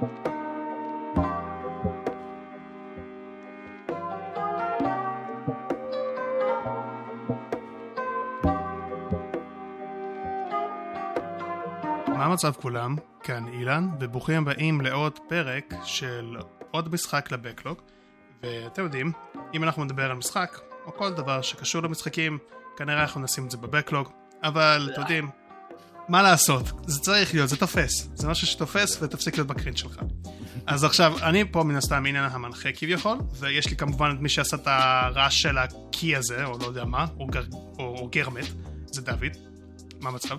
מה המצב כולם? כאן אילן, וברוכים הבאים לעוד פרק של עוד משחק לבקלוג. ואתם יודעים, אם אנחנו נדבר על משחק, או כל דבר שקשור למשחקים, כנראה אנחנו נשים את זה בבקלוג, אבל אתם יודעים, מה לעשות, זה צריך להיות, זה תופס, זה משהו שתופס ותפסיק להיות בקרין שלך. אז עכשיו, אני פה מן הסתם עניין המנחה כביכול, ויש לי כמובן את מי שעשה את הרעש של הקי הזה, או לא יודע מה, או, גר, או, או גרמט, זה דוד. מה המצב?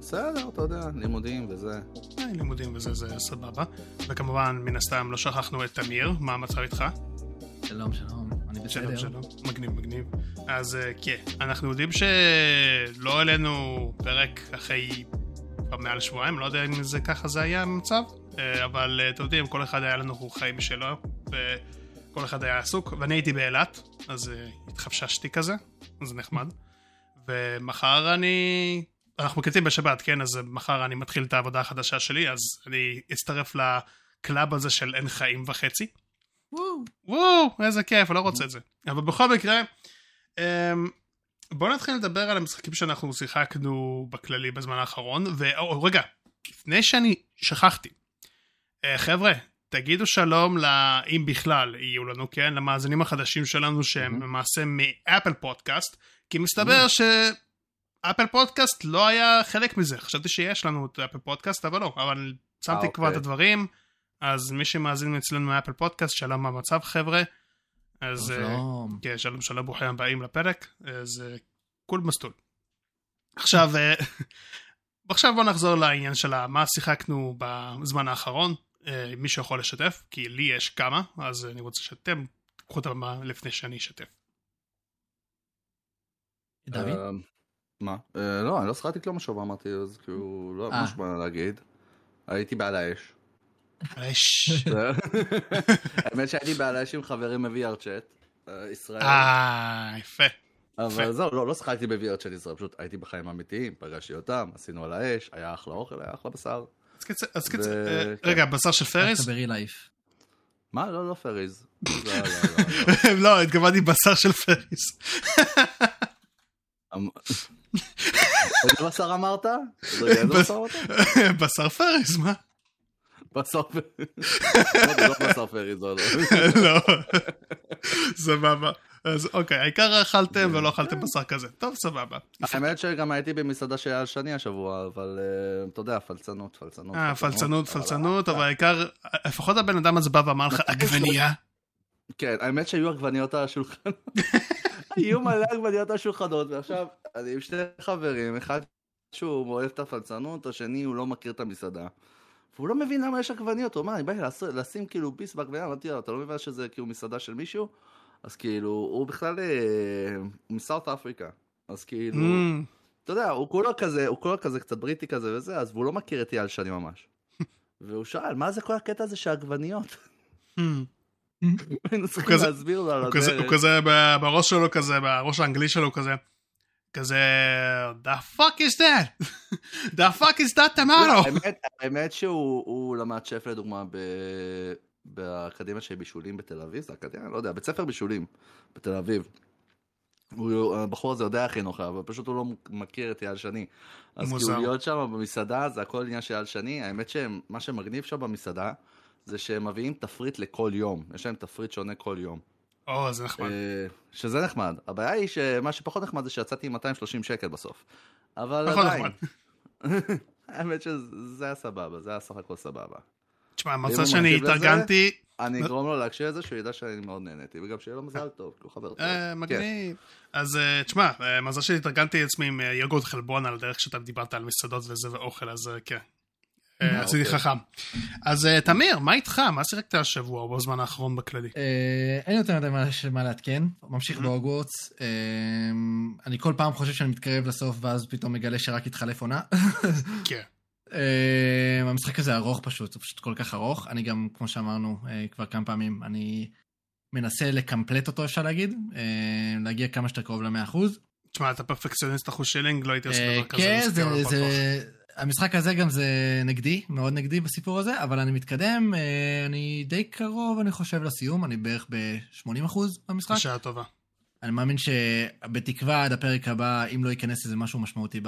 בסדר, אתה יודע, לימודים וזה. אה, לימודים וזה, זה סבבה. וכמובן, מן הסתם, לא שכחנו את תמיר, מה המצב איתך? שלום, שלום, אני בסדר. שלום, שלום. מגניב, מגניב. אז אה, כן, אנחנו יודעים שלא העלינו פרק אחרי מעל שבועיים, לא יודע אם זה ככה זה היה המצב, אה, אבל אה, אתם יודעים, כל אחד היה לנו חיים משלו, וכל אחד היה עסוק, ואני הייתי באילת, אז התחפששתי כזה, זה נחמד. ומחר אני... אנחנו מקליטים בשבת, כן? אז מחר אני מתחיל את העבודה החדשה שלי, אז אני אצטרף לקלאב הזה של אין חיים וחצי. וואו, איזה כיף, אני לא רוצה את זה. אבל בכל מקרה, אמ, בואו נתחיל לדבר על המשחקים שאנחנו שיחקנו בכללי בזמן האחרון, ורגע, לפני שאני שכחתי, אה, חבר'ה, תגידו שלום, ל... אם בכלל יהיו לנו, כן, למאזינים החדשים שלנו שהם למעשה מאפל פודקאסט, כי מסתבר שאפל פודקאסט לא היה חלק מזה, חשבתי שיש לנו את אפל פודקאסט, אבל לא, אבל שמתי אה, כבר את אוקיי. הדברים, אז מי שמאזין אצלנו מאפל פודקאסט, שלום מה המצב חבר'ה. אז אה, שלום. כן, שלום שלום, ברוכים הבאים לפרק, אז אה, כול מסטול. עכשיו, אה, עכשיו בוא נחזור לעניין של מה שיחקנו בזמן האחרון, מי שיכול לשתף, כי לי יש כמה, אז אני רוצה שאתם תיקחו את הבמה לפני שאני אשתף. דוד? אה, מה? לא, אני לא שחקתי כלום השבוע, אמרתי, אז כאילו, לא אה. ממש מה להגיד. הייתי בעל האש. האמת שהייתי בעל האש עם חברים מ-VR צ'אט, אה, ישראל. אה, יפה. אבל. זהו, לא, לא שחקתי ב-VR צ'אט ישראל, פשוט הייתי בחיים אמיתיים, פגשתי אותם, עשינו על האש, היה אחלה אוכל, היה אחלה בשר. אז קיצר, אז קיצר, ו- אה, כן. רגע, בשר של לייף. מה? לא, לא פריז. לא, לא, לא, התכוונתי בשר של פריס. אמ- איזה בשר אמרת? בשר פריס, מה? פריז. לא, לא בשר פריז, לא, לא. סבבה. אז אוקיי, העיקר אכלתם ולא אכלתם בשר כזה. טוב, סבבה. האמת שגם הייתי במסעדה שהיה על שני השבוע, אבל אה, אתה יודע, פלצנות, פלצנות. אה, פלצנות, פלצנות, אבל העיקר, לפחות הבן אדם הזה בא ואמר לך, עגבנייה. כן, האמת שהיו עגבניות על השולחן. היו מלא עגבניות על השולחנות, ועכשיו אני עם שני חברים, אחד שהוא אוהב את הפלצנות, השני הוא לא מכיר את המסעדה. והוא לא מבין למה יש עגבניות, הוא אמר, אני בא לשים כאילו ביס בעגבניה, אמרתי לו, אתה לא מבין שזה כאילו מסעדה של מישהו? אז כאילו, הוא בכלל אה, הוא מסאוט אפריקה. אז כאילו, Mm, אתה יודע, הוא כולו כזה, הוא כולו כזה קצת בריטי כזה וזה, אז הוא לא מכיר את אייל שני ממש. והוא שאל, מה זה כל הקטע הזה של עגבניות? mm. היינו צריכים להסביר לו על כזה- הוא הדרך. כזה בראש שלו כזה, בראש האנגלי שלו כזה, כזה, the fuck is that? the fuck is that tomato? האמת- האמת שהוא הוא למד שף לדוגמה ב... באקדמיה של בישולים בתל אביב, זה אקדמיה? לא יודע, בית ספר בישולים בתל אביב. הוא, הבחור הזה יודע חינוך, אבל פשוט הוא לא מכיר את אייל שני. אז מוזר. כאילו להיות שם במסעדה זה הכל עניין של אייל שני. האמת שמה שמגניב שם במסעדה זה שהם מביאים תפריט לכל יום. יש להם תפריט שונה כל יום. או, זה נחמד. אה, שזה נחמד. הבעיה היא שמה שפחות נחמד זה שיצאתי עם 230 שקל בסוף. אבל פחות עדיין. נחמד. האמת שזה היה סבבה, זה היה סך הכל סבבה. תשמע, המצב שאני התארגנתי, אני אגרום לו להקשיב לזה, שהוא ידע שאני מאוד נהניתי, וגם שיהיה לו מזל טוב, כי הוא חבר טוב. אה, כן. מגניב. אז אה, תשמע, מזל שהתארגנתי עצמי עם יוגורט חלבון על הדרך שאתה דיברת על מסעדות וזה ואוכל, אז כן. אה, אה, עשיתי אוקיי. חכם. אז אה, תמיר, מה איתך? מה שיחקת השבוע או בזמן האחרון בכללי? אה, אין יותר מדי מה- לעדכן, ממשיך. בהוגוורטס. אה, אני כל פעם חושב שאני מתקרב לסוף, ואז פתאום מגלה שרק התחלף עונה. כן. אה, המשחק הזה ארוך פשוט, הוא פשוט כל כך ארוך. אני גם, כמו שאמרנו אה, כבר כמה פעמים, אני מנסה לקמפלט אותו, אפשר להגיד, אה, להגיע כמה שיותר קרוב ל-100%. תשמע, אתה פרפקציוניסט אחוז שילינג, לא הייתי עושה אה, דבר כזה. כן. זה... המשחק הזה גם זה נגדי, מאוד נגדי בסיפור הזה, אבל אני מתקדם, אה, אני די קרוב, אני חושב, לסיום, אני בערך ב-80% במשחק. בשעה טובה. אני מאמין שבתקווה עד הפרק הבא, אם לא ייכנס איזה משהו משמעותי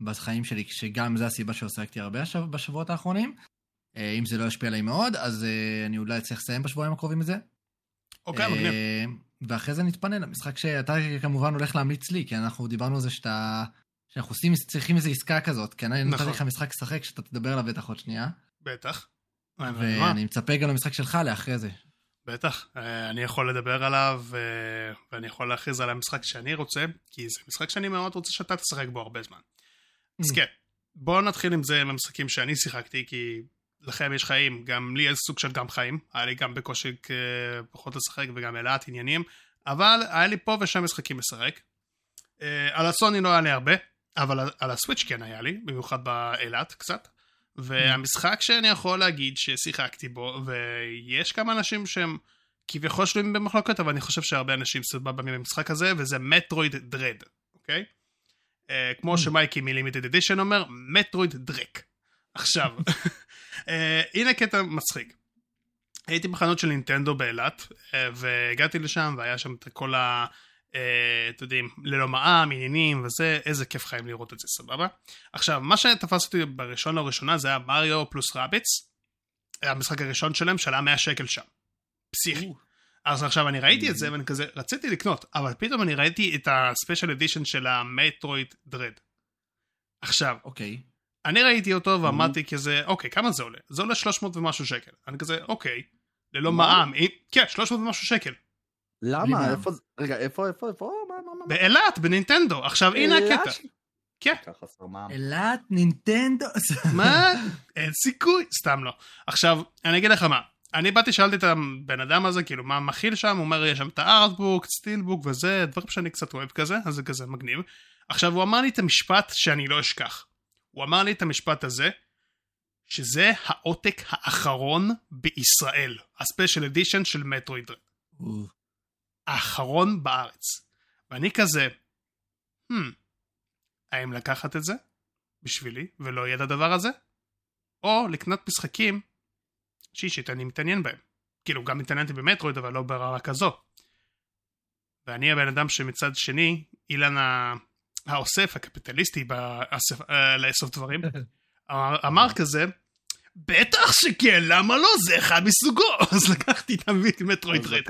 בחיים שלי, שגם זו הסיבה שהוסקתי הרבה השב- בשבועות האחרונים, אה, אם זה לא ישפיע עליי מאוד, אז אה, אני אולי אצליח לסיים בשבועיים הקרובים את זה. אוקיי, מגניב. אה, ואחרי זה נתפנה למשחק שאתה כמובן הולך להמליץ לי, כי אנחנו דיברנו על זה שאתה... שאנחנו עושים, צריכים איזו עסקה כזאת, כי אני נתתי נכון. לך משחק לשחק שאתה תדבר עליו בטח עוד שנייה, בטח. ואני מצפה גם למשחק שלך לאחרי זה. בטח, אה, אני יכול לדבר עליו, אה, ואני יכול להכריז על המשחק שאני רוצה, כי זה משחק שאני מאוד רוצה שאתה תשחק בו הרבה זמן. אז Mm. כן, בואו נתחיל עם זה עם המשחקים שאני שיחקתי, כי לכם יש חיים, גם לי יש סוג של גם חיים, היה לי גם בקושי אה, פחות לשחק וגם אילת עניינים, אבל היה לי פה ושם משחקים לשחק. על הסוני לא היה לי הרבה, אבל על- הסוויץ' כן היה לי, במיוחד באילת קצת. והמשחק שאני יכול להגיד ששיחקתי בו, ויש כמה אנשים שהם כביכול שלויים במחלוקת, אבל אני חושב שהרבה אנשים סבבה מהמשחק הזה, וזה מטרואיד דרד, אוקיי? אה, כמו שמייקי מלימיטד אדישן אומר, מטרואיד דרק. עכשיו, אה, הנה קטע מצחיק. הייתי בחנות של נינטנדו באילת, אה, והגעתי לשם, והיה שם את כל ה... אה, אתם יודעים, ללא מע"מ, עניינים וזה, איזה כיף חיים לראות את זה, סבבה? עכשיו, מה שתפס אותי בראשון לראשונה זה היה מריו פלוס רביץ, המשחק הראשון שלהם שעלה 100 שקל שם. פסיכי. אז עכשיו אני ראיתי את זה ואני כזה, רציתי לקנות, אבל פתאום אני ראיתי את הספיישל אדישן של המטרואיד דרד. עכשיו, אוקיי. אני ראיתי אותו ואמרתי כזה, אוקיי, כמה זה עולה? זה עולה 300 ומשהו שקל. אני כזה, אוקיי, ללא? מע"מ, כן, 300 ומשהו שקל. למה? מע"מ. איפה זה? רגע, איפה, איפה, איפה? מה, מה, מה? באילת, בנינטנדו. עכשיו, הנה? הקטע. כן. ככה חסר מע"מ. אילת, נינטנדו. מה? אין סיכוי. סתם לא. עכשיו, אני אגיד לך מה. אני באתי, שאלתי את הבן אדם הזה, כאילו, מה מכיל שם? הוא אומר, יש שם את הארטבוק, סטילבוק וזה, דברים שאני קצת אוהב כזה, אז זה כזה מגניב. עכשיו, הוא אמר לי את המשפט שאני לא אשכח. הוא אמר לי את המשפט הזה, שזה העותק האחרון בישראל. הספיישל אדישן של. או, האחרון בארץ. ואני כזה, hmm, האם לקחת את זה בשבילי ולא יהיה את הדבר הזה? או לקנות משחקים שאישית אני מתעניין בהם. כאילו, גם התעניינתי במטרואיד, אבל לא ברמה כזו. ואני הבן אדם שמצד שני, אילן האוסף, הקפיטליסטי באסף, אה, לאסוף דברים, אמר, אמר כזה, בטח שכן, למה לא? זה אחד מסוגו. אז לקחתי את המטרואיד אז רד.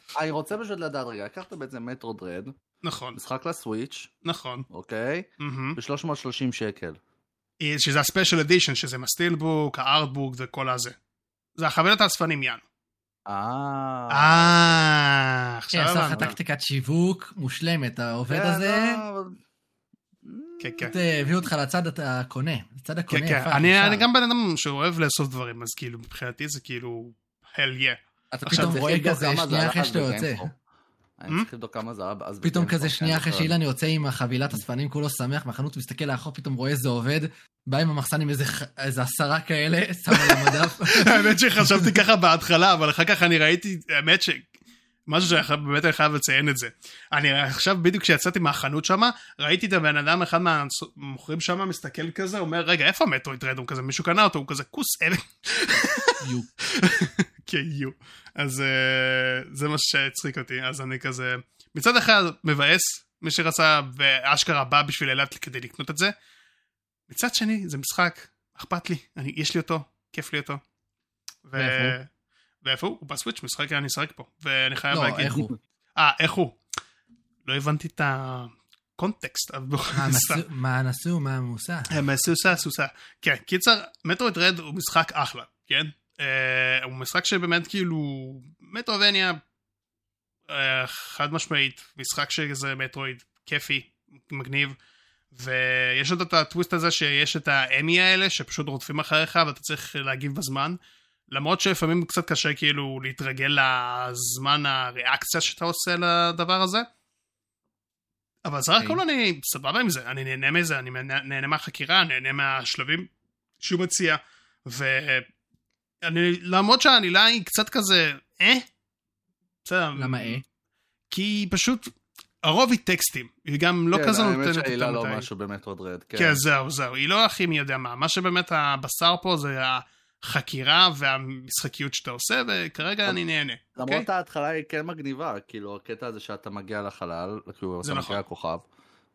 אני רוצה פשוט לדעת רגע, לקחת בעצם מטרו דרד, נכון, משחק לסוויץ', נכון. אוקיי? מהמם. ב-330 שקל. שזה הספיישל אדישן, שזה עם הסטילבוק, הארטבוק וכל הזה. זה החבילת האספנים יאן. אה... אה, עכשיו עשה לך הבנתי. טקטיקת שיווק מושלמת, העובד כן, הזה, לא, כן, כן. אה, הביא אותך לצד הקונה, לצד כן, הקונה כן. יפה. אני. אני גם בן אדם שאוהב לאסוף דברים, אז כאילו מבחינתי זה כאילו, hell yeah. אתה פתאום רואה כזה שנייה אחרי שאתה יוצא. אני Hmm? צריך לבדוק כמה זה היה אז פתאום כזה שנייה אחרי. שאילן יוצא עם החבילת אספנים, כולו שמח מהחנות, מסתכל לאחור, פתאום רואה איזה עובד, בא עם המחסן עם איזה עשרה כאלה, שם על המדף. האמת שחשבתי ככה בהתחלה, אבל אחר כך אני ראיתי, האמת ש... משהו שבאמת אני חייב לציין את זה. אני עכשיו בדיוק כשיצאתי מהחנות שם, ראיתי את הבן אדם, אחד מהמוכרים שם מסתכל כזה, אומר רגע איפה המטרואיד רד? הוא כזה, מישהו קנה אותו, הוא כזה כוס אלה. יו. כיו. אז אה, זה מה שהצחיק אותי, אז אני כזה... מצד אחד מבאס, מי שרצה ואשכרה בא בשביל אילת כדי לקנות את זה. מצד שני, זה משחק, אכפת לי, אני, יש לי אותו, כיף לי אותו. ו... ואיפה הוא? הוא בסוויץ', משחק, אני אשחק פה. ואני חייב לא, להגיד... איך הוא? אה, איך הוא? לא הבנתי את הקונטקסט. מה. נסו- מה נסו, מה מוסה. הם סוסה. כן, קיצר, מטרויד רד הוא משחק אחלה, כן? אה, הוא משחק שבאמת כאילו, מטרובניה, אה, חד משמעית, משחק שזה מטרואיד, כיפי, מגניב, ויש עוד את הטוויסט הזה שיש את האמי האלה שפשוט רודפים אחריך ואתה צריך להגיב בזמן. למרות שלפעמים קצת קשה כאילו להתרגל לזמן הריאקציה שאתה עושה לדבר הזה. אבל סך הכל אני סבבה עם זה, אני נהנה מזה, אני נהנה מהחקירה, נהנה מהשלבים שהוא מציע, ואני, למרות שהעלילה היא קצת כזה, אה? בסדר. למה אה? כי פשוט, הרוב היא טקסטים, היא גם לא כן, כזה האמת נותנת שהעילה יותר לא מדי. משהו באמת עוד רד. כן. כן, זהו, זהו, היא לא הכי מי יודע מה. מה שבאמת הבשר פה זה החקירה והמשחקיות שאתה עושה, וכרגע אני נהנה. אוקיי? למרות ההתחלה היא כן מגניבה, כאילו הקטע הזה שאתה מגיע לחלל, כאילו אתה נכון. מגיע לכוכב,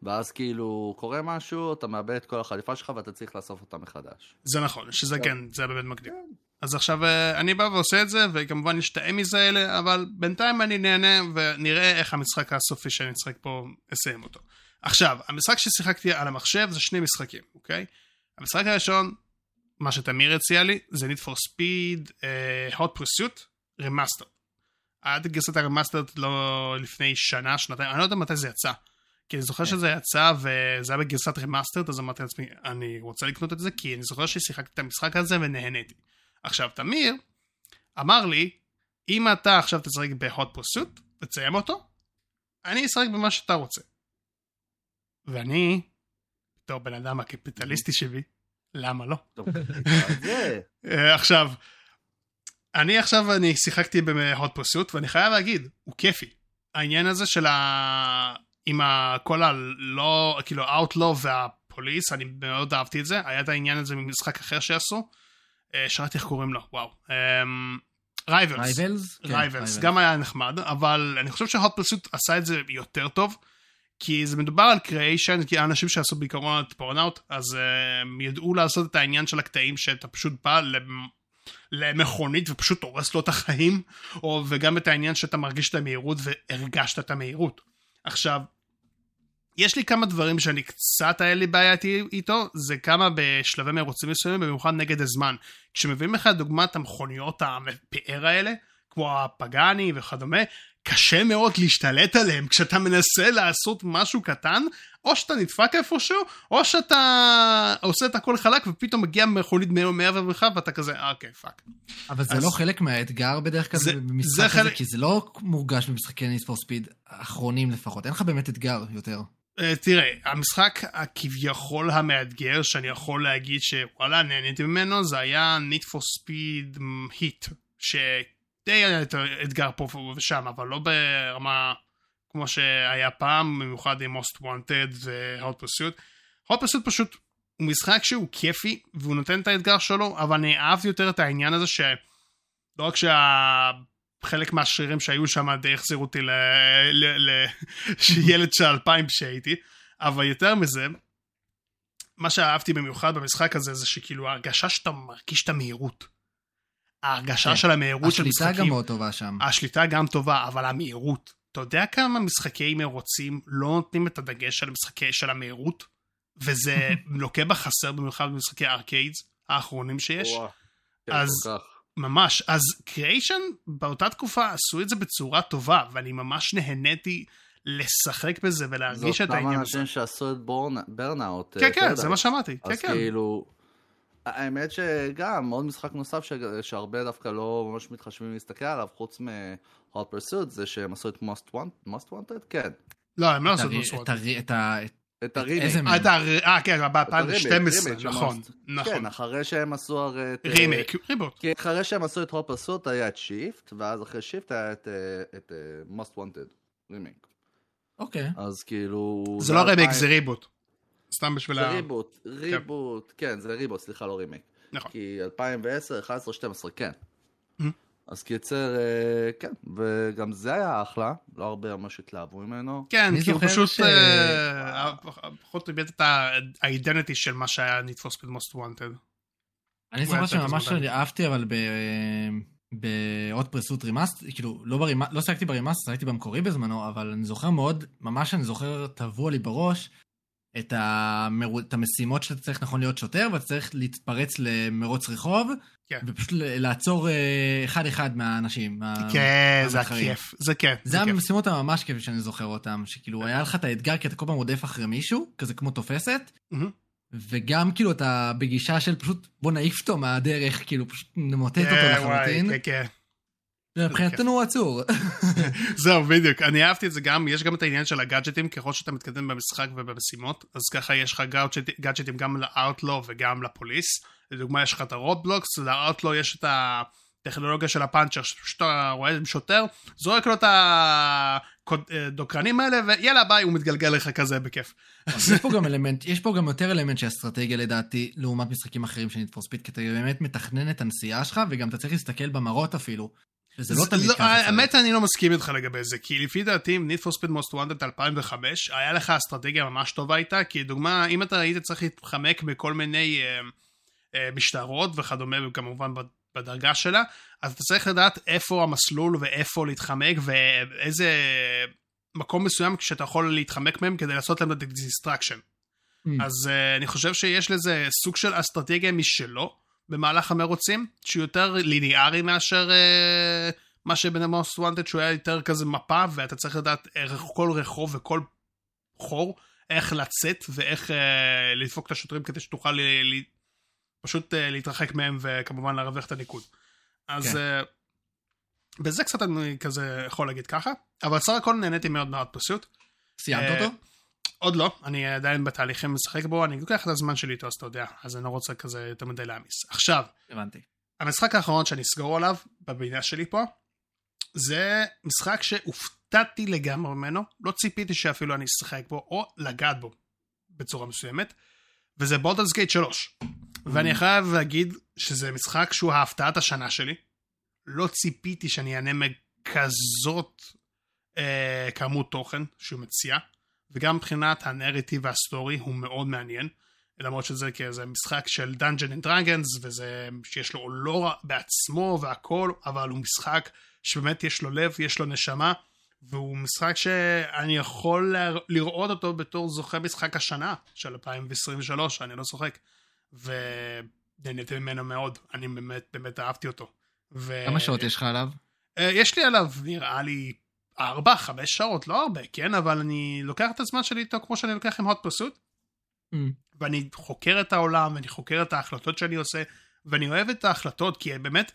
ואז כאילו קורה משהו, אתה מאבד את כל החליפה שלך ואתה צריך לאסוף אותה מחדש. זה נכון, שזה כן. כן, זה באמת מגניב. אז עכשיו אה, אני בא ועושה את זה, וכמובן יש את האמיז האלה, אבל בינתיים אני נהנה, ונראה איך המשחק הסופי שאני אשחק פה, אסיים אותו. עכשיו, המשחק ששיחקתי על המחשב זה שני משחקים, אוקיי? המשחק הראשון, מה שתמיר הציע לי, זה Need for Speed uh, Hot Pursuit Remastered. עד גרסת ה remastered לא לפני שנה, שנתיים, אני לא יודע מתי זה יצא. כי אני זוכר שזה יצא וזה היה בגרסת remastered, אז אמרתי לעצמי, אני רוצה לקנות את זה, כי אני זוכר ששיחקתי את המשחק הזה ונהניתי. עכשיו, תמיר אמר לי, אם אתה עכשיו תשחק ב Hot Pursuit, תסיים אותו, אני אשחק במה שאתה רוצה. ואני, בתור בן אדם הקפיטליסטי שבי, למה לא? אה, עכשיו, אני עכשיו, אני שיחקתי ב Hot Pursuit, ואני חייב להגיד, הוא כיפי. העניין הזה של ה... עם ה... כל הלא, כאילו, ה outlaw וה police, אני מאוד אהבתי את זה. היה את העניין הזה ממשחק אחר שעשו. אה, שכחתי איך קוראים לו, וואו. Rivals. Rivals? כן, Rivals, גם היה נחמד, אבל אני חושב ש Hot Pursuit עשה את זה יותר טוב, כי זה מדובר על Criterion, כי האנשים שעשו בעיקרון את Burnout, אז uh, הם ידעו לעשות את העניין של הקטעים שאתה פשוט בא למ- למכונית ופשוט הורס לו את החיים, או, וגם את העניין שאתה מרגיש את המהירות והרגשת את המהירות. עכשיו, יש לי כמה דברים שאני קצת היה לי בעיה איתו, זה כמה בשלבי מרוצים מסוימים, במיוחד נגד הזמן. כשמביאים לך דוגמת המכוניות הפאר האלה, כמו הפגאני וכדומה, קשה מאוד להשתלט עליהם כשאתה מנסה לעשות משהו קטן, או שאתה נדפק איפשהו, או שאתה עושה את הכל חלק ופתאום מגיע מכונית מעבר ממך ואתה כזה, "אה, אוקיי, fuck. אבל זה אז- לא חלק מהאתגר בדרך כלל זה- במשחק זה הזה, חלק- כי זה לא מורגש במשחקי Need for Speed האחרונים לפחות. אין לך באמת אתגר יותר. אה, תראה, המשחק הכביכול המאתגר שאני יכול להגיד שוואלה נהניתי ממנו זה היה Need for Speed Heat שדי היה יותר אתגר פה ושם אבל לא ברמה כמו שהיה פעם במיוחד עם Most Wanted ו-Hot Pursuit. Hot Pursuit פשוט הוא משחק שהוא כיפי והוא נותן את האתגר שלו אבל אני אהבתי יותר את העניין הזה שלא רק שה... חלק מהשרירים שהיו שם די החזירו אותי ל... ל... ל... ילד של אלפיים שהייתי, אבל יותר מזה, מה שאהבתי במיוחד במשחק הזה זה שכאילו ההרגשה שאתה מרגיש את המהירות. ההרגשה כן. של המהירות של השליטה גם משחקים, מאוד טובה שם. השליטה גם טובה, אבל המהירות. אתה יודע כמה משחקי מרוצים לא נותנים את הדגש על משחקי של המהירות? וזה לוקה בחסר במיוחד במשחקי ארקייד האחרונים שיש. וואו. כן, אז-. ממש. אז Criterion באותה תקופה עשו את זה בצורה טובה, ואני ממש נהניתי לשחק בזה זה ולהרגיש את אותם העניין הזה. אנשים שעשו את Burn- Burnout. כן, אה, כן, Paradise. זה מה שאמרתי. כן, אז כן. כאילו, האמת שגם עוד משחק נוסף ש... שהרבה דווקא לא ממש מתחשבים להסתכל עליו, חוץ מ-Hot Pursuit, זה שהם עשו את Most, Want... Most Wanted? כן. לא, הם לא את עשו את את מסורת. הרי- את ה... את הרימיק. אה, אה, כן, את ב-2012, הרימייק של נכון. נכון. כן, אחרי שהם עשו הרי את... אה, רימייק, ריבוט. כי אחרי שהם עשו את Hot Pursuit היה את Shift, ואז אחרי Shift היה את, אה, את Most Wanted, רימייק. אוקיי. אז כאילו... זה לא רימייק, אלפיים- זה ריבוט. סתם בשביל זה ה... ריבוט, ריבוט, כן, זה ריבוט, סליחה, לא רימייק. נכון. כי 2010, 11, 12, כן. Mhm. אז קיצר, אה, כן, וגם זה היה אחלה, לא הרבה ממש התלהבו ממנו. כן, כי הוא פשוט ש- אה, פחות איבד את ה identity של מה שהיה Need for Speed Most Wanted. אני זוכר שממש אהבתי, אבל ב... בעוד פרסות רימאסט, כאילו, לא, ברימ... לא שיחקתי ברימאסט, שיחקתי במקורי בזמנו, אבל אני זוכר מאוד, ממש אני זוכר טבוע לי בראש, את, המר... את המשימות שאתה צריך נכון להיות שוטר, ואתה צריך להתפרץ למרוץ רחוב, כן. ופשוט לעצור אה, אחד-אחד מהאנשים. מה- כן, זה. הכיף. זה כן, זה זה כיף. המשימות הממש כיף שאני זוכר אותם, שכאילו היה לך את האתגר כי אתה כל פעם רודף אחרי מישהו, כזה כמו תופסת. וגם כאילו אתה בגישה של פשוט בוא נעיף אותו מהדרך, כאילו פשוט נמוטט אותו כן, לחלוטין. כן, כן. מבחינתנו הוא עצור. זהו, בדיוק. אני אהבתי את זה גם, יש גם את העניין של הגאדג'טים, ככל שאתה מתקדם במשחק ובמשימות, אז ככה יש לך גאדג'ט- גאדג'טים גם לאוטלו וגם לפוליס. לדוגמה, יש לך את ה roadblocks, לאוטלו יש את הטכנולוגיה של הפאנצ'ר, שפשוט אתה רואה שוטר, זורק לו את הדוקרנים האלה, ויאללה ביי, הוא מתגלגל לך כזה בכיף. יש פה גם אלמנט, יש פה גם יותר אלמנט של אסטרטגיה לדעתי, לעומת משחקים אחרים של Need for Speed, כי אתה באמת מתכנן את הנסיעה שלך, וגם אתה צריך להסתכל במראות אפילו. וזה לא תמיד ככה. האמת אני לא מסכים איתך לגבי זה, כי לפי דעתי Need for Speed Most Wanted 2005, היה לך אסטרטגיה ממש טובה איתה, כי דוגמה, אם אתה היית צריך להתחמק בכל מיני אה, אה, משטרות וכדומה, וכמובן בדרגה שלה, אז אתה צריך לדעת איפה המסלול ואיפה להתחמק ואיזה מקום מסוים שאתה יכול להתחמק מהם כדי לעשות להם את ה distraction. Mm. אז uh, אני חושב שיש לזה סוג של אסטרטגיה משלו במהלך המרוצים, שהוא יותר ליניארי מאשר uh, מה שב Most Wanted, שהוא היה יותר כזה מפה, ואתה צריך לדעת איך כל רחוב וכל חור, איך לצאת ואיך uh, לדפוק את השוטרים כדי שתוכל ל- ל- פשוט uh, להתרחק מהם וכמובן להרוויח את הניקוד. אז כן. uh, בזה קצת אני כזה יכול להגיד ככה, אבל סך הכל נהניתי מאוד מאוד פשוט. סיימת uh, אותו? עוד לא, אני עדיין בתהליכים לשחק בו, אני לוקח את הזמן שלי איתו, אז אתה יודע, אז אני לא רוצה כזה יותר מדי להעמיס. עכשיו, הבנתי. המשחק האחרון שאני אסגור עליו, בבינה שלי פה, זה משחק שהופתעתי לגמרי ממנו, לא ציפיתי שאפילו אני אשחק בו, או לגעת בו בצורה מסוימת, וזה Baldur's Gate 3. ואני חייב להגיד שזה משחק שהוא ההפתעת השנה שלי. לא ציפיתי שאני אהנה מכזאת אה, כמות תוכן שהוא מציע, וגם מבחינת הנרטיב וה story הוא מאוד מעניין. למרות שזה כאיזה משחק של Dungeon and Dragons, וזה שיש לו לא בעצמו והכל, אבל הוא משחק שבאמת יש לו לב, יש לו נשמה, והוא משחק שאני יכול לראות אותו בתור זוכה משחק השנה של 2023, אני לא צוחק. ונהניתי ממנו מאוד, אני באמת באמת אהבתי אותו. ו... כמה שעות יש לך עליו? אה, יש לי עליו נראה לי ארבע, חמש שעות, לא הרבה, כן, אבל אני לוקח את הזמן שלי איתו כמו שאני לוקח עם hot pursuit. Mm. ואני חוקר את העולם, ואני חוקר את ההחלטות שאני עושה, ואני אוהב את ההחלטות, כי באמת,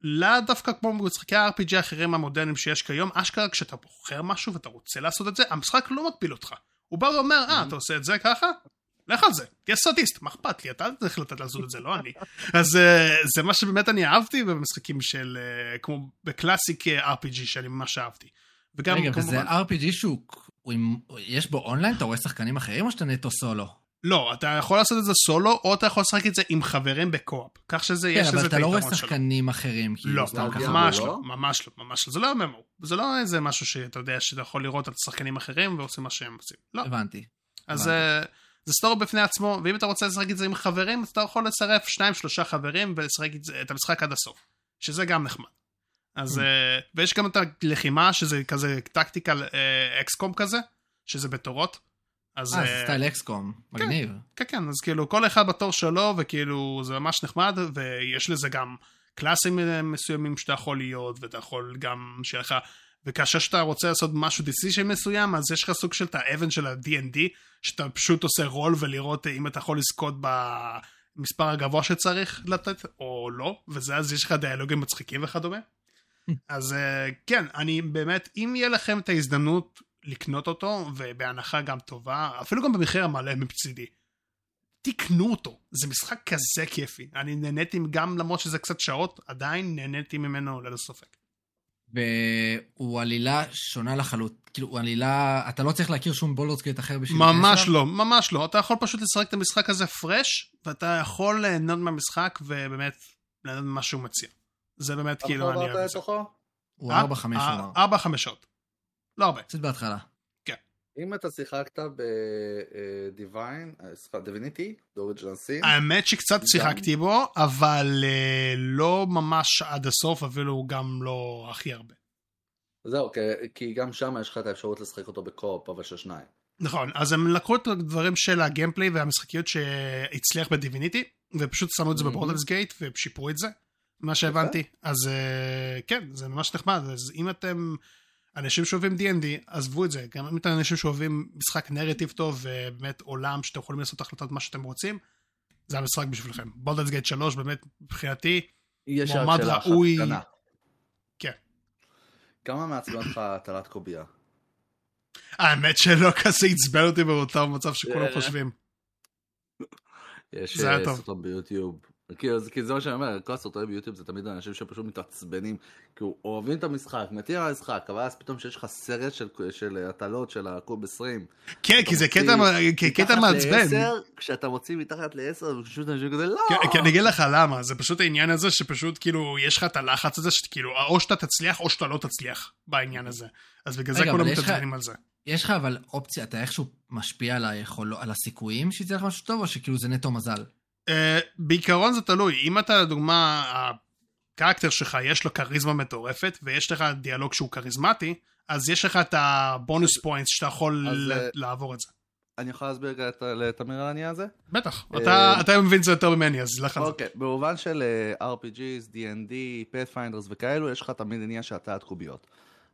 לאו דווקא כמו משחקי ה-RPG האחרים המודרניים שיש כיום, אשכרה כשאתה בוחר משהו ואתה רוצה לעשות את זה, המשחק לא מגביל אותך. הוא בא ואומר, אה, mm-hmm. אתה עושה את זה ככה? לך על זה, תהיה סאדיסט, מה אכפת לי, אתה צריך לתת לעשות את זה, לא אני. אז uh, זה מה שבאמת אני אהבתי במשחקים של, uh, כמו ב classic uh, RPG שאני ממש אהבתי. וגם רגע, כמובן... וזה RPG שהוא, עם, יש בו אונליין? אתה רואה שחקנים אחרים או שאתה נטו סולו? לא, אתה יכול לעשות את זה סולו, או אתה יכול לשחק את זה עם חברים ב co-op. כך שזה, כן, יש לזה את היתרון שלו. כן, אבל אתה לא רואה שחקנים אחרים, כאילו, לא, ממש לא, ממש לא, ממש לא. זה לא MMO. זה לא איזה משהו שאתה יודע שאתה יכול לראות את השחקנים אחרים ועושים מה שהם עושים. לא. הבנתי. אז הבנתי. זה story בפני עצמו, ואם אתה רוצה לשחק את זה עם חברים, אתה יכול לצרף שניים שלושה חברים ולשחק את המשחק עד הסוף, שזה גם נחמד. אז, mm. uh, ויש גם את הלחימה, שזה כזה tactical XCOM uh, כזה, שזה בתורות. אז... אה, זה סטייל XCOM, מגניב. כן, כן, כן, אז כאילו כל אחד בתור שלו, וכאילו זה ממש נחמד, ויש לזה גם קלאסים מסוימים שאתה יכול להיות, ואתה יכול גם שיהיה לך וכאשר שאתה רוצה לעשות משהו דיסישן מסוים, אז יש לך סוג של את האבן של ה-D&D, שאתה פשוט עושה רול ולראות אם אתה יכול לזכות במספר הגבוה שצריך לתת, או לא, וזה אז יש לך דיאלוגים מצחיקים וכדומה. אז uh, כן, אני באמת, אם יהיה לכם את ההזדמנות לקנות אותו, ובהנחה גם טובה, אפילו גם במחיר המלא מצידי, תקנו אותו, זה משחק כזה כיפי. אני נהניתי גם למרות שזה קצת שעות, עדיין נהניתי ממנו ללא ספק. והוא עלילה שונה לחלוטין. כאילו, הוא עלילה... אתה לא צריך להכיר שום Baldur's Gate אחר בשביל... ממש לא, ממש לא. אתה יכול פשוט לשחק את המשחק הזה fresh, ואתה יכול ליהנות מהמשחק, ובאמת, ליהנות ממה שהוא מציע. זה באמת כאילו, אני אוהב את זה. הוא 4-5 שעות. 4-5 שעות. לא הרבה. קצת בהתחלה. אם אתה שיחקת ב Divine, סליחה, Divinity, Original Sin. האמת שקצת שיחקתי בו, אבל אה, לא ממש עד הסוף, אפילו גם לא הכי הרבה. זהו, כי גם שם יש לך את האפשרות לשחק אותו ב co-op, אבל של שניים. נכון, אז הם לקחו את הדברים של ה gameplay והמשחקיות שהצליח ב Divinity, ופשוט שמו את זה ב Baldur's Gate, ושיפרו את זה, מה שהבנתי. אז אה, כן, זה ממש נחמד, אז אם אתם... אנשים שאוהבים D&D, עזבו את זה, גם אם אתם אנשים שאוהבים משחק נרטיב טוב ובאמת עולם שאתם יכולים לעשות החלטות מה שאתם רוצים, זה המשחק בשבילכם. בולדנס גייט 3 באמת מבחינתי מועמד ראוי. כן. כמה מעצבן לך הטלת קובייה? האמת שלא כזה עצבן אותי באותו מצב שכולם חושבים. יש סרטון ביוטיוב כאילו, זה- כי זה מה שאני אומר, כל הסרטונים ביוטיוב זה תמיד אנשים שפשוט מתעצבנים, כאילו, אוהבים את המשחק, מתים על המשחק, אבל אז פתאום שיש לך סרט של, של הטלות של הקוב 20. כן, כי זה קטע כי קטע מעצבן. כשאתה מוציא מתחת ל-10, פשוט אנשים כזה, לא! כי- כי אני אגיד לך למה, זה פשוט העניין הזה שפשוט כאילו, יש לך את הלחץ הזה, שכאילו, או שאתה תצליח או שאתה לא תצליח בעניין הזה. אז בגלל זה כולם מתעצבנים על זה. יש לך אבל אופציה, אתה איכשהו משפיע על היכול... על הסיכויים שיצא לך משהו טוב, או שכאילו זה נטו מזל? אה, בעיקרון זה תלוי, אם אתה לדוגמה, ה character שלך יש לו כריזמה מטורפת, ויש לך דיאלוג שהוא כריזמטי, אז יש לך את ה bonus points שאתה יכול אז, ל- אה, לעבור את זה. אני יכול להסביר רגע את- לתמיר על העניין הזה? בטח, אה, אתה- אתה מבין את זה יותר ממני, אז לך על זה. אוקיי, במובן של RPGs, D&D, Pathfinders וכאלו, יש לך תמיד עניין של הטלת קוביות.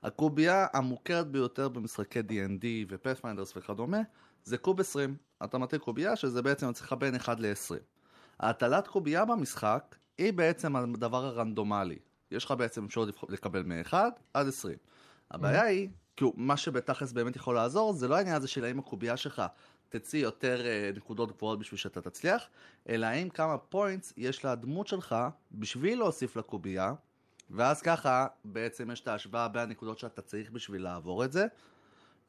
הקובייה המוכרת ביותר במשחקי D&D ו-Pathfinders וכדומה, זה קוב 20. אתה מטיל קובייה שזה בעצם אצלך בין 1 ל-20. הטלת קובייה במשחק היא בעצם הדבר הרנדומלי. יש לך בעצם אפשרות לקבל מ-1 עד 20. הבעיה היא, כאילו, מה שבתכלס באמת יכול לעזור, זה לא העניין הזה של האם הקובייה שלך תציא יותר אה, נקודות גבוהות בשביל שאתה תצליח, אלא האם כמה פוינטס יש לדמות שלך בשביל להוסיף לקובייה, ואז ככה בעצם יש את ההשוואה בין הנקודות שאתה צריך בשביל לעבור את זה,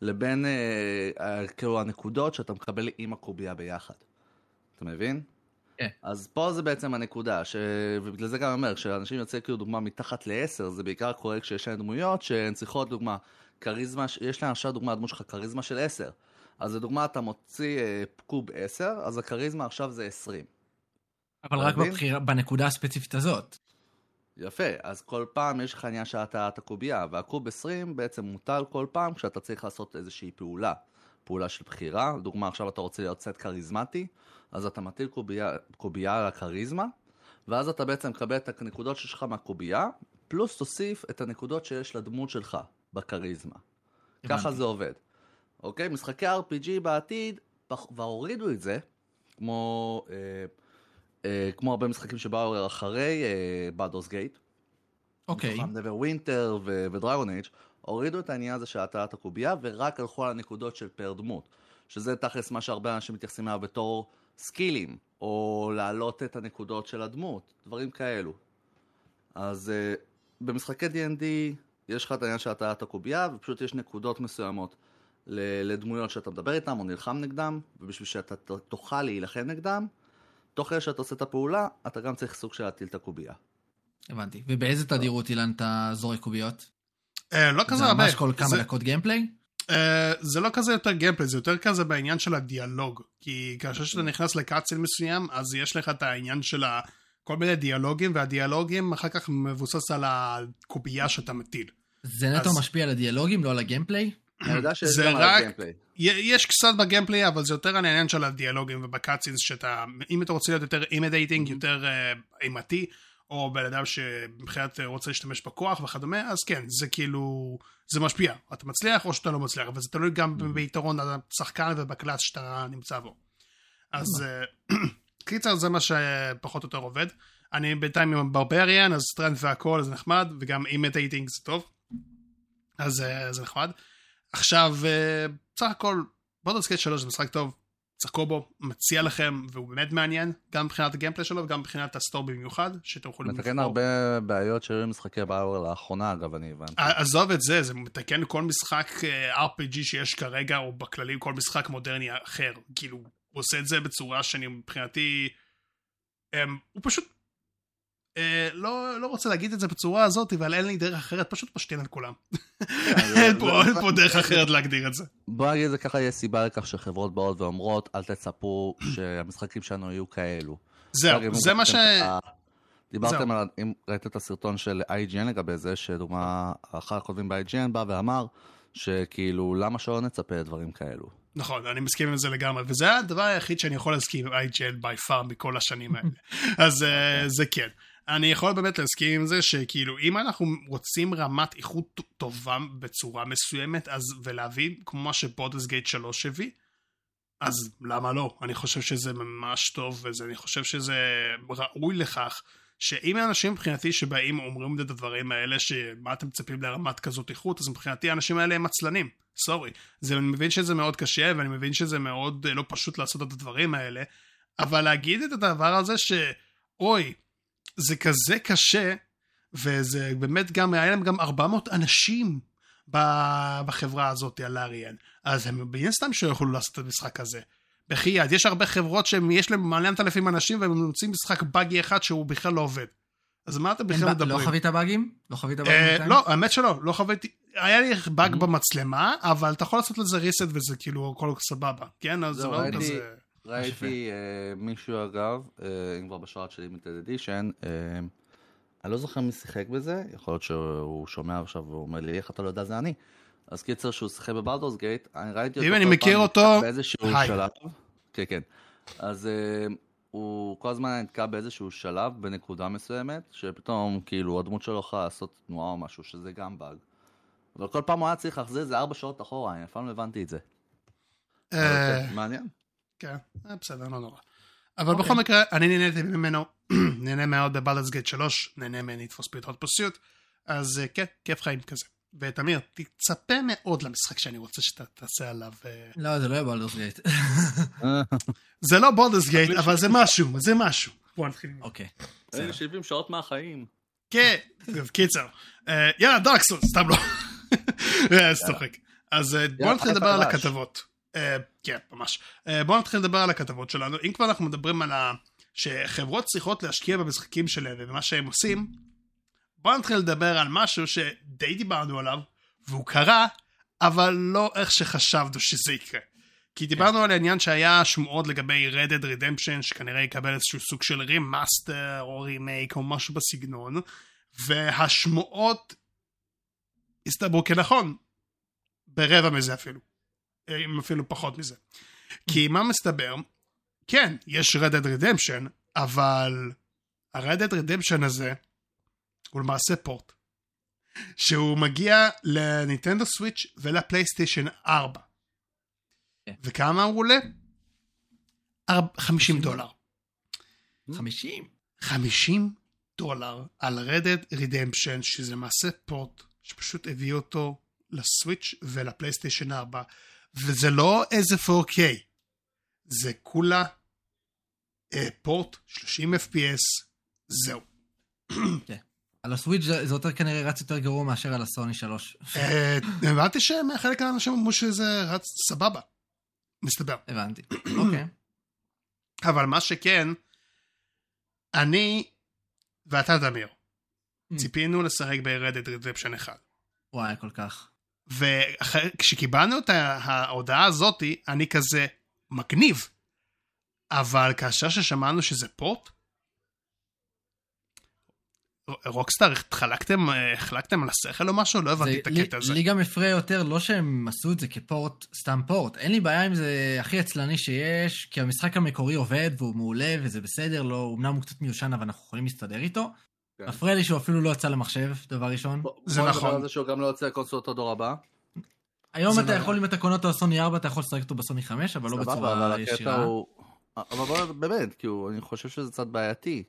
לבין אה, אה, כאילו הנקודות שאתה מקבל עם הקובייה ביחד. אתה מבין? כן. אז פה זה בעצם הנקודה, ש... ובגלל זה גם אני אומר, כשאנשים יוצאים כאילו דוגמה מתחת ל-10, זה בעיקר קורה כשיש להם דמויות שהן צריכות דוגמה, כריזמה, יש להם עכשיו דוגמה, הדמות שלך כריזמה של 10. אז לדוגמה אתה מוציא אה, קוב 10, אז הכריזמה עכשיו זה 20. אבל רק מבין? בבחירה, בנקודה הספציפית הזאת. יפה, אז כל פעם יש לך עניין שאתה את הקובייה, והקוב 20 בעצם מוטל כל פעם כשאתה צריך לעשות איזושהי פעולה. פעולה של בחירה, לדוגמה עכשיו אתה רוצה להיות סט כריזמטי, אז אתה מטיל קובייה, קובייה על הכריזמה, ואז אתה בעצם מקבל את הנקודות שיש לך מהקובייה, פלוס תוסיף את הנקודות שיש לדמות שלך בכריזמה. ככה. זה עובד. אוקיי? משחקי RPG בעתיד כבר הורידו את זה, כמו, אה, אה, כמו הרבה משחקים שבאו אחרי Baldur's Gate. אוקיי. Neverwinter ו Dragon Age, הורידו את העניין הזה של הטלת הקובייה, ורק הלכו על הנקודות של פר דמות. שזה תכלס מה שהרבה אנשים מתייחסים אליו בתור סקילים, או להעלות את הנקודות של הדמות, דברים כאלו. אז uh, במשחקי D&D יש לך את העניין של הטלת הקובייה, ופשוט יש נקודות מסוימות ל- לדמויות שאתה מדבר איתן או נלחם נגדם, ובשביל שאתה תוכל להילחם נגדם, תוך כדי שאתה עושה את הפעולה, אתה גם צריך סוג של להטיל את הקובייה. הבנתי. ובאיזה תדירות, אילן, אתה זורק קוביות? אה, לא כזה זה הרבה. ממש כל כמה זה- דקות gameplay? אה, זה לא כזה יותר gameplay, זה יותר כזה בעניין של הדיאלוג. כי כאשר שאתה נכנס ל cutscene מסוים, אז יש לך את העניין של ה- כל מיני דיאלוגים, והדיאלוגים אחר כך מבוסס על הקובייה שאתה מטיל. זה נטו אז- משפיע על הדיאלוגים, לא על ה gameplay? אני יודע שיש זה על רק- ה gameplay. יש קצת ב gameplay, אבל זה יותר על העניין של הדיאלוגים וב cutscenes, שאתה, אם אתה רוצה להיות יותר intimidating, יותר אה, אימתי, או בן אדם שמבחינת אה, רוצה להשתמש בכוח וכדומה, אז כן, זה כאילו, זה משפיע. אתה מצליח או שאתה לא מצליח, אבל זה תלוי גם ביתרון השחקן וב class שאתה נמצא בו. אז אה, קיצר, זה מה שפחות או יותר עובד. אני בינתיים עם barbarian, אז strength והכל זה נחמד, וגם intimidating זה טוב. אז אה, זה נחמד. עכשיו, בסך הכל, Baldur's Gate 3 זה משחק טוב, שחקו בו, מציע לכם, והוא באמת מעניין, גם מבחינת ה gameplay שלו וגם מבחינת ה story במיוחד, שאתם יכולים מתקן הרבה בעיות שהיו במשחקי BioWare לאחרונה, אגב, אני הבנתי. עזוב את זה, זה מתקן כל משחק אה, RPG שיש כרגע, או בכללי כל משחק מודרני אחר. כאילו, הוא עושה את זה בצורה שאני מבחינתי... אמ, הוא פשוט... אה, לא, לא רוצה להגיד את זה בצורה הזאת, אבל אין לי דרך אחרת, פשוט משתין על כולם. אין פה, אין פה דרך אחרת להגדיר את זה. בוא נגיד את זה ככה, יש סיבה לכך שחברות באות ואומרות, אל תצפו שהמשחקים שלנו יהיו כאלו. זהו, אם זה מה ש... דיברתם. על, אם ראית את הסרטון של IGN לגבי זה, שדוגמה, אחד הכותבים ב-IGN בא ואמר, שכאילו, למה שלא נצפה לדברים כאלו? נכון, אני מסכים עם זה לגמרי, וזה הדבר היחיד שאני יכול להסכים עם IGN by far מכל השנים האלה. אז אה, זה כן. אני יכול באמת להסכים עם זה שכאילו אם אנחנו רוצים רמת איכות טובה בצורה מסוימת אז ולהביא כמו מה שבודס גייט 3 הביא אז למה לא? אני חושב שזה ממש טוב ואני חושב שזה ראוי לכך שאם האנשים מבחינתי שבאים אומרים את הדברים האלה שמה אתם מצפים לרמת כזאת איכות אז מבחינתי האנשים האלה הם עצלנים. סורי. זה אני מבין שזה מאוד קשה ואני מבין שזה מאוד אה, לא פשוט לעשות את הדברים האלה אבל להגיד את הדבר הזה ש... זה כזה קשה, וזה באמת גם, היה להם גם 400 אנשים בחברה הזאת על אריאן, אז הם בין סתם שלא יכולו לעשות את המשחק הזה. בחייאת, יש הרבה חברות שיש להם מלא אלפים אנשים והם מוצאים משחק באגי אחד שהוא בכלל לא עובד. אז מה אתם בכלל מדברים? לא חווית באגים? לא חווית באגים? אה? לא, האמת שלא, לא חוויתי, היה לי באג Mhm. במצלמה, אבל אתה יכול לעשות לזה reset וזה כאילו הכל סבבה, כן? אז זה לא כזה... ראיתי אה, מישהו אגב, אה, אם כבר בשרת של לימיטד אדישן, אני לא זוכר מי שיחק בזה, יכול להיות שהוא שומע עכשיו והוא אומר לי, איך אתה לא יודע זה אני. אז קיצר שהוא שיחק בבלדורס גייט, אני ראיתי אותו אם אני מכיר אותו, באיזשהו היי. שלב. כן, כן. אז אה, הוא כל הזמן נתקע באיזשהו שלב, בנקודה מסוימת, שפתאום כאילו הדמות שלו יכולה לעשות תנועה או משהו, שזה גם באג. אבל כל פעם הוא היה צריך להחזיר את זה ארבע שעות אחורה, אני אף פעם לא הבנתי את זה. מעניין. כן, אה, בסדר, לא נורא. אבל אוקיי. בכל מקרה, אני נהניתי ממנו, נהנה מאוד ב Baldur's Gate 3, נהנה מ-Need for Speed Hot Pursuit, אז אה, כן, כיף חיים כזה. ותמיר, תצפה מאוד למשחק שאני רוצה שאתה תעשה עליו. אה, לא, זה לא יהיה Baldur's Gate. זה לא Baldur's Gate, אבל זה משהו, זה משהו. בוא נתחיל זה. אוקיי. היי, 70 שעות מהחיים. כן, קיצר. יאללה, Dark Souls, סתם לא. אז צוחק. אז בוא נתחיל לדבר על. הכתבות. אה, כן, ממש. אה, בוא נתחיל לדבר על הכתבות שלנו. אם כבר אנחנו מדברים על ה... שחברות צריכות להשקיע במשחקים שלהם ובמה שהם עושים, בוא נתחיל לדבר על משהו שדי דיברנו עליו, והוא קרה, אבל לא איך שחשבנו שזה יקרה. כי דיברנו על העניין שהיה שמועות לגבי Red Dead Redemption שכנראה יקבל איזשהו סוג של remaster או רימייק או משהו בסגנון והשמועות הסתברו כנכון ברבע מזה אפילו אם אפילו פחות מזה כי מה מסתבר כן יש Red Dead Redemption אבל ה-Red Dead Redemption הזה הוא למעשה פורט שהוא מגיע לניטנדו סוויץ' ולפלייסטיישן 4 כן. וכמה הוא עולה? ארבע- 50 דולר. 50? 50 דולר על Red Dead Redemption, שזה למעשה פורט שפשוט הביא אותו לסוויץ' ולפלייסטיישן 4, וזה לא איזה 4K, זה כולה אה, פורט 30 FPS, זהו. על הסוויץ' זה זה יותר כנראה רץ יותר גרוע מאשר על הסוני 3. אה, הבנתי שחלק מהאנשים אמרו שזה רץ סבבה, מסתבר. הבנתי. אוקיי. אבל מה שכן, אני ואתה דמיר, Mm. ציפינו לשחק ב-Red Dead Redemption 1. וואי, כל כך. וכשקיבלנו את ההודעה הזאתי, אני כזה מגניב. אבל כאשר ששמענו שזה פורט, רוקסטאר, החלקתם, החלקתם על השכל או משהו? לא הבנתי את הקטע הזה. לי גם הפריע יותר לא שהם עשו את זה כפורט, סתם פורט. אין לי בעיה עם זה הכי עצלני שיש, כי המשחק המקורי עובד והוא מעולה וזה בסדר, לא, אמנם הוא קצת מיושן אבל אנחנו יכולים להסתדר איתו. כן. מפריע לי שהוא אפילו לא יצא למחשב, דבר ראשון. זה בוא נדבר נכון. על זה שהוא גם לא יוצא לקונסולות הדור הבא. היום אתה לא- יכול, אם אתה קונה אותו בסוני 4, אתה יכול לשחק אותו בסוני 5, אבל לא בצורה אבל הקטע ישירה. הוא... אבל בוא, באמת, כאילו, אני חושב שזה קצת בעייתי.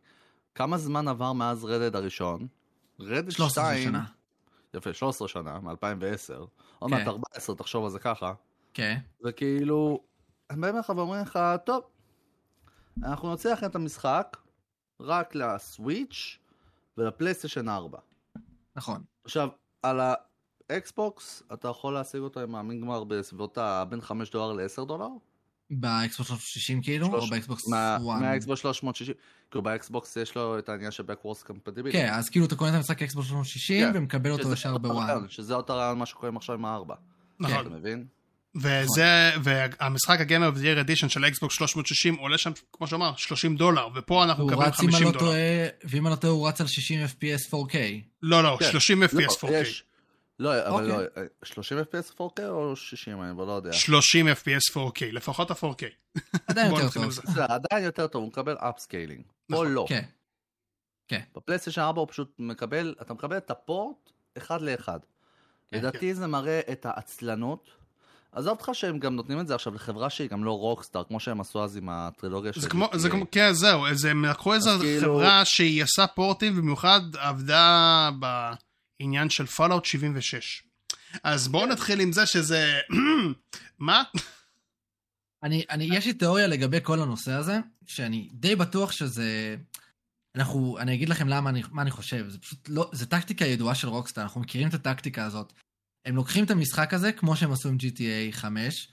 כמה זמן עבר מאז רדד הראשון? רדד 13 2... שנה. יפה, 13 שנה, מ-2010. עוד כן. מעט 14, תחשוב על זה ככה. כן. וכאילו, הם באים לך ואומרים לך, טוב, אנחנו נוציא לכם את המשחק רק לסוויץ' ולפלייסטיישן 4. נכון. עכשיו, על האקסבוקס, אתה יכול להשיג אותו עם ה main game בסביבות ה... בין 5 דולר ל-10 דולר? באקסבוקס 360 כאילו, או שלוש- באקסבוקס מה- 1? מהאקסבוקס 360. כאילו באקסבוקס יש לו את העניין של Backwards Compatibility. כן, אז כאילו אתה קונה את המשחק אקסבוקס 360 כן, ומקבל אותו ישר אותו בוואן. רעיון, שזה אותו רעיון מה שקורה עכשיו עם הארבע. אתה נכון. מבין? וזה, והמשחק ה Game of the year edition של האקסבוקס 360 עולה שם, כמו שאמר, 30 דולר, ופה אנחנו הוא מקבלים רץ, אם אני 50 לא דולר. טועה, ואם אני לא טועה, הוא רץ על 60 FPS 4K. לא, לא, כן. 30 לא, FPS 4K. יש- לא, אבל אוקיי. לא, 30 FPS 4K או 60 אני לא יודע. 30 FPS 4K, לפחות ה-4K. עדיין יותר טוב. עדיין יותר טוב, הוא מקבל upscaling. פה נכון, לא. כן. בפלייסטיישן 4 הוא פשוט מקבל, אתה מקבל את ה port אחד לאחד. כן, לדעתי זה מראה את העצלנות. עזוב אותך שהם גם נותנים את זה עכשיו לחברה שהיא גם לא רוקסטאר, כמו שהם עשו אז עם הטרילוגיה של זה כמו. זה כמו, כן, זהו, אז הם לקחו איזו כאילו- חברה שהיא עשה פורטים, במיוחד עבדה בעניין של פולאאוט 76. אז בואו נתחיל עם זה שזה... מה? אני, אני, יש לי תיאוריה לגבי כל הנושא הזה, שאני די בטוח שזה... אנחנו, אני אגיד לכם למה אני, מה אני חושב, זה פשוט לא, זה טקטיקה ידועה של רוקסטאר, אנחנו מכירים את הטקטיקה הזאת. הם לוקחים את המשחק הזה, כמו שהם עשו עם GTA 5,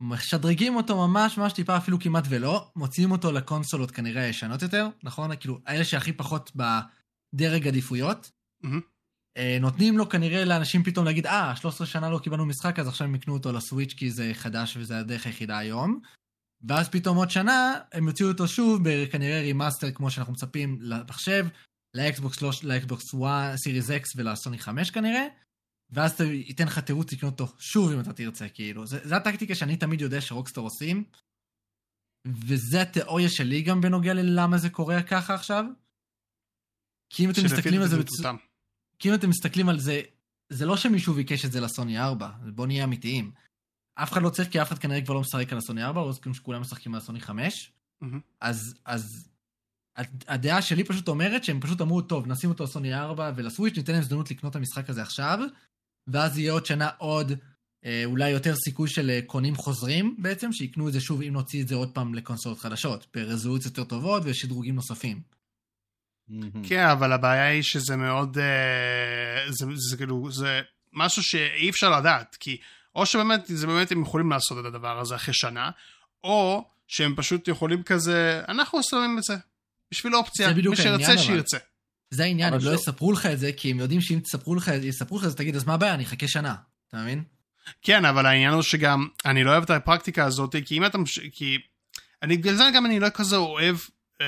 משדרגים אותו ממש ממש טיפה אפילו כמעט ולא, מוציאים אותו לקונסולות כנראה הישנות יותר, נכון? כאילו, האלה שהכי פחות בדרג עדיפויות. אה, נותנים לו כנראה לאנשים פתאום להגיד, אה, 13 שנה לא קיבלנו משחק, אז עכשיו הם יקנו אותו לסוויץ' כי זה חדש וזה הדרך היחידה היום. ואז פתאום עוד שנה, הם יוציאו אותו שוב בכנראה remaster כמו שאנחנו מצפים למחשב, לאקסבוקס 3, לאקסבוקס 1, Series X ולסוני 5 כנראה, ואז זה ייתן לך תירוץ לקנות אותו שוב אם אתה תרצה, כאילו. זה, זה הטקטיקה שאני תמיד יודע שרוקסטאר עושים, וזה התיאוריה שלי גם בנוגע ללמה זה קורה ככה עכשיו. כי אם אתם מסתכלים על זה, בצ... כי אם אתם מסתכלים על זה, זה לא שמישהו ביקש את זה לסוני 4, בואו נהיה אמיתיים. אף אחד לא צריך, כי אף אחד כנראה כבר לא משחק על הסוני 4, או שכולם משחקים על הסוני 5. מהמם. אז, אז הד- הדעה שלי פשוט אומרת שהם פשוט אמרו, טוב, נשים אותו לסוני 4 ולסוויץ', ניתן להם הזדמנות לקנות את המשחק הזה עכשיו, ואז יהיה עוד שנה עוד, אה, אולי יותר סיכוי של אה, קונים חוזרים בעצם, שיקנו את זה שוב אם נוציא את זה עוד פעם לקונסולות חדשות, ברזולוציות יותר טובות ושדרוגים נוספים. כן, אבל הבעיה היא שזה מאוד... אה, זה, זה כאילו, זה משהו שאי אפשר לדעת, כי או שבאמת, זה באמת הם יכולים לעשות את הדבר הזה אחרי שנה, או שהם פשוט יכולים כזה, אנחנו שמים את זה, בשביל אופציה, מי שירצה. שירצה. זה העניין, הם לא יספרו לך את זה, כי הם יודעים שאם תספרו לך, יספרו לך את זה, תגיד, אז מה הבעיה, אני אחכה שנה, אתה מבין? כן, אבל העניין הוא שגם, אני לא אוהב את הפרקטיקה הזאת, כי אם אתה, כי, אני, בגלל זה גם אני לא כזה אוהב אה,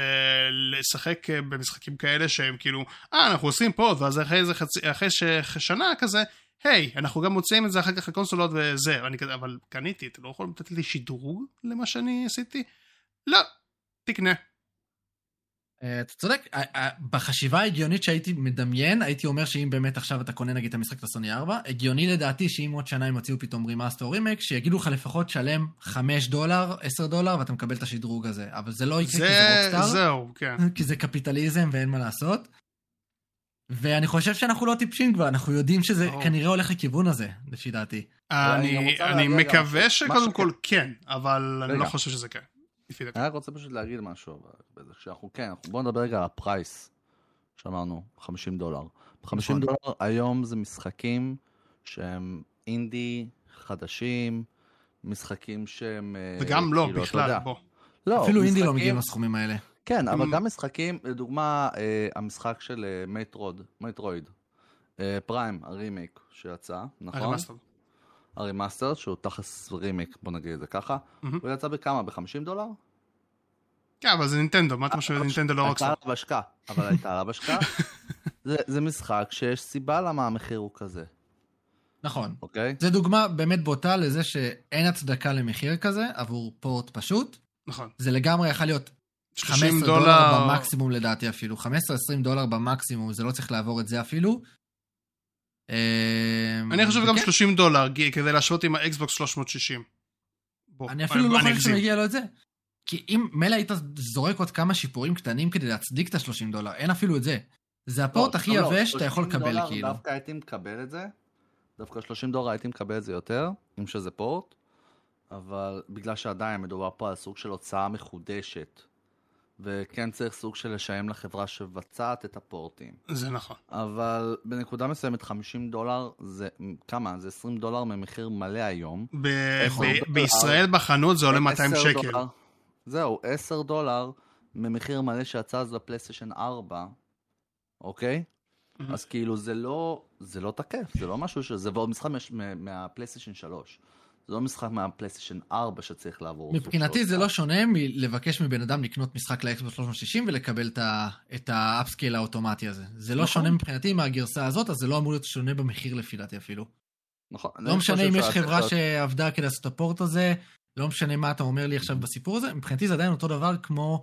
לשחק אה, במשחקים כאלה שהם כאילו, אה, אנחנו עושים פה, ואז אחרי איזה חצי, אחרי שנה כזה, היי, אנחנו גם מוציאים את זה אחר כך לקונסולות וזה, ואני כזה, אבל קניתי, אתם לא יכולים לתת לי שדרוג למה שאני עשיתי? לא, תקנה. אה, אתה צודק, אה, אה, בחשיבה ההגיונית שהייתי מדמיין, הייתי אומר שאם באמת עכשיו אתה קונה נגיד את המשחק לסוני 4, הגיוני לדעתי שאם עוד שנה הם יוציאו פתאום remaster או רימק, שיגידו לך לפחות שלם 5 דולר, 10 דולר, ואתה מקבל את השדרוג הזה. אבל זה לא יקרה כי זה זה, רוקסטאר, זהו, כן. כי זה קפיטליזם ואין מה לעשות. ואני חושב שאנחנו לא טיפשים כבר, אנחנו יודעים שזה ברור. כנראה הולך לכיוון הזה, לפי דעתי. אני אני, מקווה שקודם כל כן, אבל אני. לא חושב שזה כן. לפי דעתי. אני רק רוצה פשוט להגיד משהו, אבל בזה שאנחנו כן, אנחנו- בואו נדבר רגע על הפרייס שאמרנו, 50 דולר. 50 נכון. דולר היום זה משחקים שהם אינדי, חדשים, משחקים שהם... אה, וגם לא, כאילו, בכלל. בוא. לא, אפילו אינדי לא משחקים- מגיעים לסכומים האלה. כן, אבל Mm. גם משחקים, לדוגמה, אה, המשחק של אה, Metroid, אה, Prime, הרימייק שיצא, נכון? ה remaster. שהוא תכלס רימייק, בוא נגיד את זה ככה. הוא יצא בכמה? ב-50 דולר? כן, אבל זה נינטנדו, מה אתה חושב על נינטנדו לא הייתה רוקסטאר? עליו השקעה, אבל הייתה עליו השקעה. זה- זה משחק שיש סיבה למה המחיר הוא כזה, נכון. אוקיי? זה דוגמה באמת בוטה לזה שאין הצדקה למחיר כזה עבור port פשוט. נכון. זה לגמרי יכול להיות 15 30 דולר דולר, במקסימום לדעתי אפילו. 15-20 דולר במקסימום, זה לא צריך לעבור את זה אפילו. אמ, אני חושב גם וכן, 30 דולר, כי- כדי להשוות עם האקסבוקס 360. בוא, אני אפילו לא חושב. שמגיע לו את זה. כי אם מילא היית זורק עוד כמה שיפורים קטנים כדי להצדיק את ה-30 דולר, אין אפילו את זה. זה ה port הכי לא, לא, יבש שאתה יכול 30 לקבל דולר כאילו. דווקא הייתי מקבל את זה, דווקא 30 דולר הייתי מקבל את זה יותר, אם שזה פורט, אבל בגלל שעדיין מדובר פה על סוג של הוצאה מחודשת, וכן צריך סוג של לשלם לחברה שמבצעת את הפורטים. זה נכון. אבל בנקודה מסוימת 50 דולר זה, כמה? זה 20 דולר ממחיר מלא היום. ב-. ב- בישראל בחנות זה עולה 200 10 שקל. דולר. זהו, 10 דולר ממחיר מלא שיצא אז לפלייסטיישן 4, אוקיי? Mhm. אז כאילו זה לא, זה לא תקף, זה לא משהו ש... זה ועוד משחק מש- מה- מהפלייסטיישן 3. זה לא משחק מהפלייסטיישן 4 שצריך לעבור. מבחינתי זה לא. שונה מלבקש מבן אדם לקנות משחק לאקסבוקס 360 ולקבל את ה upscale האוטומטי הזה. זה לא נכון. שונה מבחינתי מהגרסה הזאת, אז זה לא אמור להיות שונה במחיר לפי דעתי אפילו. נכון. לא משנה אם יש חברה שעבדה כדי לעשות את ה port הזה, לא משנה מה אתה אומר לי עכשיו בסיפור הזה, מבחינתי זה עדיין אותו דבר כמו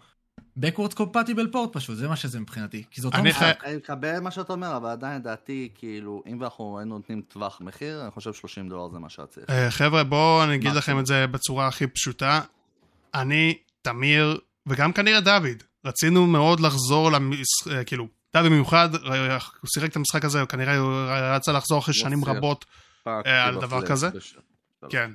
backwards compatible port פשוט, זה מה שזה מבחינתי. כי זה אותו אני משחק. אני מקבל מה שאתה אומר, אבל עדיין לדעתי, כאילו, אם אנחנו היינו נותנים טווח מחיר, אני חושב 30 דולר זה מה שהיה צריך. אה, חבר'ה, בואו אני אגיד מה? לכם את זה בצורה הכי פשוטה. אני, תמיר, וגם כנראה דוד, רצינו מאוד לחזור למשחק, כאילו, דוד במיוחד, אה, הוא שיחק את המשחק הזה, הוא כנראה הוא רצה לחזור אחרי שנים. רבות, על דבר כזה? כן.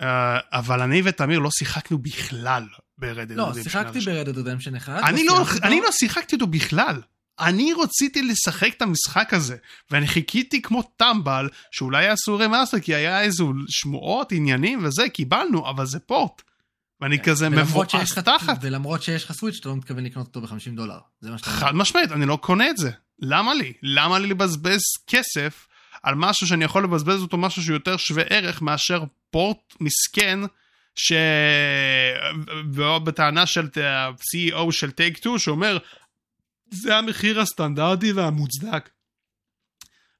אה, אבל אני ותמיר לא שיחקנו בכלל ב-Red Dead לא, שיחקתי ב-Red Dead Redemption 1. אני לא, סיימתי אני. לא שיחקתי אותו בכלל. אני רציתי לשחק את המשחק הזה, ואני חיכיתי כמו טמבל שאולי יעשו remaster, כי היה איזה שמועות, עניינים וזה, קיבלנו, אבל זה port. ואני כזה כן. שיש מבואס תחת. ולמרות שיש לך סוויץ', אתה לא מתכוון לקנות אותו ב-50 דולר. זה מה שאתה. חד משמעית, אני לא קונה את זה. למה לי? למה לי לבזבז כסף על משהו שאני יכול לבזבז אותו משהו שהוא יותר שווה ערך מאשר port מסכן ש... בטענה של ה-CEO של טייק 2 שאומר זה המחיר הסטנדרטי והמוצדק.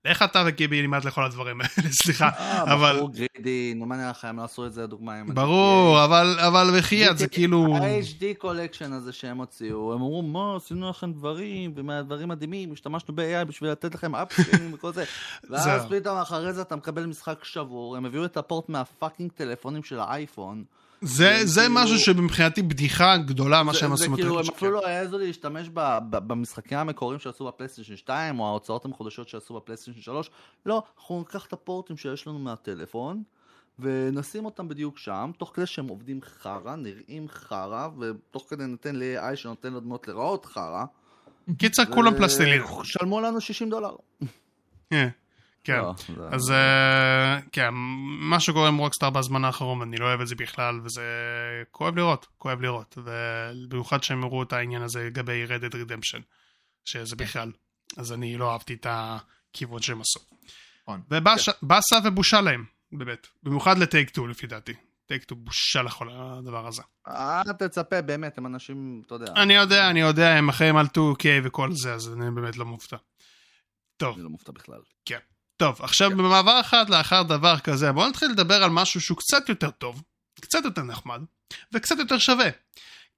לך אתה וגיבי לימד לכל הדברים האלה, סליחה. אה, אבל- בחור greedy, נו מה נראה לך, הם לא עשו את זה לדוגמה עם... ברור, אבל, בחייאת זה כאילו... ה-HD קולקשן הזה שהם הוציאו, הם אמרו, מה, עשינו לכם דברים, ומהדברים מדהימים, השתמשנו ב-AI בשביל לתת לכם upscale-ים וכל זה. ואז. פתאום אחרי זה אתה מקבל משחק שבור, הם הביאו את ה-port מהפאקינג טלפונים של האייפון. זה, זה כאילו- משהו שבמבחינתי בדיחה גדולה מה זה- שהם זה עשו כאילו, הם. אפילו לא העזו להשתמש ב- ב- במשחקים המקוריים שעשו בפלייסטיישן 2, או ההוצאות המחודשות שעשו בפלייסטיישן 3. לא, אנחנו ניקח את הפורטים שיש לנו מהטלפון, ונשים אותם בדיוק שם, תוך כדי שהם עובדים חרא, נראים חרא, ותוך כדי ניתן ל-AI שנותן לדמות לראות חרא. קיצר כולם פלסטלינה. שלמו לנו 60 דולר. כן. כן. לא, זה- אז אה, כן, מה שקורה עם רוקסטאר בזמן האחרון, אני לא אוהב את זה בכלל, וזה כואב לראות, כואב לראות. ובמיוחד שהם הראו את העניין הזה לגבי רדד רדמפשן, שזה בכלל. אז אני לא אהבתי את הכיוון שהם עשו. נכון. ובאסה ובושה להם, באמת. במיוחד לטייק 2 לפי דעתי. טייק 2 בושה לכל הדבר הזה. אל תצפה, באמת, הם אנשים, אתה יודע, אני יודע, אני יודע, הם אחראים על 2K וכל זה, אז אני באמת לא מופתע. טוב. אני לא מופתע בכלל. טוב, עכשיו במעבר אחד לאחר דבר כזה, בואו נתחיל לדבר על משהו שהוא קצת יותר טוב, קצת יותר נחמד, וקצת יותר שווה.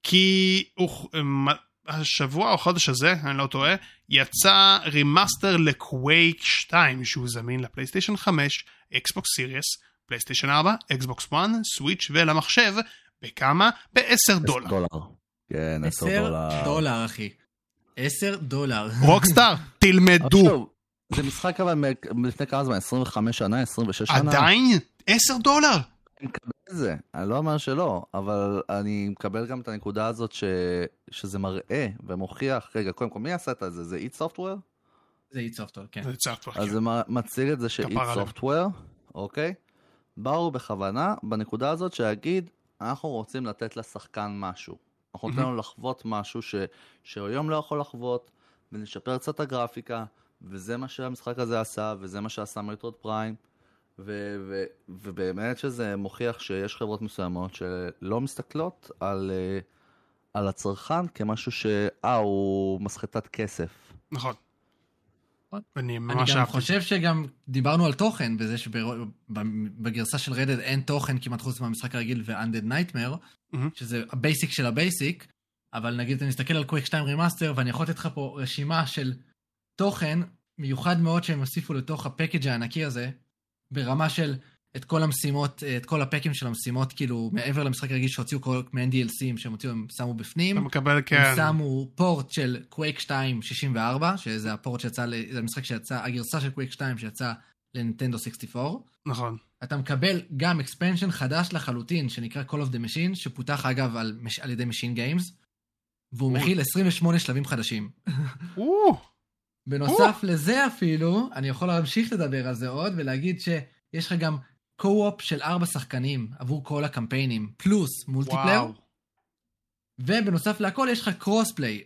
כי הוא, מ- השבוע או החודש הזה, אני לא טועה, יצא remaster ל-Quake 2, שהוא זמין לפלייסטיישן 5, אקסבוקס Series, פלייסטיישן 4, אקסבוקס One, סוויץ' ולמחשב, בכמה? ב-10 דולר. דולר. כן, 10 10 דולר. דולר, אחי. 10 דולר. Rockstar, תלמדו. זה משחק אבל מלפני כמה זמן? 25 שנה? 26 שנה? עדיין? 10 דולר. אני מקבל את זה, אני לא אומר שלא, אבל אני מקבל גם את הנקודה הזאת ש... שזה מראה ומוכיח, רגע, קודם כל, מי עשה את זה? זה איט סופטוור? זה איט סופטוור, כן. זה צעק כבר. אז זה מציג את זה ש-id. Software, אוקיי? באו בכוונה בנקודה הזאת שיגיד, אנחנו רוצים לתת לשחקן משהו. אנחנו נותנים לו לחוות משהו ש... שהיום לא יכול לחוות, ונשפר קצת את הגרפיקה, וזה מה שהמשחק הזה עשה, וזה מה שעשה מטרוד פריים. ו- ו- ובאמת שזה מוכיח שיש חברות מסוימות שלא מסתכלות על, אה, על הצרכן כמשהו אה, הוא מסחטת כסף. נכון. נכון. אני אני ממש גם אהבתי. חושב שגם דיברנו על תוכן, בזה שבגרסה של רדד אין תוכן כמעט חוץ מהמשחק הרגיל ו-Undead Nightmare, מהמם. שזה ה-basic של ה-basic, אבל נגיד אתה מסתכל על Quake 2 remaster, ואני יכול לתת לך פה רשימה של תוכן מיוחד מאוד שהם הוסיפו לתוך ה-package הענקי הזה, ברמה של את כל המשימות, את כל ה-packים של המשימות, כאילו, מעבר למשחק הרגיל שהוציאו כל מעין DLCים שהם הוציאו, הם שמו בפנים. אתה מקבל, הם כן. שמו port של Quake 2 64, שזה ה-port שיצא, זה המשחק שיצא, הגרסה של קווייק 2 שיצא לנינטנדו 64. נכון. אתה מקבל גם expansion חדש לחלוטין, שנקרא Call of the Machine, שפותח אגב על, על ידי Machine Games, והוא. מכיל 28 שלבים חדשים. או, בנוסף לזה אפילו, אני יכול להמשיך לדבר על זה עוד, ולהגיד שיש לך גם co-op של ארבע שחקנים עבור כל הקמפיינים, פלוס multiplayer. ובנוסף להכל יש לך crossplay.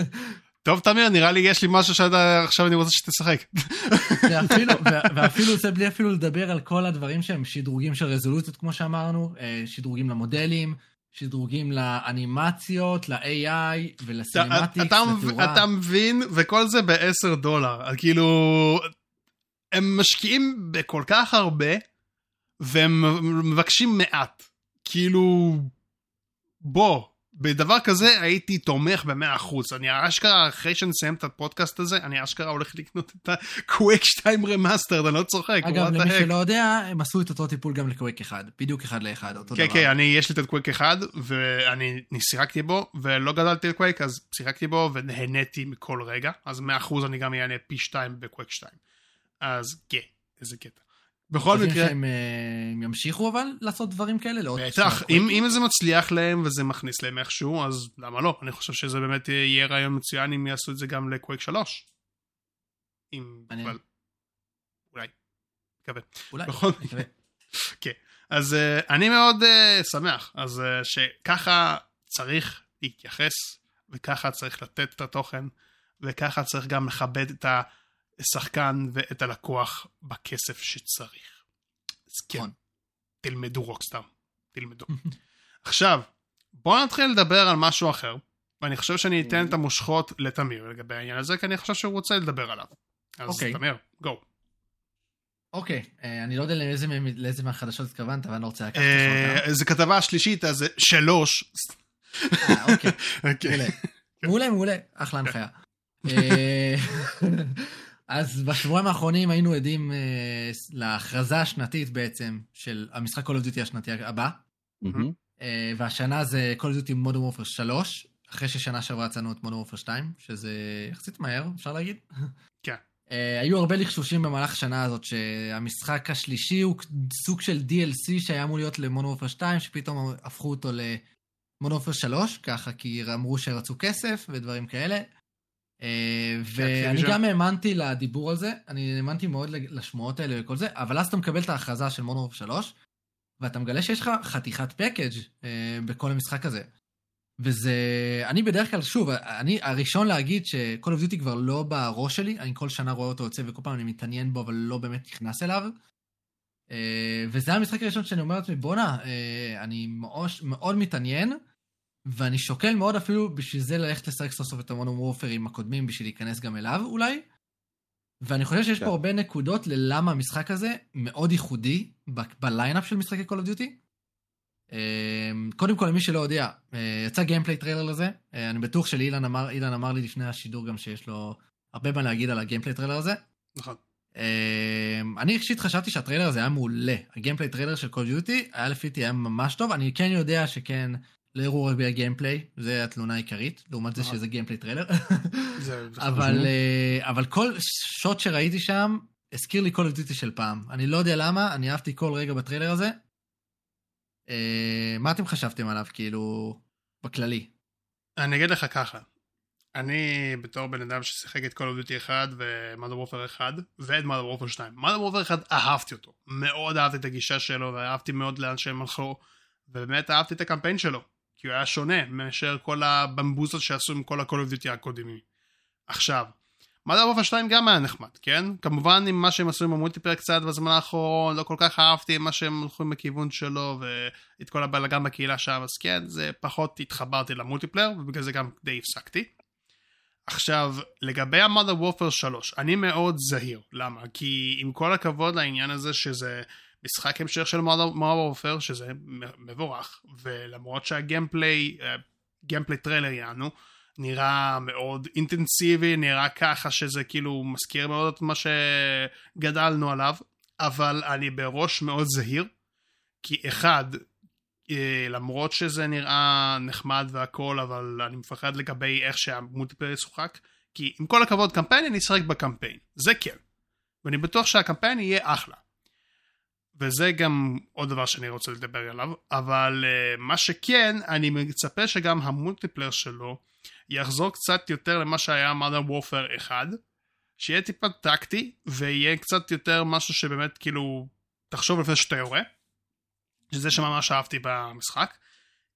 טוב, תמיר, נראה לי יש לי משהו שעכשיו אני רוצה שתשחק. ואפילו, ואפילו זה בלי אפילו לדבר על כל הדברים שהם שדרוגים של רזולוציות, כמו שאמרנו, אה, שדרוגים למודלים, שדרוגים לאנימציות, ל-AI ול-cinematics, לתאורה. אתה מבין, וכל זה ב-10 דולר. כאילו, הם משקיעים בכל כך הרבה, והם מבקשים מעט. כאילו, בוא, בדבר כזה הייתי תומך במאה אחוז. אני אשכרה, אחרי שנסיים את הפודקאסט הזה, אני אשכרה הולך לקנות את ה-Quake 2 remaster, אני לא צוחק. אגב, למי. שלא יודע, הם עשו את אותו טיפול גם ל-Quake אחד, בדיוק אחד לאחד, אותו כן, דבר. כן, אני, יש לי את ה-Quake אחד, ואני אני שיחקתי בו, ולא גדלתי על קווייק, אז שיחקתי בו ונהניתי מכל רגע, אז מאה אחוז אני גם אענה פי שתיים ב-Quake שתיים. אז כן, איזה קטע. בכל מקרה, שהם אה, ימשיכו אבל לעשות דברים כאלה? לעוד בטח, אם, זה מצליח להם וזה מכניס להם איכשהו, אז למה לא? אני חושב שזה באמת יהיה רעיון מצוין אם יעשו את זה גם לקווייק 3. אם. אבל... אולי. מקווה. אולי, בכל נקווה. אז uh, אני מאוד uh, שמח, אז uh, שככה צריך להתייחס, וככה צריך לתת את התוכן, וככה צריך גם לכבד את השחקן ואת הלקוח בכסף שצריך. אז כן, נכון. תלמדו רוקסטאר, תלמדו. עכשיו, בואו נתחיל לדבר על משהו אחר, ואני חושב שאני אתן את המושכות לתמיר לגבי העניין הזה, כי אני חושב שהוא רוצה לדבר עליו. אז אוקיי. תמיר, גו. אוקיי, אה, אני לא יודע לאיזה לאיזה מהחדשות התכוונת, אבל אני לא רוצה לקחת לך אותם. זו כתבה השלישית, אז שלוש. אה, אוקיי, אוקיי. מעולה. מעולה, מעולה, אחלה הנחיה. אז בשבועיים האחרונים היינו עדים אה, להכרזה השנתית בעצם של המשחק Call of Duty השנתי הבא. אה, והשנה זה Call of Duty Modern Warfare 3, אחרי ששנה שעברה יצאנו את Modern Warfare 2, שזה יחסית מהר, אפשר להגיד. כן. אה, היו הרבה לחשושים במהלך השנה הזאת, שהמשחק השלישי הוא סוג של DLC שהיה אמור להיות ל-Modern Warfare 2, שפתאום הפכו אותו ל-Modern Warfare 3, ככה כי אמרו שרצו כסף ודברים כאלה. אה, ואני. גם האמנתי לדיבור על זה, אני האמנתי מאוד לשמועות האלה וכל זה, אבל אז אתה מקבל את ההכרזה של Warfare 3, ואתה מגלה שיש לך חתיכת פקאג' אה, בכל המשחק הזה. וזה, אני בדרך כלל, שוב, אני הראשון להגיד ש-Call of Duty כבר לא בראש שלי, אני כל שנה רואה אותו יוצא וכל פעם אני מתעניין בו, אבל לא באמת נכנס אליו. אה, וזה המשחק הראשון שאני אומר לעצמי, בואנה, אני מאוד, מאוד מתעניין, ואני שוקל מאוד אפילו בשביל זה ללכת לשחק סוף סוף את המונום וורפרים הקודמים, בשביל להיכנס גם אליו אולי. ואני חושב שיש כן. פה הרבה נקודות ללמה המשחק הזה מאוד ייחודי ב-lineup של משחקי Call of Duty. אה, קודם כל, למי שלא יודע, אה, יצא gameplay trailer לזה. אה, אני בטוח שאילן אמר, אמר לי לפני השידור גם שיש לו הרבה מה להגיד על ה-gameplay trailer הזה. נכון. אה, אני אישית חשבתי שהטריילר הזה היה מעולה. ה-gameplay trailer של Call of Duty היה לפי דעתי היה ממש טוב. אני כן יודע שכן, לא הראו רק ה-gameplay, זה התלונה העיקרית, לעומת זה נכון. שזה gameplay trailer. אבל. אה, אבל כל שוט שראיתי שם הזכיר לי of Duty של פעם. אני לא יודע למה, אני אהבתי כל רגע בטריילר הזה. אה, מה אתם חשבתם עליו, כאילו, בכללי? אני אגיד לך ככה, אני בתור בן אדם ששיחק את of Duty 1 ו-Mother Warfare 1 ואת Mother Warfare 2. Mother Warfare 1 אהבתי אותו, מאוד אהבתי את הגישה שלו ואהבתי מאוד לאן שהם הלכו ובאמת אהבתי את הקמפיין שלו כי הוא היה שונה מאשר כל הבמבוזות שעשו עם כל ה-Call of Duty הקודמים. עכשיו, Mother Warfare 2 גם היה נחמד, כן? כמובן עם מה שהם עשו עם המולטיפלר קצת בזמן האחרון, לא כל כך אהבתי מה שהם הלכו עם הכיוון שלו ואת כל הבלאגן בקהילה שם, אז כן, זה פחות התחברתי למולטיפלר ובגלל זה גם די הפסקתי. עכשיו, לגבי ה-Mother Warfare 3, אני מאוד זהיר. למה? כי עם כל הכבוד לעניין הזה שזה משחק המשך של Mother Warfare, שזה מבורך, ולמרות שהגיימפליי, אה, gameplay trailer יענו, נראה מאוד אינטנסיבי, נראה ככה שזה כאילו מזכיר מאוד את מה שגדלנו עליו, אבל אני בראש מאוד זהיר, כי אחד, אה, למרות שזה נראה נחמד והכל, אבל אני מפחד לגבי איך שה-multiplayer ישוחק, כי עם כל הכבוד קמפיין, אני אשחק בקמפיין, זה כן. ואני בטוח שהקמפיין יהיה אחלה. וזה גם עוד דבר שאני רוצה לדבר עליו, אבל uh, מה שכן, אני מצפה שגם המולטיפלר שלו יחזור קצת יותר למה שהיה Modern Warfare 1, שיהיה טיפה טקטי, ויהיה קצת יותר משהו שבאמת כאילו, תחשוב לפני שאתה יורה, שזה שממש אהבתי במשחק,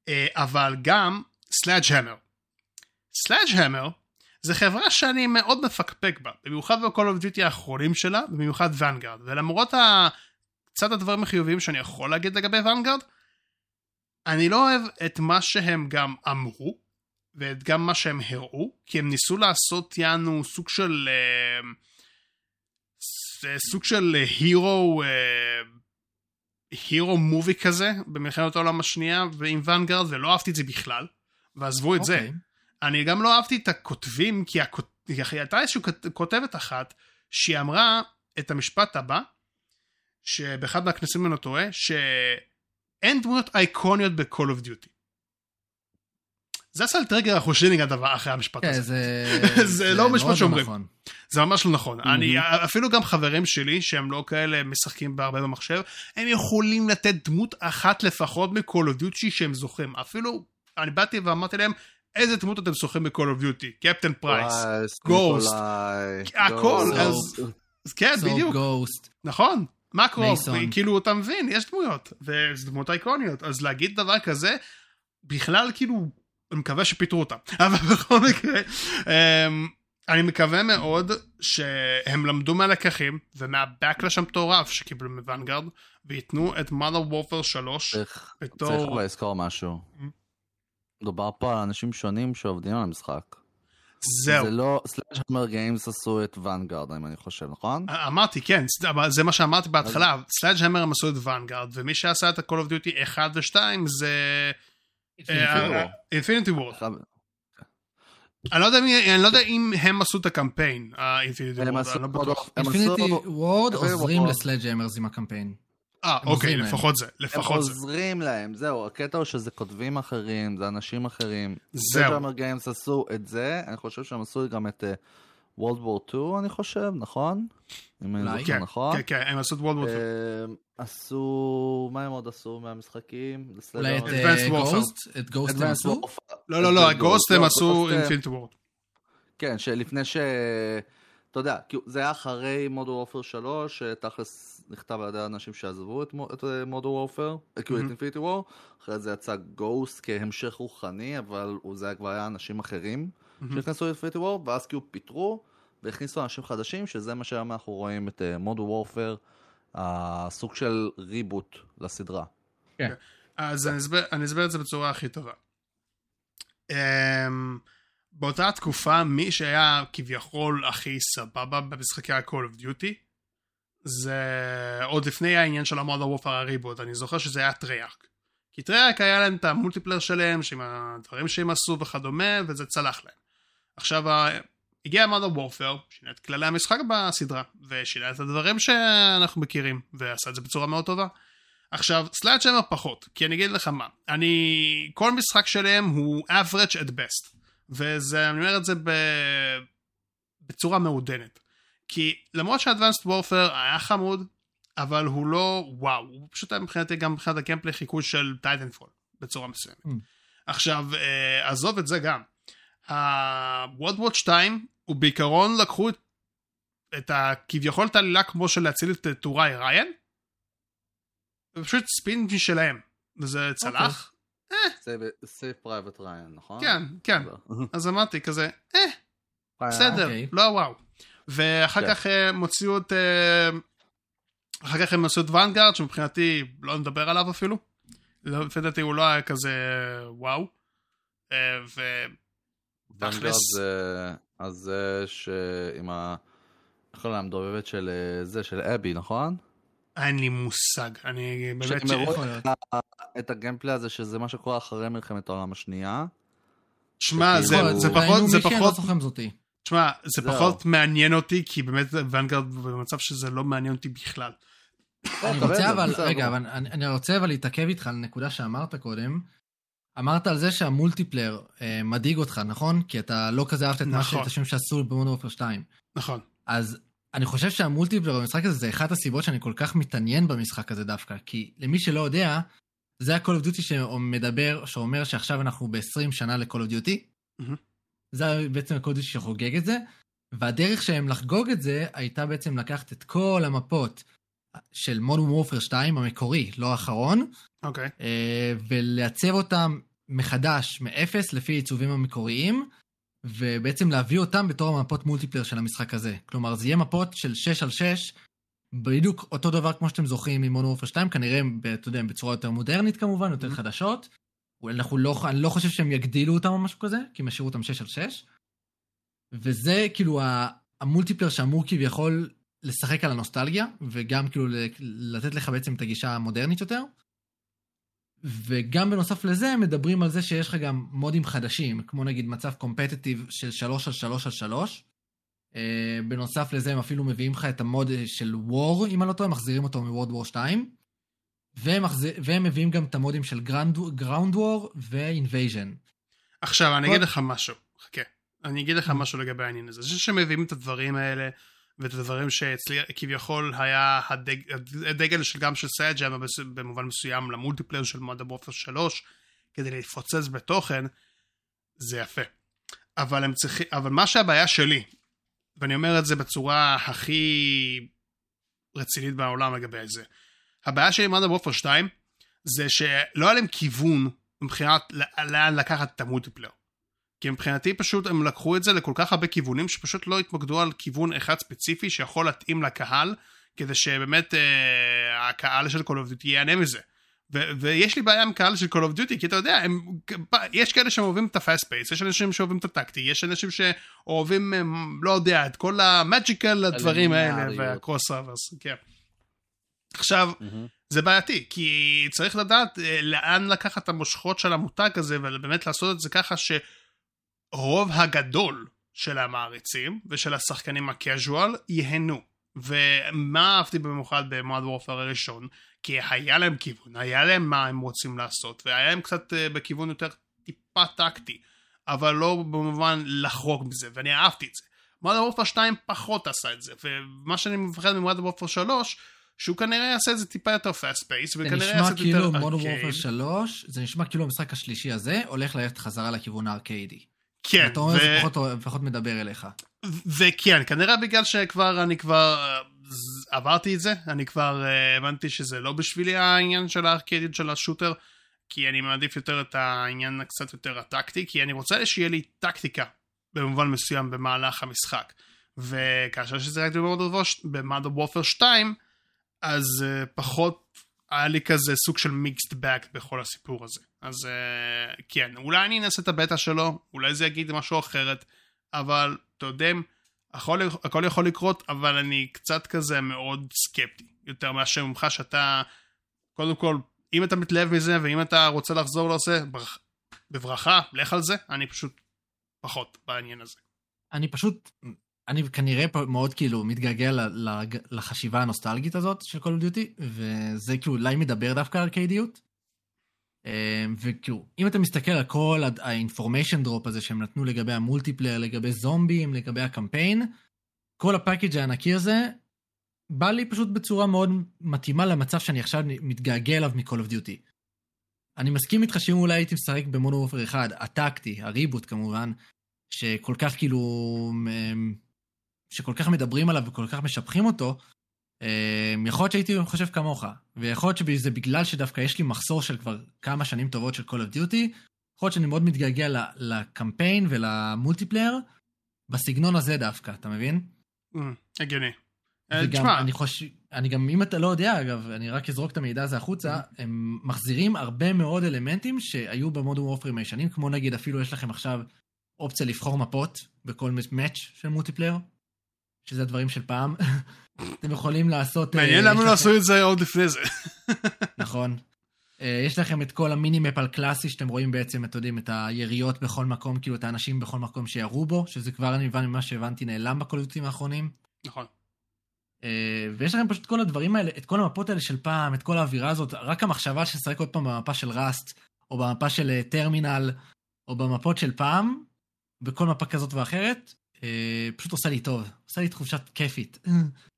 אה, אבל גם Sledgehammer. Sledgehammer זה חברה שאני מאוד מפקפק בה, במיוחד ב-Call of Duty האחרונים שלה, במיוחד Vanguard, ולמרות ה... קצת הדברים החיוביים שאני יכול להגיד לגבי Vanguard, אני לא אוהב את מה שהם גם אמרו, ואת גם מה שהם הראו, כי הם ניסו לעשות יענו סוג של... אה, ס- סוג של הירו... הירו מובי כזה במלחמת העולם השנייה ועם ואנגרד ולא אהבתי את זה בכלל ועזבו את זה אוקיי. אני גם לא אהבתי את הכותבים כי הכות... הייתה איזושהי כות- כותבת אחת שהיא אמרה את המשפט הבא שבאחד מהכנסים אני לא טועה שאין דמויות אייקוניות ב-Call of Duty. זה עשה לי טרגר אחושינינג הדבר אחרי המשפט כן, הזה. זה... זה לא משפט מאוד שאומרים. נכון. זה ממש לא נכון. אני, אפילו גם חברים שלי, שהם לא כאלה משחקים בהרבה במחשב, הם יכולים לתת דמות אחת לפחות מ-call of duty שהם זוכרים. אפילו, אני באתי ואמרתי להם, איזה דמות אתם זוכרים ב-call of duty? קפטן פרייס, גוסט, הכל, אז אז כן, בדיוק. נכון. מקרו. כאילו אתה מבין, יש דמויות, וזה דמות אייקוניות, אז להגיד דבר כזה, בכלל כאילו, אני מקווה שפיטרו אותם, אבל בכל מקרה, אמ, אני מקווה מאוד שהם למדו מהלקחים ומהבקלש המטורף שקיבלו מוונגרד, וייתנו את mother warfare 3 צריך בתור... צריך לזכור משהו. Mhm. מדובר פה על אנשים שונים שעובדים על המשחק. זהו. זה לא, Sledgehammer Games עשו את Vanguard, אם אני חושב, נכון? אמרתי, כן, אבל זה מה שאמרתי בהתחלה, Sledgehammer הם עשו את Vanguard, ומי שעשה את ה- Call of Duty 1 ו-2 זה... אה, Infinity Ward. אחד- אני לא יודע אם- אני לא יודע אם הם עשו את הקמפיין, ה-Infinity הם Ward, אני לא בטוח. Infinity Ward עוזרים. ל-Sledgehammers עם הקמפיין. אה, הם אוקיי. לפחות זה, הם לפחות זה. עוזרים להם, זהו, הקטע הוא שזה כותבים אחרים, זה אנשים אחרים. Sledgehammer Games עשו את זה, אני חושב שהם עשו גם את World War 2, אני חושב, נכון? אם אני. זוכר כן, נכון. כן, כן, הם עשו את World War. אמ, עשו, מה הם עוד עשו מהמשחקים? אולי את Advanced Warfare. Ghosts? את Ghosts הם עשו? לא, לא, לא, Warfare הם עשו אה, Infinity Ward. כן, שלפני ש... אתה יודע, זה היה אחרי Modern Warfare 3, שתכלס נכתב על ידי האנשים שעזבו את, את אה, Modern Warfare, כאילו את. Infinity Ward, אחרי זה יצא Ghosts כהמשך רוחני, אבל זה כבר היה אנשים אחרים. שנכנסו ל-Infinity Ward, ואז כאילו פיטרו, והכניסו אנשים חדשים, שזה מה שהיום אנחנו רואים את Modern Warfare, הסוג של reboot לסדרה. אז אני אסביר- אני אסביר את זה בצורה הכי טובה. אמ, באותה תקופה, מי שהיה כביכול הכי סבבה במשחקי ה- Call of Duty, זה עוד לפני העניין של ה-Modern Warfare ה-reboot, אני זוכר שזה היה Treyarch. כי Treyarch היה להם את ה-multiplayer שלהם, עם הדברים שהם עשו וכדומה, וזה צלח להם. עכשיו, הגיע המודר וורפר, שינה את כללי המשחק בסדרה, ושינה את הדברים שאנחנו מכירים, ועשה את זה בצורה מאוד טובה. עכשיו, Sledgehammer פחות, כי אני אגיד לך מה, אני, כל משחק שלהם הוא average at best, וזה, אני אומר את זה ב... בצורה מעודנת. כי למרות שה- Advanced Warfare היה חמוד, אבל הוא לא וואו, הוא פשוט היה מבחינתי גם מבחינת ה-gameplay חיקוי של Titanfall, בצורה מסוימת. Mm. עכשיו, אה, עזוב את זה גם. ה- World War 2, הוא בעיקרון לקחו את, את הכביכול את העלילה כמו של להציל את טוראי ראיין, ופשוט spin משלהם, וזה צלח. Saving Private Ryan, נכון? כן, כן. אז אמרתי כזה, אה, בסדר, אוקיי. לא וואו. ואחר כך אה, הם הוציאו את... אה, אחר כך הם עשו את ואנגארד, שמבחינתי לא נדבר עליו אפילו. לא, לפי דעתי הוא לא היה כזה וואו. אה, ו... תכלס. זה... אז זה שעם ה... איך קוראים לה המדובבת של אה, זה, של אבי, נכון? אין לי מושג, אני באמת... שהם ש... הראו יכול להיות. את הגיימפלי הזה, שזה מה שקורה אחרי מלחמת העולם השנייה. שמע, זה, ראינו פחות, זה לא פחות. תשמע, זה זהו. פחות מעניין אותי, כי באמת Vanguard במצב שזה לא מעניין אותי בכלל. אני טוב, רוצה אבל. רגע, אבל אני אני רוצה אבל להתעכב איתך על נקודה שאמרת קודם. אמרת על זה שה-multiplayer אה, מדאיג אותך, נכון? כי אתה לא כזה אהבת את מה נכון. את השם שעשו ב Modern Warfare 2. נכון. אז אני חושב שה-multiplayer במשחק הזה זה אחת הסיבות שאני כל כך מתעניין במשחק הזה דווקא. כי למי שלא יודע, זה ה- Call of Duty שמדבר, שאומר שעכשיו אנחנו ב-20 שנה ל- Call of Duty. מהמם. זה בעצם Duty שחוגג את זה. והדרך שהם לחגוג את זה הייתה בעצם לקחת את כל המפות של Modern Warfare 2 המקורי, לא האחרון, אוקיי. אה, ולעצב אותם מחדש, מאפס, לפי העיצובים המקוריים, ובעצם להביא אותם בתור המפות multiplayer של המשחק הזה. כלומר, זה יהיה מפות של 6 על 6, בדיוק אותו דבר כמו שאתם זוכרים ממונו וורפר 2, כנראה, אתה יודע, בצורה יותר מודרנית כמובן, יותר Mhm. חדשות. אנחנו לא, אני לא חושב שהם יגדילו אותם או משהו כזה, כי הם השאירו אותם 6 על 6. וזה כאילו ה- המולטיפלייר שאמור כביכול לשחק על הנוסטלגיה, וגם כאילו לתת לך בעצם את הגישה המודרנית יותר. וגם בנוסף לזה, מדברים על זה שיש לך גם מודים חדשים, כמו נגיד מצב קומפטטיב של 3 על 3 על 3. אה, בנוסף לזה, הם אפילו מביאים לך את המוד של וור, אם אני לא טועה, מחזירים אותו מוורד וור 2. והם, מחזיר, והם מביאים גם את המודים של Ground War ו-Invasion. עכשיו, אני אגיד לך משהו. חכה. אני אגיד לך משהו לגבי העניין הזה. זה שמביאים את הדברים האלה, ואת הדברים שאצלי כביכול היה הדג, הדגל של גם של Sledge במובן מסוים ל-multiplayer של Modern Warfare 3, כדי לפוצץ בתוכן, זה יפה. אבל הם צריכים, אבל מה שהבעיה שלי, ואני אומר את זה בצורה הכי רצינית בעולם לגבי זה, הבעיה שלי עם מודל וופר 2, זה שלא היה להם כיוון מבחינת לאן לקחת את המולטיפלייר. כי מבחינתי פשוט הם לקחו את זה לכל כך הרבה כיוונים שפשוט לא התמקדו על כיוון אחד ספציפי שיכול להתאים לקהל כדי שבאמת אה, הקהל של Call of Duty ייהנה מזה. ו- ויש לי בעיה עם קהל של Call of Duty כי אתה יודע הם, יש כאלה שאוהבים את ה-fast pace יש אנשים שאוהבים את הטקטי יש אנשים שאוהבים לא יודע את כל המאג'יקל הדברים האלה והקרוס רברס כן. עכשיו mm-hmm. זה בעייתי כי צריך לדעת אה, לאן לקחת את המושכות של המותג הזה ובאמת לעשות את זה ככה ש... הרוב הגדול של המעריצים ושל השחקנים הקז'ואל ייהנו. ומה אהבתי במיוחד במועד וורפר הראשון? כי היה להם כיוון, היה להם מה הם רוצים לעשות, והיה להם קצת uh, בכיוון יותר טיפה טקטי, אבל לא במובן לחרוג מזה, ואני אהבתי את זה. מועד וורפר 2 פחות עשה את זה, ומה שאני מפחד ממועד וורפר 3, שהוא כנראה יעשה את זה טיפה יותר פסט פייס, וכנראה יעשה את זה כאילו יותר ארקייד. זה נשמע כאילו מודו וורפר 3, זה נשמע כאילו המשחק השלישי הזה הולך ללכת חזרה לכיוון הארקיידי. כן. אתה אומר שזה פחות, פחות מדבר אליך. וכן, כנראה בגלל שכבר אני כבר עברתי את זה, אני כבר uh, הבנתי שזה לא בשבילי העניין של הארקדית של השוטר, כי אני מעדיף יותר את העניין הקצת יותר הטקטי, כי אני רוצה שיהיה לי טקטיקה במובן מסוים במהלך המשחק. וכאשר שזה רק במאד וופר 2, אז uh, פחות היה לי כזה סוג של מיקסד באק בכל הסיפור הזה. אז uh, כן, אולי אני אנסה את הבטא שלו, אולי זה יגיד משהו אחרת, אבל אתה יודע, הכל, הכל יכול לקרות, אבל אני קצת כזה מאוד סקפטי, יותר מאשר ממך שאתה, קודם כל, אם אתה מתלהב מזה, ואם אתה רוצה לחזור לזה, ברכ... בברכה, לך על זה, אני פשוט פחות בעניין הזה. אני פשוט, אני כנראה מאוד כאילו מתגעגע לחשיבה הנוסטלגית הזאת של of Duty, וזה כאילו אולי מדבר דווקא על ארקיידיות. אמ, וכאילו, אם אתה מסתכל על כל ה-information drop הזה שהם נתנו לגבי ה-multiplayer, לגבי זומבים, לגבי הקמפיין, כל ה-package הענקי הזה, בא לי פשוט בצורה מאוד מתאימה למצב שאני עכשיו מתגעגע אליו מ-Call of. אני מסכים איתך שאם אולי הייתי משחק במונו וופר 1, הטקטי, הריבוט כמובן, שכל כך כאילו, אמ, שכל כך מדברים עליו וכל כך משבחים אותו, אמ, יכול להיות שהייתי חושב כמוך, ויכול להיות שזה בגלל שדווקא יש לי מחסור של כבר כמה שנים טובות של Call of Duty, יכול להיות שאני מאוד מתגעגע לקמפיין ולמולטיפלייר, בסגנון הזה דווקא, אתה מבין? אמ, הגיוני. אה, וגם, אני חושב, אני גם, אם אתה לא יודע, אגב, אני רק אזרוק את המידע הזה החוצה, הם מחזירים הרבה מאוד אלמנטים שהיו במודום וופרים הישנים, כמו נגיד אפילו יש לכם עכשיו אופציה לבחור מפות בכל מאץ' של מולטיפלייר, שזה הדברים של פעם. אתם יכולים לעשות... אה, מעניין למה לא עשו את זה עוד לפני זה. נכון. אה, יש לכם את כל המינימפ על קלאסי, שאתם רואים בעצם, אתם יודעים, את היריות בכל מקום, כאילו את האנשים בכל מקום שירו בו, שזה כבר אני מבין ממה שהבנתי נעלם בקולטים האחרונים. נכון. אה, ויש לכם פשוט כל הדברים האלה, את כל המפות האלה של פעם, את כל האווירה הזאת, רק המחשבה של לשחק עוד פעם במפה של ראסט, או במפה של טרמינל, או במפות של פעם, בכל מפה כזאת ואחרת, אה, פשוט עושה לי טוב, עושה לי תחושת כיפית.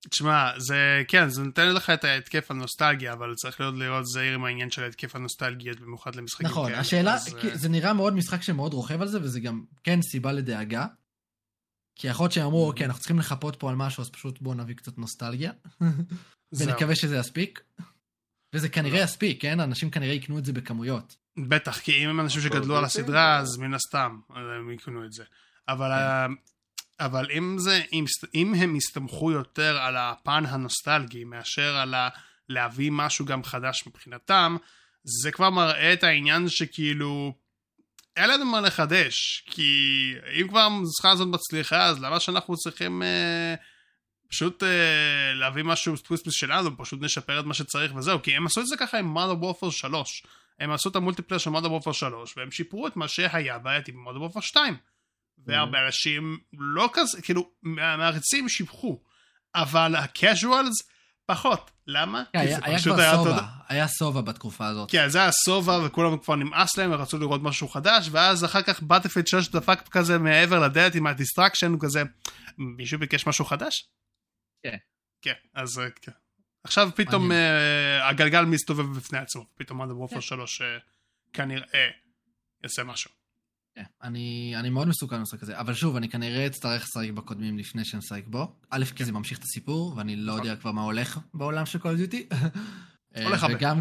תשמע, זה, כן, זה נותן לך את ההתקף הנוסטלגיה, אבל צריך להיות לראות זהיר עם העניין של ההתקף הנוסטלגיה, במיוחד למשחקים נכון, כאלה. נכון, השאלה, אז, אה, זה נראה מאוד משחק שמאוד רוכב על זה, וזה גם כן סיבה לדאגה. כי יכול להיות שהם אמרו, אוקיי, אנחנו צריכים לחפות פה על משהו, אז פשוט בואו נביא קצת נוסטלגיה. ונקווה שזה יספיק. וזה כנראה לא. יספיק, כן? אנשים כנראה יקנו את זה בכמויות. בטח, כי אם הם אנשים שגדלו על הסדרה, אז מן הסתם הם יקנו את זה. אבל כן. אבל אם זה, אם, אם הם יסתמכו יותר על הפן הנוסטלגי מאשר על ה, להביא משהו גם חדש מבחינתם, זה כבר מראה את העניין שכאילו אין לנו מה לחדש, כי אם כבר הנוסחה הזאת מצליחה, אז למה שאנחנו צריכים אה, פשוט אה, להביא משהו ספוס שלנו, פשוט נשפר את מה שצריך וזהו, כי הם עשו את זה ככה עם Mother Warfare 3. הם עשו את המולטיפלייר של Mother Warfare 3, והם שיפרו את מה שהיה בעייתי ב-Mother Warfare 2. והרבה אנשים לא כזה, כאילו, מעריצים שיבחו, אבל הקז'ואלס פחות. למה? כן, היה היה כבר היה סובה, היה סובה בתקופה הזאת. כן, זה היה סובה וכולם כבר נמאס להם ורצו לראות משהו חדש, ואז אחר כך Battlefield 6 דפק כזה מעבר לדלת עם ה-destruction, כזה, מישהו ביקש משהו חדש? כן. כן, אז אה, כן. עכשיו פתאום. אה, הגלגל מסתובב בפני עצמו, פתאום Modern Warfare כן. 3 אה, כנראה יעשה משהו. כן, אני, אני מאוד מסוקרן במשחק הזה, אבל שוב, אני כנראה אצטרך לשחק בקודמים לפני שנשחק בו. א', כי זה ממשיך את הסיפור, ואני לא יודע כבר מה הולך בעולם של of Duty. הולך הרבה. וגם,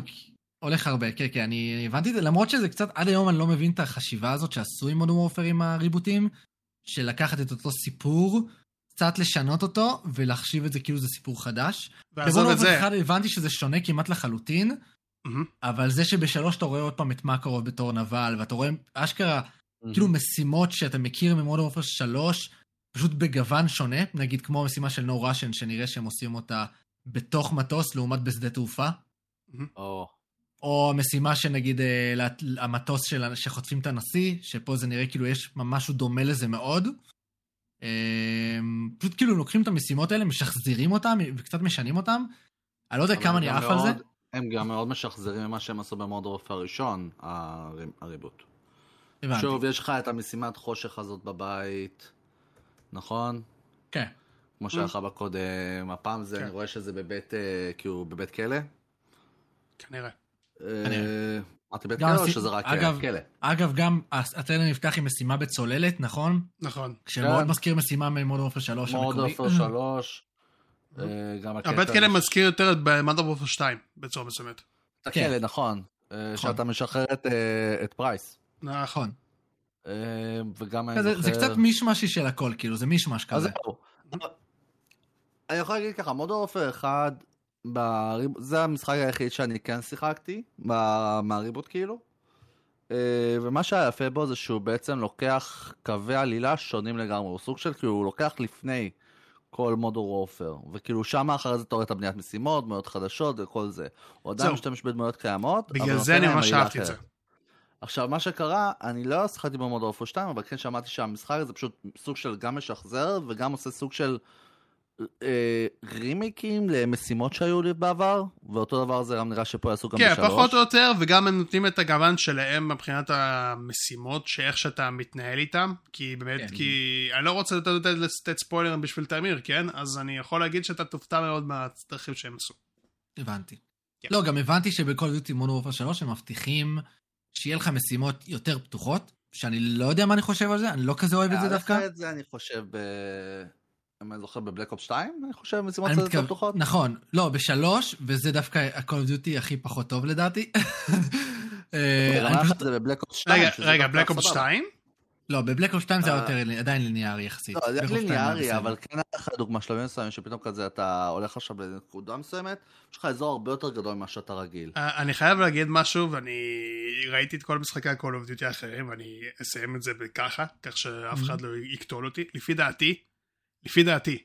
הולך הרבה, כן, כן, אני הבנתי את זה, למרות שזה קצת, עד היום אני לא מבין את החשיבה הזאת שעשו עם Modern Warfare עם ה-rebootים, של לקחת את אותו סיפור, קצת לשנות אותו, ולהחשיב את זה כאילו זה סיפור חדש. ועזוב את זה. אחד הבנתי שזה שונה כמעט לחלוטין, מהמם. אבל זה שבשלוש אתה רואה עוד פעם את מקרוב בתור נבל, ואתה רואה אשכרה כאילו משימות שאתה מכיר מ-Modern Warfare 3, פשוט בגוון שונה, נגיד כמו המשימה של No Russian, שנראה שהם עושים אותה בתוך מטוס לעומת בשדה תעופה, או, או המשימה שנגיד אה, המטוס של, שחוטפים את הנשיא, שפה זה נראה כאילו יש משהו דומה לזה מאוד. אה, פשוט כאילו לוקחים את המשימות האלה, משחזרים אותם וקצת משנים אותם. אני לא יודע כמה הם אני גם עף על זה. מאוד- הם גם מאוד משחזרים ממה שהם עשו במוד רופא הראשון, הרי- הריבוט. הבנתי. שוב, יש לך את המשימת חושך הזאת בבית, נכון? כן. כמו שהיה לך בקודם, הפעם זה, כן. אני רואה שזה בבית, אה, כאילו, בבית כלא. כנראה. אה. אמרתי בית גם כלא או שזה רק אה, אגב, כלא? אגב, גם הטריילר נפתח עם משימה בצוללת, נכון? נכון. שמאוד כן. מזכיר משימה מ-Modern Warfare 3 מוד המקורי. 3. אה, גם הקטע... הבית כלא מזכיר יותר את Modern Warfare 2 בצורה מסוימת. את כן. הכלא, נכון. אה, שאתה משחרר את, את פרייס. נכון. אה, וגם אני זה, זוכר... זה קצת מישמשי של הכל, כאילו, זה מישמש אז כזה. אני יכול להגיד ככה, מודו רופא אחד, בריב... זה המשחק היחיד שאני כן שיחקתי, ב- מהריבוט כאילו. אה, ומה שהיה יפה בו זה שהוא בעצם לוקח קווי עלילה שונים לגמרי, הוא סוג של כאילו, הוא לוקח לפני כל מודו רופר, וכאילו שם אחרי זה אתה רואה את הבניית משימות, דמויות חדשות וכל זה. הוא עדיין. משתמש בדמויות קיימות, אבל בגלל זה אני ממש אהבתי את זה. עכשיו, מה שקרה, אני לא שיחקתי במודו רופו 2, אבל כן שמעתי שהמשחק הזה פשוט סוג של גם משחזר, וגם עושה סוג של אה, רימיקים למשימות שהיו לי בעבר, ואותו דבר זה גם נראה שפה יעשו גם כן, בשלוש. פחות או יותר, וגם הם נותנים את הגוון שלהם מבחינת המשימות, שאיך שאתה מתנהל איתם, כי באמת, כן. כי אני לא רוצה לתת- לתת לתת ספוילרים בשביל תמיר, כן? אז אני יכול להגיד שאתה תופתע מאוד מהדרכים שהם עשו. הבנתי. כן. לא, גם הבנתי שבכל דיוטי מודרן וורפר 3 הם מבטיחים שיהיה לך משימות יותר פתוחות, שאני לא יודע מה אני חושב על זה, אני לא כזה אוהב את זה היה דווקא. לך את זה, אני חושב, ב... אם אני זוכר, בבלק אופס 2, אני חושב, משימות יותר מתכוון, פתוחות. נכון, לא, בשלוש, וזה דווקא ה-call of duty הכי פחות טוב לדעתי. אה, גם אני היה לך פשוט- את זה בבלק אופס 2. רגע, בלק אופס סבבה. 2? לא, בבלק בבלקו 2 זה היה אה, יותר עדיין ליניארי יחסית. לא, זה ליניארי, אבל כן היה לך דוגמה שלבים מסוימים, שפתאום כזה אתה הולך עכשיו לנקודה מסוימת, יש לך אזור הרבה יותר גדול ממה שאתה רגיל. אה, אני חייב להגיד משהו, ואני ראיתי את כל משחקי ה-call of האחרים, ואני אסיים את זה בככה, כך שאף אחד mm-hmm. לא יקטול אותי. לפי דעתי, לפי דעתי,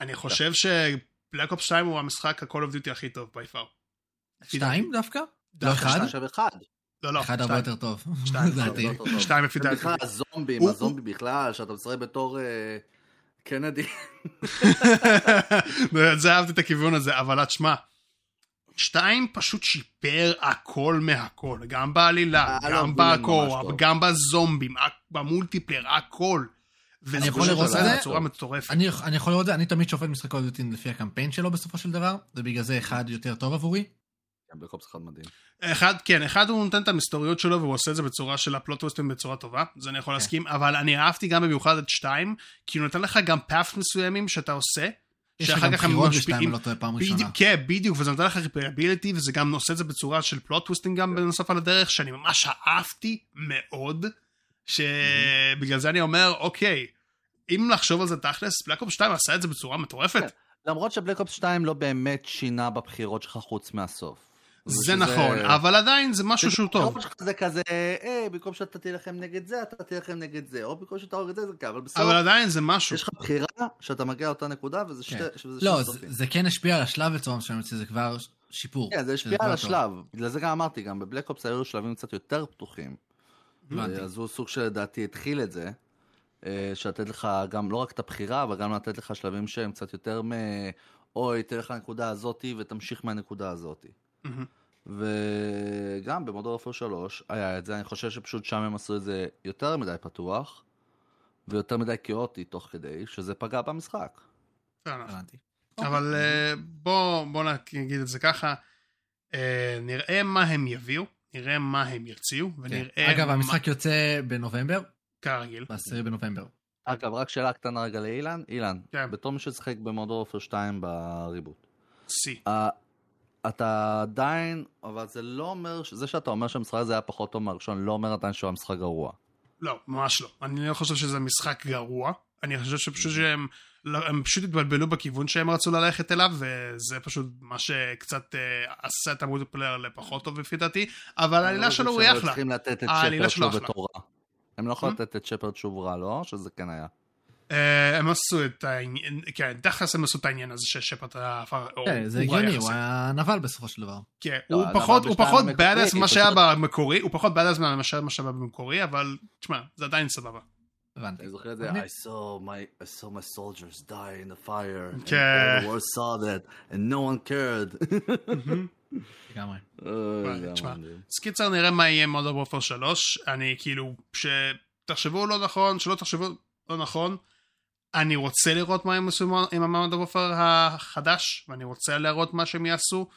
אני כן. חושב שבלק אופס 2 הוא המשחק ה-call of הכי טוב בי פאר. 2 דווקא? לא דווקא 1? לא, לא, אחד הרבה. יותר טוב. שתיים. שתיים לפי דעתי. בכלל הזומבים, הוא- הזומבי בכלל, שאתה משחק בתור אה, קנדי. זה אהבתי את הכיוון הזה, אבל תשמע, שתיים פשוט שיפר הכל מהכל, גם בעלילה, היה לו גם villain ממש בקו, טוב. גם בזומבים, ב multiplayer, הכל. אני יכול לראות את זה? בצורה מטורפת. אני אני יכול לראות את זה, אני תמיד שופט משחק call of duty לפי הקמפיין שלו בסופו של דבר, ובגלל זה אחד יותר טוב עבורי. כן, Black Ops אחד מדהים. אחד, כן, אחד הוא נותן את המסתוריות שלו והוא עושה את זה בצורה של ה plot twist ים בצורה טובה, זה אני יכול כן. להסכים, אבל אני אהבתי גם במיוחד את שתיים, כי הוא נותן לך גם פאפט מסוימים שאתה עושה, יש לך גם בחירות בשתיים, אני לא טועה פעם ראשונה. בדיוק, כן, בדיוק, וזה נותן לך replayability, וזה גם עושה את זה בצורה של plot twisting גם בנוסף על הדרך, שאני ממש אהבתי מאוד, שבגלל זה אני אומר, אוקיי, אם לחשוב על זה תכלס, Black Ops 2 עשה את זה בצורה מטורפת. כן. למרות ש Black Ops 2 לא באמת שינה בבחירות שלך חוץ מהסוף. זה שזה- נכון, אבל עדיין זה משהו שהוא טוב. זה כזה, אה, במקום שאתה תילחם נגד זה, אתה תילחם נגד זה, או במקום שאתה הורג את זה, זה כן, אבל בסוף אבל עדיין זה משהו. יש לך בחירה שאתה מגיע לאותה נקודה, וזה שתי כן. וזה לא, זה-. זה כן השפיע על השלב בצורה מסוימת, שזה כבר שיפור. כן, זה השפיע על. השלב. בגלל זה גם אמרתי, גם בבלק אופס היו שלבים קצת יותר פתוחים. אז הוא סוג שלדעתי התחיל את זה, אה, שלתת לך גם לא רק את הבחירה, אבל גם לתת לך שלבים שהם קצת יותר מ... אוי, תלך לנקודה הזאתי ותמשיך מהנקודה הזאתי. מהמם. וגם במודו אופר 3 היה את זה, אני חושב שפשוט שם הם עשו את זה יותר מדי פתוח, ויותר מדי כאוטי תוך כדי, שזה פגע במשחק. לא, לא. הבנתי. אבל אה, בוא בוא נגיד את זה ככה, אה, נראה מה הם יביאו, נראה מה הם ירציעו, כן. ונראה אגב, המשחק יוצא בנובמבר, כרגיל. ב-10 בנובמבר. אגב, רק שאלה קטנה רגע לאילן. אילן, כן. בתור מי ששיחק במודו אופר 2 בריבוט, שיא. אתה עדיין, אבל זה לא אומר, זה שאתה אומר שהמשחק הזה היה פחות טוב מהראשון, לא אומר עדיין שהוא היה משחק גרוע. לא, ממש לא. אני לא חושב שזה משחק גרוע. אני חושב שפשוט שהם לא, הם פשוט התבלבלו בכיוון שהם רצו ללכת אליו, וזה פשוט מה שקצת אה, עשה את המולטיפלייר לפחות טוב לפי דעתי, אבל העלילה שלו הוא לא אחלה. את העלילה שלו אחלה. הם לא יכולים Hmm? לתת את שפרד שוב רע, לא? שזה כן היה. אה, הם עשו את העניין, כן, תכלס הם עשו את העניין הזה ששפט הפך... כן, זה הגיוני, הוא היה נבל בסופו של דבר. כן, לא, הוא פחות, הוא בשלב פחות badass ממה שהיה במקורי, הוא פחות badass ממה שהיה שהיה במקורי, אבל תשמע, זה עדיין סבבה. הבנתי. אני זוכר את זה, I saw my, I saw my soldiers die in the fire, and כן. the world saw that, and no one cared. לגמרי. אוי, זה תשמע, מדהים. אז קיצר נראה מה יהיה Modern Warfare 3, אני כאילו, שתחשבו לא נכון, שלא תחשבו לא נכון, אני רוצה לראות מה הם עשו עם ה Modern Warfare החדש, ואני רוצה להראות מה שהם יעשו.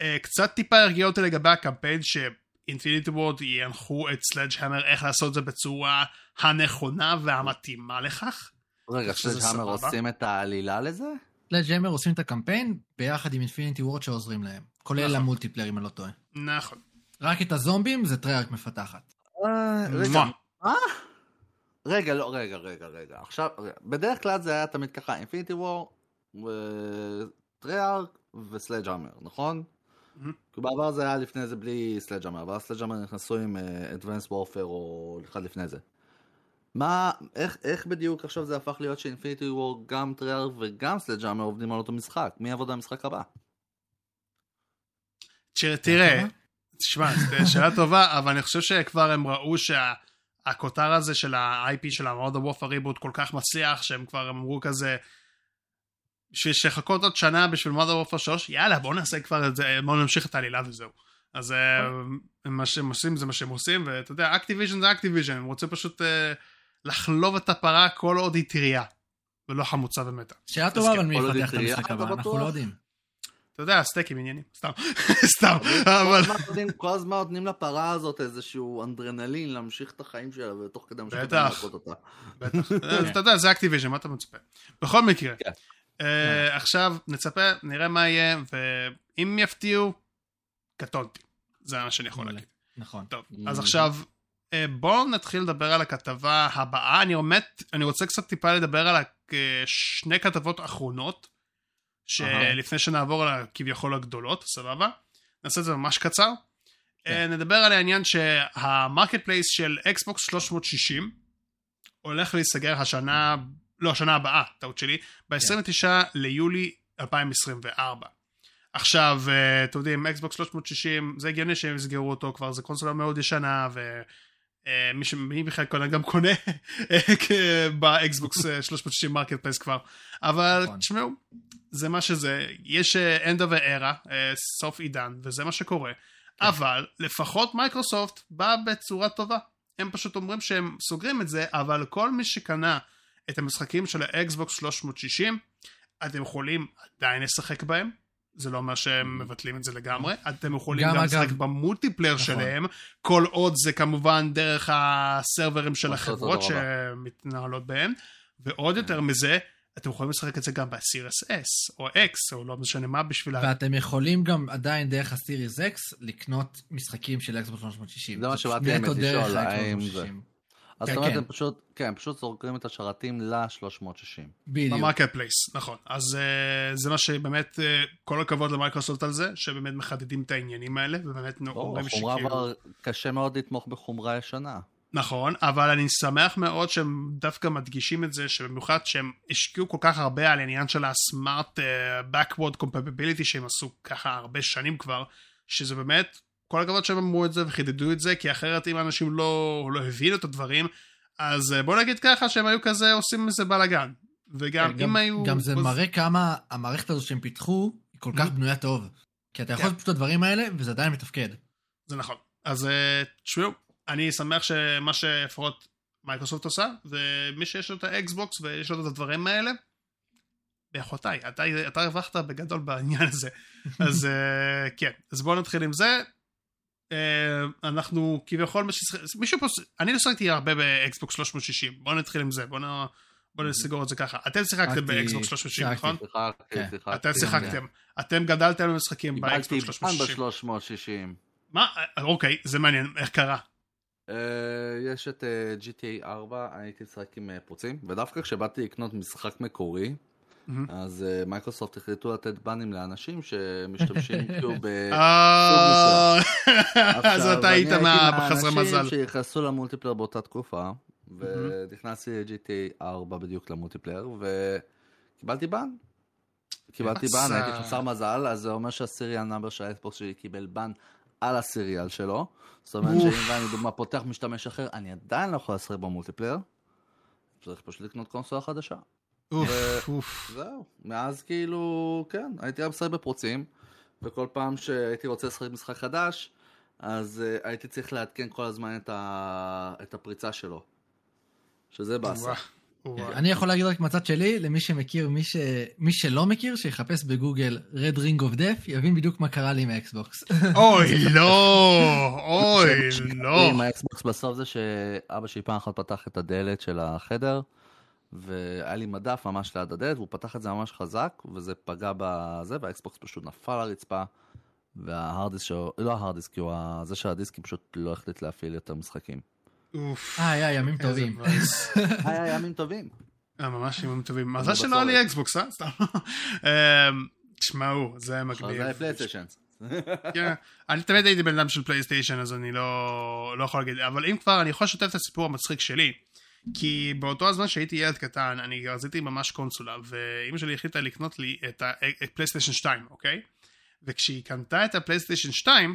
אה, קצת טיפה הרגיע אותי לגבי הקמפיין ש Infinity Ward ינחו את Sledge איך לעשות את זה בצורה הנכונה והמתאימה לכך. רגע, סבבה. עושים את העלילה לזה? Sledgehammer עושים את הקמפיין ביחד עם Infinity Ward שעוזרים להם. כולל נכון. ה multiplayer אם אני לא טועה. נכון. רק את הזומבים זה Treyarch מפתחת. אה, מה? רגע, לא, רגע, רגע, רגע. עכשיו, רגע. בדרך כלל זה היה תמיד ככה, Infinity Ward, Treyarch ו Sledgehammer, נכון? מהמם. כי בעבר זה היה לפני זה בלי סלג'המר, ואז סלג'המר נכנסו עם אדוונס uh, וורפר או אחד לפני זה. מה, איך, איך בדיוק עכשיו זה הפך להיות שאינפיניטי וור גם טריארק וגם סלג'המר עובדים על אותו משחק? מי יעבוד על המשחק הבא? תראה, תשמע, זו שאלה טובה, אבל אני חושב שכבר הם ראו שהכותר הזה של ה-IP של ה-World of Warfare ריבוט כל כך מצליח, שהם כבר אמרו כזה, בשביל לחכות עוד שנה בשביל Modern Warfare 3, יאללה, בואו נעשה כבר את זה, בואו נמשיך את העלילה וזהו. אז אה, מה שהם עושים זה מה שהם עושים, ואתה יודע, Activision זה Activision, הם רוצים פשוט אה, לחלוב את הפרה כל עוד היא טריה, ולא חמוצה ומתה. שאלה טובה, אבל מי כל עוד יפתח את המשחק הבא, אנחנו? לא יודעים. אתה יודע, סטייקים עניינים, סתם, סתם, אבל... כל הזמן נותנים לפרה הזאת איזשהו אדרנלין להמשיך את החיים שלה, ותוך כדי בטח. להכות אותה. בטח. אתה יודע, זה Activision, מה אתה מצפה? בכל מקרה, כן. אה, עכשיו נצפה, נראה מה יהיה, ואם יפתיעו, קטונתי. זה מה שאני יכול. להגיד. נכון. טוב. אז עכשיו, אה, בואו נתחיל לדבר על הכתבה הבאה. אני באמת, אני רוצה קצת טיפה לדבר על אה, שני כתבות אחרונות. שלפני שנעבור על הכביכול הגדולות, סבבה? נעשה את זה ממש קצר. כן. אה, נדבר על העניין שה marketplace של Xbox 360 הולך להיסגר השנה, לא, השנה הבאה, טעות שלי, ב-29 ליולי 2024. עכשיו, אה, אתם יודעים, Xbox 360, זה הגיוני שהם יסגרו אותו כבר, זה קונסולה מאוד ישנה, ש... מי בכלל קונה גם קונה אה, ב Xbox אה, 360 marketplace כבר. אבל נכון. תשמעו, זה מה שזה, יש end of era, סוף עידן, וזה מה שקורה. כן. אבל לפחות מייקרוסופט באה בצורה טובה. הם פשוט אומרים שהם סוגרים את זה, אבל כל מי שקנה את המשחקים של ה Xbox 360, אתם יכולים עדיין לשחק בהם. זה לא אומר שהם מבטלים את זה לגמרי. אתם יכולים גם לשחק ב multiplayer נכון. שלהם, כל עוד זה כמובן דרך ה server ים של שאתה החברות שמתנהלות בהם. ועוד יותר מזה, אתם יכולים לשחק את זה גם ב-Series S או X או לא משנה מה בשביל ה... ואתם יכולים גם עדיין דרך ה Series X לקנות משחקים של Xbox 360. זה מה שבאתי דרך לשאול, האם 360. אז כן, זאת אומרת, כן. הם פשוט, כן, הם פשוט זורקים את השרתים ל-360. בדיוק. ב market place, נכון. אז אה, זה מה שבאמת, uh, כל הכבוד למייקרוסופט על זה, שבאמת מחדדים את העניינים האלה, ובאמת אומרים חומרה שכאילו... כבר, קשה מאוד לתמוך בחומרה ישנה. נכון, אבל אני שמח מאוד שהם דווקא מדגישים את זה, שבמיוחד שהם השקיעו כל כך הרבה על העניין של ה smart backward compatibility שהם עשו ככה הרבה שנים כבר, שזה באמת, כל הכבוד שהם אמרו את זה וחידדו את זה, כי אחרת אם אנשים לא, לא הבינו את הדברים, אז אה, בוא נגיד ככה שהם היו כזה עושים מזה בלאגן. וגם כן, אם היו... גם זה עוז- מראה כמה המערכת הזו שהם פיתחו היא כל כך Mhm. בנויה טוב. כי אתה יכול כן. לעשות פשוט את הדברים האלה וזה עדיין מתפקד. זה נכון. אז אה, תשמעו, אני שמח שמה שלפחות מייקרוסופט עושה, ומי שיש לו את ה Xbox ויש לו את הדברים האלה, באחותיי, אתה, אתה הרווחת בגדול בעניין הזה. אז אה, כן, אז בואו נתחיל עם זה. אה, אנחנו כביכול, מישהו פה, אני לא שחקתי הרבה ב Xbox 360, בואו נתחיל עם זה, בואו נ... בוא נסגור את זה ככה. אתם שיחקתם ב Xbox 360, שיחקתי. נכון? שיחקתי, כן. שיחקתי. אתם שיחקתם. אתם גדלתם במשחקים פעם 360. ב-360. מה? אה, אוקיי, זה מעניין, איך קרה? יש את אה, GTA 4, הייתי משחק עם אה, פרוצים, ודווקא כשבאתי לקנות משחק מקורי. אז אה, מייקרוסופט החליטו לתת ban ים לאנשים שמשתמשים כאילו ב... אה, אז אתה היית בחסרי מזל. מהאנשים שנכנסו ל multiplayer באותה תקופה, ונכנסתי ל-GTA 4 בדיוק ל multiplayer, וקיבלתי ban. קיבלתי ban. הייתי חסר מזל, אז זה אומר שה serial number של ה Xbox שלי קיבל ban על ה serial שלו. זאת אומרת. שאם אני דוגמה פותח משתמש אחר, אני עדיין לא יכול לשחק ב multiplayer. צריך פשוט לקנות קונסולה חדשה. אוף, אוף. זהו, מאז כאילו, כן, הייתי רק משחק בפרוצים, וכל פעם שהייתי רוצה לשחק משחק חדש, אז uh, הייתי צריך לעדכן כל הזמן את, ה... את הפריצה שלו. שזה באסה. אני יכול להגיד רק מהצד שלי, למי שמכיר, מי, ש... מי שלא מכיר, שיחפש בגוגל Red Ring of Death, יבין בדיוק מה קרה לי עם האקסבוקס. אוי, לא, אוי, לא. עם האקסבוקס בסוף זה שאבא שלי פעם אחת פתח את הדלת של החדר, והיה לי מדף ממש ליד הדלת, והוא פתח את זה ממש חזק, וזה פגע בזה, והאקסבוקס פשוט נפל לרצפה, וההרדיסק שלו, לא ההרדיסק, כי הוא ה- זה של הדיסקים פשוט לא החליט להפעיל יותר משחקים. אוף. אה, היה ימים טובים. היה ימים טובים. אה, ממש ימים טובים. מזל שלא היה לי. אקסבוקס, אה? סתם. אמ, תשמעו, זה מגניב. זה היה פלייסטיישן. כן. אני תמיד הייתי בן אדם של פלייסטיישן אז אני לא, לא יכול להגיד אבל אם כבר אני יכול לשתף את הסיפור המצחיק שלי כי באותו הזמן שהייתי ילד קטן אני רציתי ממש קונסולה ואימא שלי החליטה לקנות לי את הפלייסטיישן 2 אוקיי? וכשהיא קנתה את הפלייסטיישן 2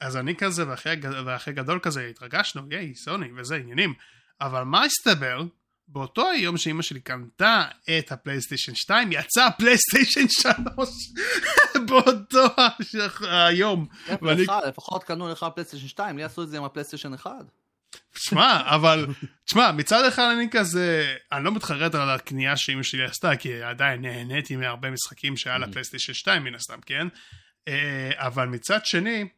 אז אני כזה ואחרי, ואחרי גדול כזה התרגשנו ייי סוני וזה עניינים. אבל מה הסתבר? באותו היום שאימא שלי קנתה את הפלייסטיישן 2 יצא הפלייסטיישן 3 באותו היום. ואני לפחות קנו לך פלייסטיישן 2, לי עשו את זה עם הפלייסטיישן 1. שמע, אבל, תשמע, מצד אחד אני כזה, אני לא מתחרט על הקנייה שאימא שלי עשתה, כי עדיין נהניתי מהרבה משחקים שהיה לה פלייסטיישן 2 מן הסתם, כן? אה, אבל מצד שני,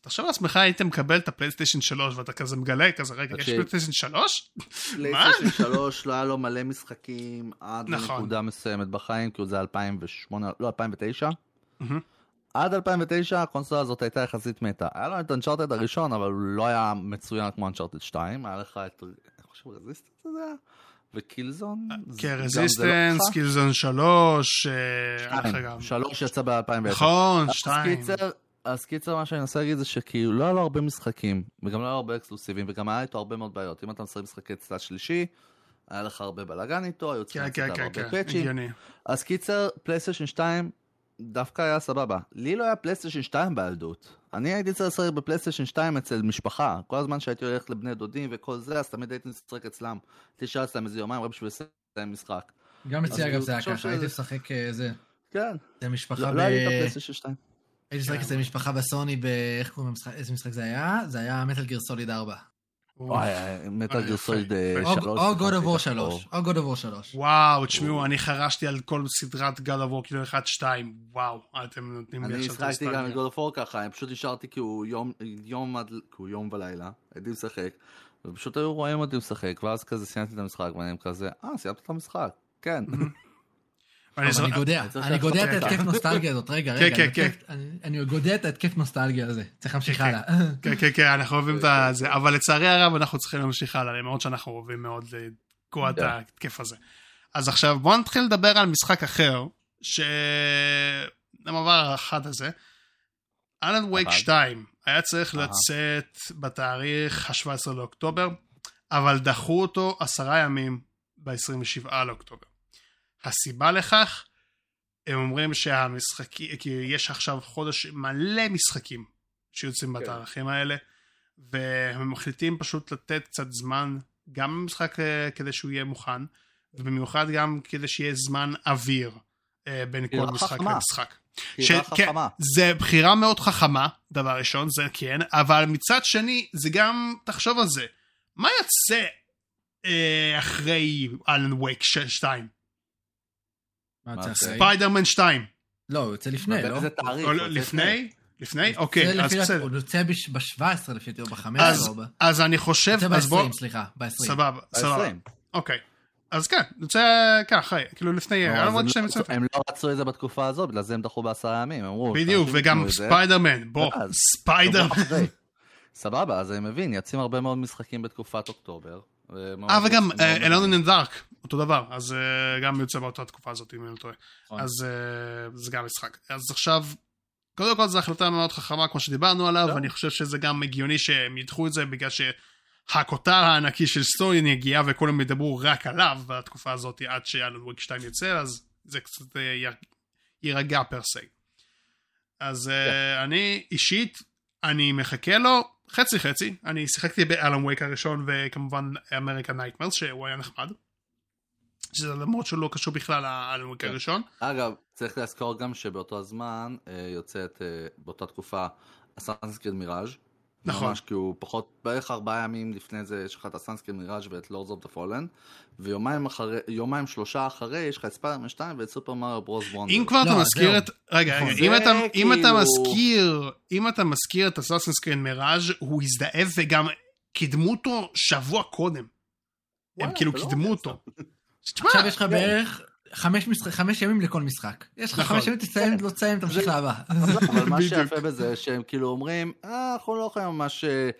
תחשוב לעצמך היית מקבל את הפלייסטיישן 3 ואתה כזה מגלה כזה, רגע, יש. פלייסטיישן 3? פלייסטיישן 3 לא היה לו מלא משחקים עד נכון. לנקודה מסוימת בחיים, כאילו זה 2008, לא 2009. מהמם. עד 2009 הקונסולה הזאת הייתה יחסית מתה. היה לו את Uncharted הראשון, אבל הוא לא היה מצוין כמו Uncharted 2. היה לך את, אני חושב Resistance זה היה? ו Killzone? זה- כן, Resistance? Killzone 3, אה, שתיים. איך גם? שלוש יצא ב-2010. נכון, אז 2. קיצר, אז קיצר מה שאני מנסה להגיד זה שכאילו לא היה לו הרבה משחקים, וגם לא היה לו הרבה אקסקלוסיבים, וגם היה איתו הרבה מאוד בעיות. אם אתה משחק משחקי צד שלישי, היה לך הרבה בלאגן איתו, היו צריכים כן, לעשות כן, כן, הרבה פאצ'ים. אז קיצר, פלייסטיישן 2 דווקא היה סבבה. לי לא היה פלייסטיישן 2 בילדות. אני הייתי צריך לשחק בפלייסטיישן 2 אצל משפחה. כל הזמן שהייתי הולך לבני דודים וכל זה, אז תמיד הייתי משחק אצלם. הייתי נשאר אצלם איזה יומיים רק בשביל לסיים משחק. גם אצלי אגב זה היה ככה, הייתי משחק אה, זה. כן, זה משפחה לא ב... לא היה לי את הפלייסטיישן 2. הייתי משחק כן. אצל משפחה בסוני ב... איך קוראים למשחק? איזה משחק זה היה? זה היה Metal Gear Solid 4. וואי, מטל גיר יפה, סוליד יפה. או 3. או God of War 3. או God of War 3. וואו, תשמעו, אני חרשתי על כל סדרת God of War, כאילו 1-2, וואו, אתם נותנים לי אני עכשיו את השחקתי גם. את God of War ככה, אני פשוט נשארתי יום, יום עד, כאילו יום ולילה, הייתי משחק, ופשוט היו רואים אותי משחק, ואז כזה סיימתי את המשחק, ואני כזה, אה, סיימת את המשחק, כן. אני גודע, אני גודע את ההתקף. נוסטלגיה הזאת, רגע, כן, רגע, כן, אני כן. התקף- אני- אני גודע את ההתקף נוסטלגיה הזה, צריך להמשיך כן, הלאה. כן, כן, כן, אנחנו אוהבים את זה, אבל לצערי הרב אנחנו צריכים להמשיך הלאה, למרות שאנחנו אוהבים מאוד לתקוע את. ההתקף הזה. אז עכשיו בואו נתחיל לדבר על משחק אחר, שהמעבר האחד הזה, אלן וייק אבל. 2 היה צריך. לצאת בתאריך ה-17 לאוקטובר, אבל דחו אותו עשרה ימים ב-27 לאוקטובר. הסיבה לכך, הם אומרים שהמשחקים, כי יש עכשיו חודש מלא משחקים שיוצאים כן. בתאריכים האלה, והם מחליטים פשוט לתת קצת זמן גם למשחק אה, כדי שהוא יהיה מוכן, ובמיוחד גם כדי שיהיה זמן אוויר אה, בין כל בחירה משחק חכמה. למשחק. ש- כן, חכמה. זה בחירה מאוד חכמה, דבר ראשון, זה כן, אבל מצד שני, זה גם, תחשוב על זה, מה יוצא אה, אחרי אלן וייק 2? מה מה יוצא זה? אחרי? ספיידרמן 2. לא, הוא יוצא לפני, לא? באיזה תאריך? לא, לפני? לפני? אוקיי, אז בסדר. הוא יוצא ב-17 לפי דעתי, או ב-15 אז- או ב... אז אני חושב, יוצא אז בוא, ב-20, סליחה, ב-20. סבבה, סבבה, ב-20. אוקיי. אז כן, יוצא ככה, כאילו לפני, Wake הם 2 לא רצו- את זה בתקופה הזאת, בגלל זה הם דחו בעשרה ימים, הם אמרו... בדיוק, וגם ספיידרמן, בוא, ואז, ספיידר. שבוע אחרי. סבבה, אז אני מבין, יוצאים הרבה מאוד משחקים בתקופת אוקטובר. אה, וגם Alone in Dark, אותו דבר, אז אה, גם יוצא באותה תקופה הזאת, אם אני לא טועה. נכון. אז אה, זה גם משחק. אז עכשיו, קודם כל זו החלטה מאוד חכמה, כמו שדיברנו עליו, לא. ואני חושב שזה גם הגיוני שהם ידחו את זה, בגלל שהכותר הענקי של סוני יגיע, וכולם ידברו רק עליו בתקופה הזאת, עד ש Alan Wake 2 יצא, אז זה קצת אה, יירגע per se. אז אה, אני אישית, אני מחכה לו חצי חצי, אני שיחקתי ב Alan Wake הראשון, וכמובן American Nightmares, שהוא היה נחמד. שזה למרות שהוא לא קשור בכלל ל Alan Wake כן. הראשון. אגב, צריך לזכור גם שבאותו הזמן אה, יוצאת, אה, באותה תקופה, Assassin's Creed Mirage. נכון. ממש כי הוא פחות, בערך ארבעה ימים לפני זה יש לך את Assassin's Creed Mirage ואת Lords of the Fallen, ויומיים אחרי, יומיים שלושה אחרי יש לך את ספיידרמן 2 ואת Super Mario Bros Wonder. אם כבר לא, אתה מזכיר. את... רגע, רגע, נכון. אם אתה- אם אתה כאילו- מזכיר, אם אתה מזכיר את Assassin's Creed Mirage הוא הזדהב וגם קידמו אותו שבוע קודם. הם כאילו לא קידמו אותו. תשמע, עכשיו יש לך בערך חמש משחק- חמש ימים לכל משחק. יש לך נכון. חמש ימים, תסיים, לא תסיים, תמשיך לבא. אבל מה. שיפה בזה שהם כאילו אומרים, "אה, אנחנו לא יכולים ממש אה,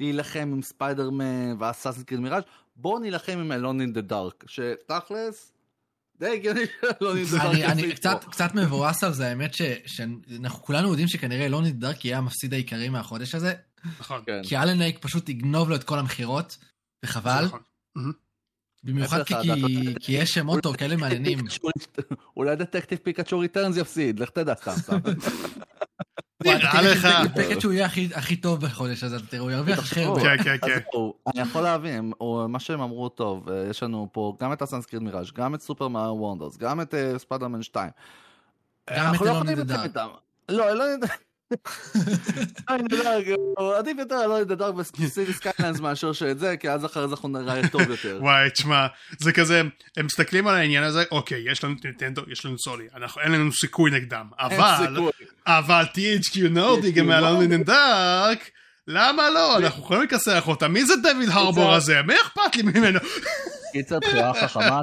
להילחם עם ספיידרמן ו Assassin's Creed Mirage, בואו נילחם עם Alone in the Dark, שתכלס, די הגיוני ש Alone in the Dark אני, קצת, מבואס על זה, האמת ש- שאנחנו כולנו יודעים שכנראה Alone in Dark יהיה המפסיד העיקרי מהחודש הזה, נכון. כן. כי אלן לייק פשוט יגנוב לו את כל המכירות, וחבל, נכון. במיוחד כי, יש שמות טוב כאלה מעניינים. אולי דטקטיב פיקאצ'ו ריטרנס יפסיד, לך תדע סתם סתם. נראה לך. פקאצ'ו יהיה הכי- טוב בחודש הזה, תראו, הוא ירוויח הכי הרבה. כן, כן, כן. אני יכול להבין, או מה שהם אמרו טוב, אה, יש לנו פה גם את הסנסקריט מיראז', גם את סופר מאר וונדרס, גם את אה, ספיידרמן 2. גם את לא אלון יכולים אין דה לצאת דארק. איתם. לא, אלון אין דארק, הוא עדיף יותר דה דארק בסיטי סקיילנס מאשר שאת זה, כי אז אחרי זה אנחנו נראה טוב יותר. וואי, תשמע, זה כזה, הם מסתכלים על העניין הזה, אוקיי, יש לנו נינטנדו, יש לנו סולי, אנחנו, אין לנו סיכוי נגדם, אבל. אבל THQ נורדי גם היה לנו. נינדק, למה לא? אנחנו יכולים לכסח אותה, מי זה דויד הרבור הזה? מי אכפת לי ממנו? קיצר בחירה חכמה,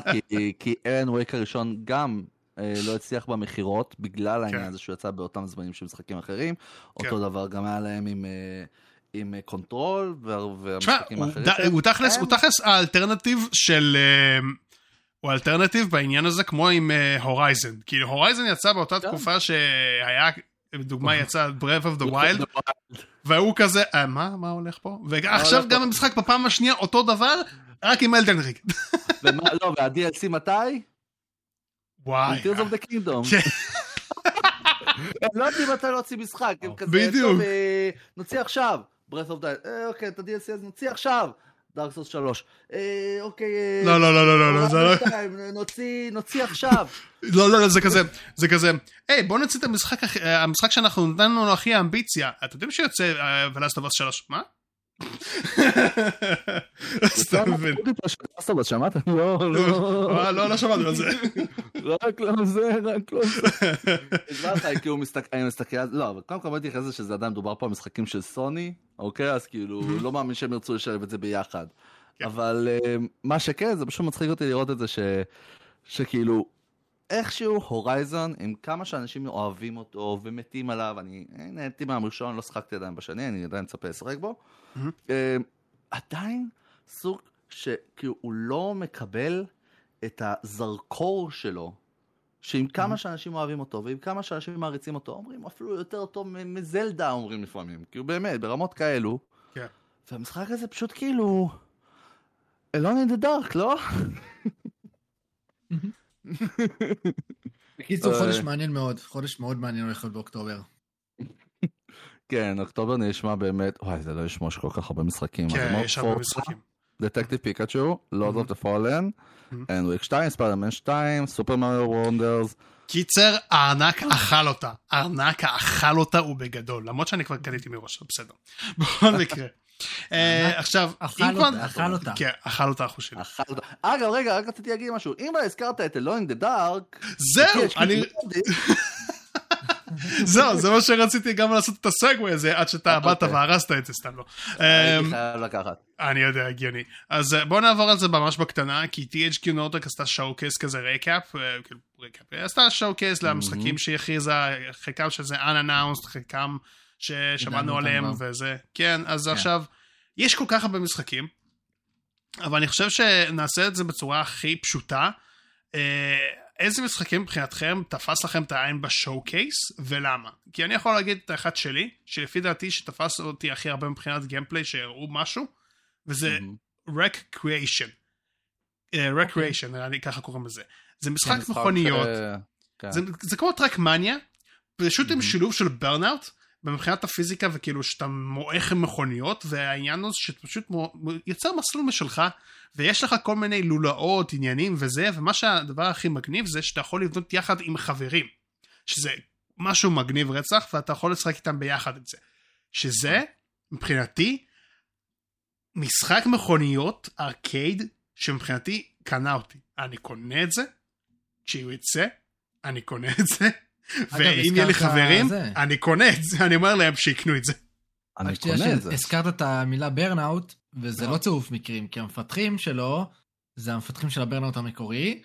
כי- אלן וויק הראשון גם אה, לא הצליח במכירות, בגלל העניין הזה שהוא יצא באותם זמנים של משחקים אחרים. אותו דבר גם היה להם עם... אה, עם אה, קונטרול והמשחקים האחרים. הוא תכלס, הוא תכלס האלטרנטיב של... אה, הוא אלטרנטיב בעניין הזה כמו עם הורייזן. כאילו הורייזן יצא באותה כן. תקופה שהיה, לדוגמה יצא Breath of the Wild, והוא כזה, אה, מה, מה הולך פה? ועכשיו גם? המשחק בפעם השנייה אותו דבר, רק עם Elden. ומה- לא, וה-DLC מתי? וואי. The Kingdom. כן. הם לא יודעים מתי להוציא משחק, הם כזה, בדיוק. אה, נוציא עכשיו, of the... אה, אוקיי, את ה-DLC הזה נוציא עכשיו, Dark Souls 3. אה, אוקיי... אה, לא, לא, לא, לא, לא, לא, זה לא... Horizon 2, נוציא, עכשיו. לא, לא, לא, זה כזה, זה כזה, היי, בוא נוציא את המשחק, אה, המשחק שאנחנו נתנו לו הכי אמביציה. אתם יודעים שיוצא ולאסט אוף 3, מה? סתם מבין. סבבה, שמעת? לא, לא. אה, לא, לא שמענו על זה. רק לא זה, רק לא זה. לך, הוא מסתכל, אני מסתכל על זה, לא, אבל קודם כל אחרי זה שזה עדיין מדובר פה על משחקים של סוני, אוקיי? אז כאילו, לא מאמין שהם ירצו לשלב את זה ביחד. כן. אבל אה, מה שכן, זה פשוט מצחיק אותי לראות את זה. שכאילו, איכשהו הורייזון, עם כמה שאנשים אוהבים אותו ומתים עליו, אני נהניתי מהראשון, לא שחקתי עדיין בשני, אני עדיין מצפה לשחק בו. אה, עדיין סוג שכאילו הוא לא מקבל את הזרקור שלו, שעם כמה שאנשים אוהבים אותו, ועם כמה שאנשים מעריצים אותו, אומרים אפילו יותר טוב מזלדה אומרים לפעמים, כאילו באמת, ברמות כאלו. כן. והמשחק הזה פשוט כאילו... אלון אין דה דארק, לא? בקיצור, אה. חודש מעניין מאוד, חודש מאוד מעניין הולך להיות באוקטובר. כן, אוקטובר נשמע באמת, וואי, זה לא ישמע שכל כך הרבה משחקים. כן, יש הרבה משחקים. Detective Pikachu, Lords. of the Fallen, אלן וייק 2, ספיידרמן 2, Super Mario Wonders. קיצר, הארנק אכל אותה. הארנק אכל אותה ובגדול. למרות שאני כבר קניתי מראש, בסדר. בכל מקרה. אה, עכשיו, אכל אם כבר... אותה, אכל אותה. כן, אכל אותה אחו שלי. אכל אותה. אגב, רגע, רק רציתי להגיד משהו. אם הזכרת את Alone in the Dark, זהו, אני... זהו, זה מה שרציתי גם לעשות את הסגווי הזה, עד שאתה באת אוקיי. והרסת את זה, סתם לא. הייתי אמ, חייב לקחת. אני יודע, הגיוני. אז אה, בואו נעבור על זה ממש בקטנה, כי THQ נורדק עשתה שואו-קייס כזה רקאפ, אה, כאילו רקאפ, היא עשתה שואו-קייס למשחקים שהיא הכריזה, חלקם שזה unannounced, חלקם ששמענו ידענו אותם עליהם. וזה, כן, אז עכשיו, יש כל כך הרבה משחקים, אבל אני חושב שנעשה את זה בצורה הכי פשוטה. איזה משחקים מבחינתכם תפס לכם את העין בשואו-קייס ולמה? כי אני יכול להגיד את האחד שלי, שלפי דעתי שתפס אותי הכי הרבה מבחינת גיימפליי שהראו משהו, וזה Recreation. אה, Recreation, נראה לי ככה קוראים לזה. זה משחק משחק, מכוניות, אה, כן. זה כמו טרקמניה, פשוט עם שילוב של ברנאוט, מבחינת הפיזיקה וכאילו שאתה מועך עם מכוניות, והעניין הוא שאתה פשוט יוצר מסלול משלך, ויש לך כל מיני לולאות, עניינים וזה, ומה שהדבר הכי מגניב זה שאתה יכול לבנות יחד עם חברים, שזה משהו מגניב רצח, ואתה יכול לשחק איתם ביחד את זה. שזה, מבחינתי, משחק מכוניות ארקייד, שמבחינתי קנה אותי. אני קונה את זה, כשהוא יצא, אני קונה את זה, ואם יהיה לי הזכרת חברים, זה. אני קונה את זה, אני אומר להם שיקנו את זה. אני קונה את זה. שהזכרת את המילה ברנאוט, וזה נכון. לא צירוף מקרים, כי המפתחים שלו, זה המפתחים של הברנאוט המקורי,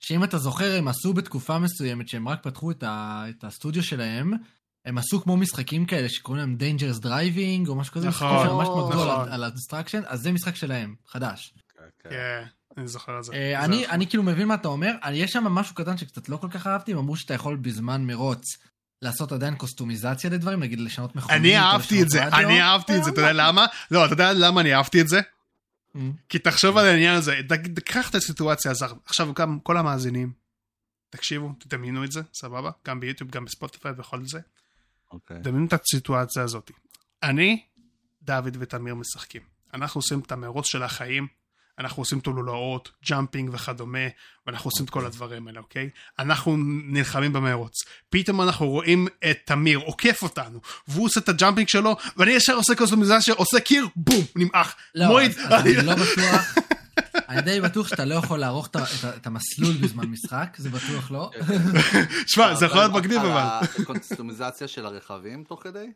שאם אתה זוכר, הם עשו בתקופה מסוימת, שהם רק פתחו את, ה, את הסטודיו שלהם, הם עשו כמו משחקים כאלה שקוראים להם Dangerous Driving, או משהו כזה, נכון, משחקים התמקדו נכון. על, על אז זה משחק שלהם, חדש. כן. כן, אני זוכר את זה. אה, אני. אני כאילו מבין מה אתה אומר, אני- יש שם משהו קטן שקצת לא כל כך אהבתי, הם אמרו שאתה יכול בזמן מרוץ לעשות עדיין קסטומיזציה לדברים, נגיד לשנות מכונית. אני אהבתי את זה. אני אהבתי את זה, אתה יודע למה? לא, אתה יודע למה אני אהבתי את זה? Mm. כי תחשוב על העניין הזה, ד- קח את הסיטואציה הזאת, עכשיו גם כל המאזינים, תקשיבו, תדמיינו את זה, סבבה? גם ביוטיוב, גם בספוטיפיי וכל זה. אוקיי. דמיינו את הסיטואציה הזאת. אני, דוד ותמיר משחקים. אנחנו עושים את המרוץ של החיים, אנחנו עושים את הלולאות, jumping וכדומה, ואנחנו עושים את כל הדברים האלה, אוקיי? אנחנו נלחמים במרוץ. פתאום אנחנו רואים את תמיר עוקף אותנו, והוא עושה את ה jumping שלו, ואני ישר עושה קסטומיזציה, עושה קיר, בום, נמעך. לא, מוריד. אז, אז אני לא בטוח, אני די בטוח שאתה לא יכול לערוך את, המסלול בזמן משחק, זה בטוח לא. שמע, זה יכול להיות מגניב על אבל. הקסטומיזציה של הרכבים תוך כדי?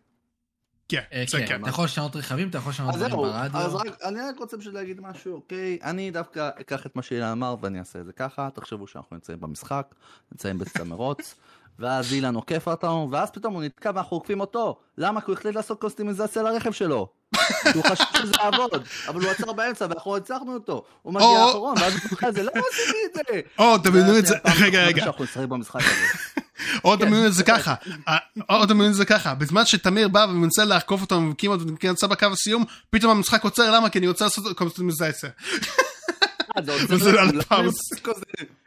כן, אה, זה כן, כן. אתה יכול לשנות רכבים, אתה יכול לשנות אז דברים אז ברדיו. רק, אני רק רוצה פשוט להגיד משהו, אוקיי? אני דווקא אקח את מה שאילן אמר ואני אעשה את זה ככה, תחשבו שאנחנו נמצאים במשחק, נמצאים בשדה מרוץ, ואז אילן עוקף אותנו, ואז פתאום הוא נתקע ואנחנו עוקפים אותו. למה? כי הוא החליט לעשות קוסטימיזציה לרכב שלו. כי הוא חשב שזה יעבוד, אבל הוא עצר באמצע ואנחנו הצלחנו אותו. הוא מגיע האחרון, ואז הוא אומר, זה לא עשיתי את זה. או, דמיינו את זה, רגע, רגע. הזה. או דמיינו את זה ככה, אה, או דמיינו את זה ככה, בזמן שתמיר בא ומנסה לעקוף אותו וכמעט נמצא בקו הסיום, פתאום המשחק עוצר, למה? כי אני רוצה לעשות קוסטומיזציה. אה. כזה.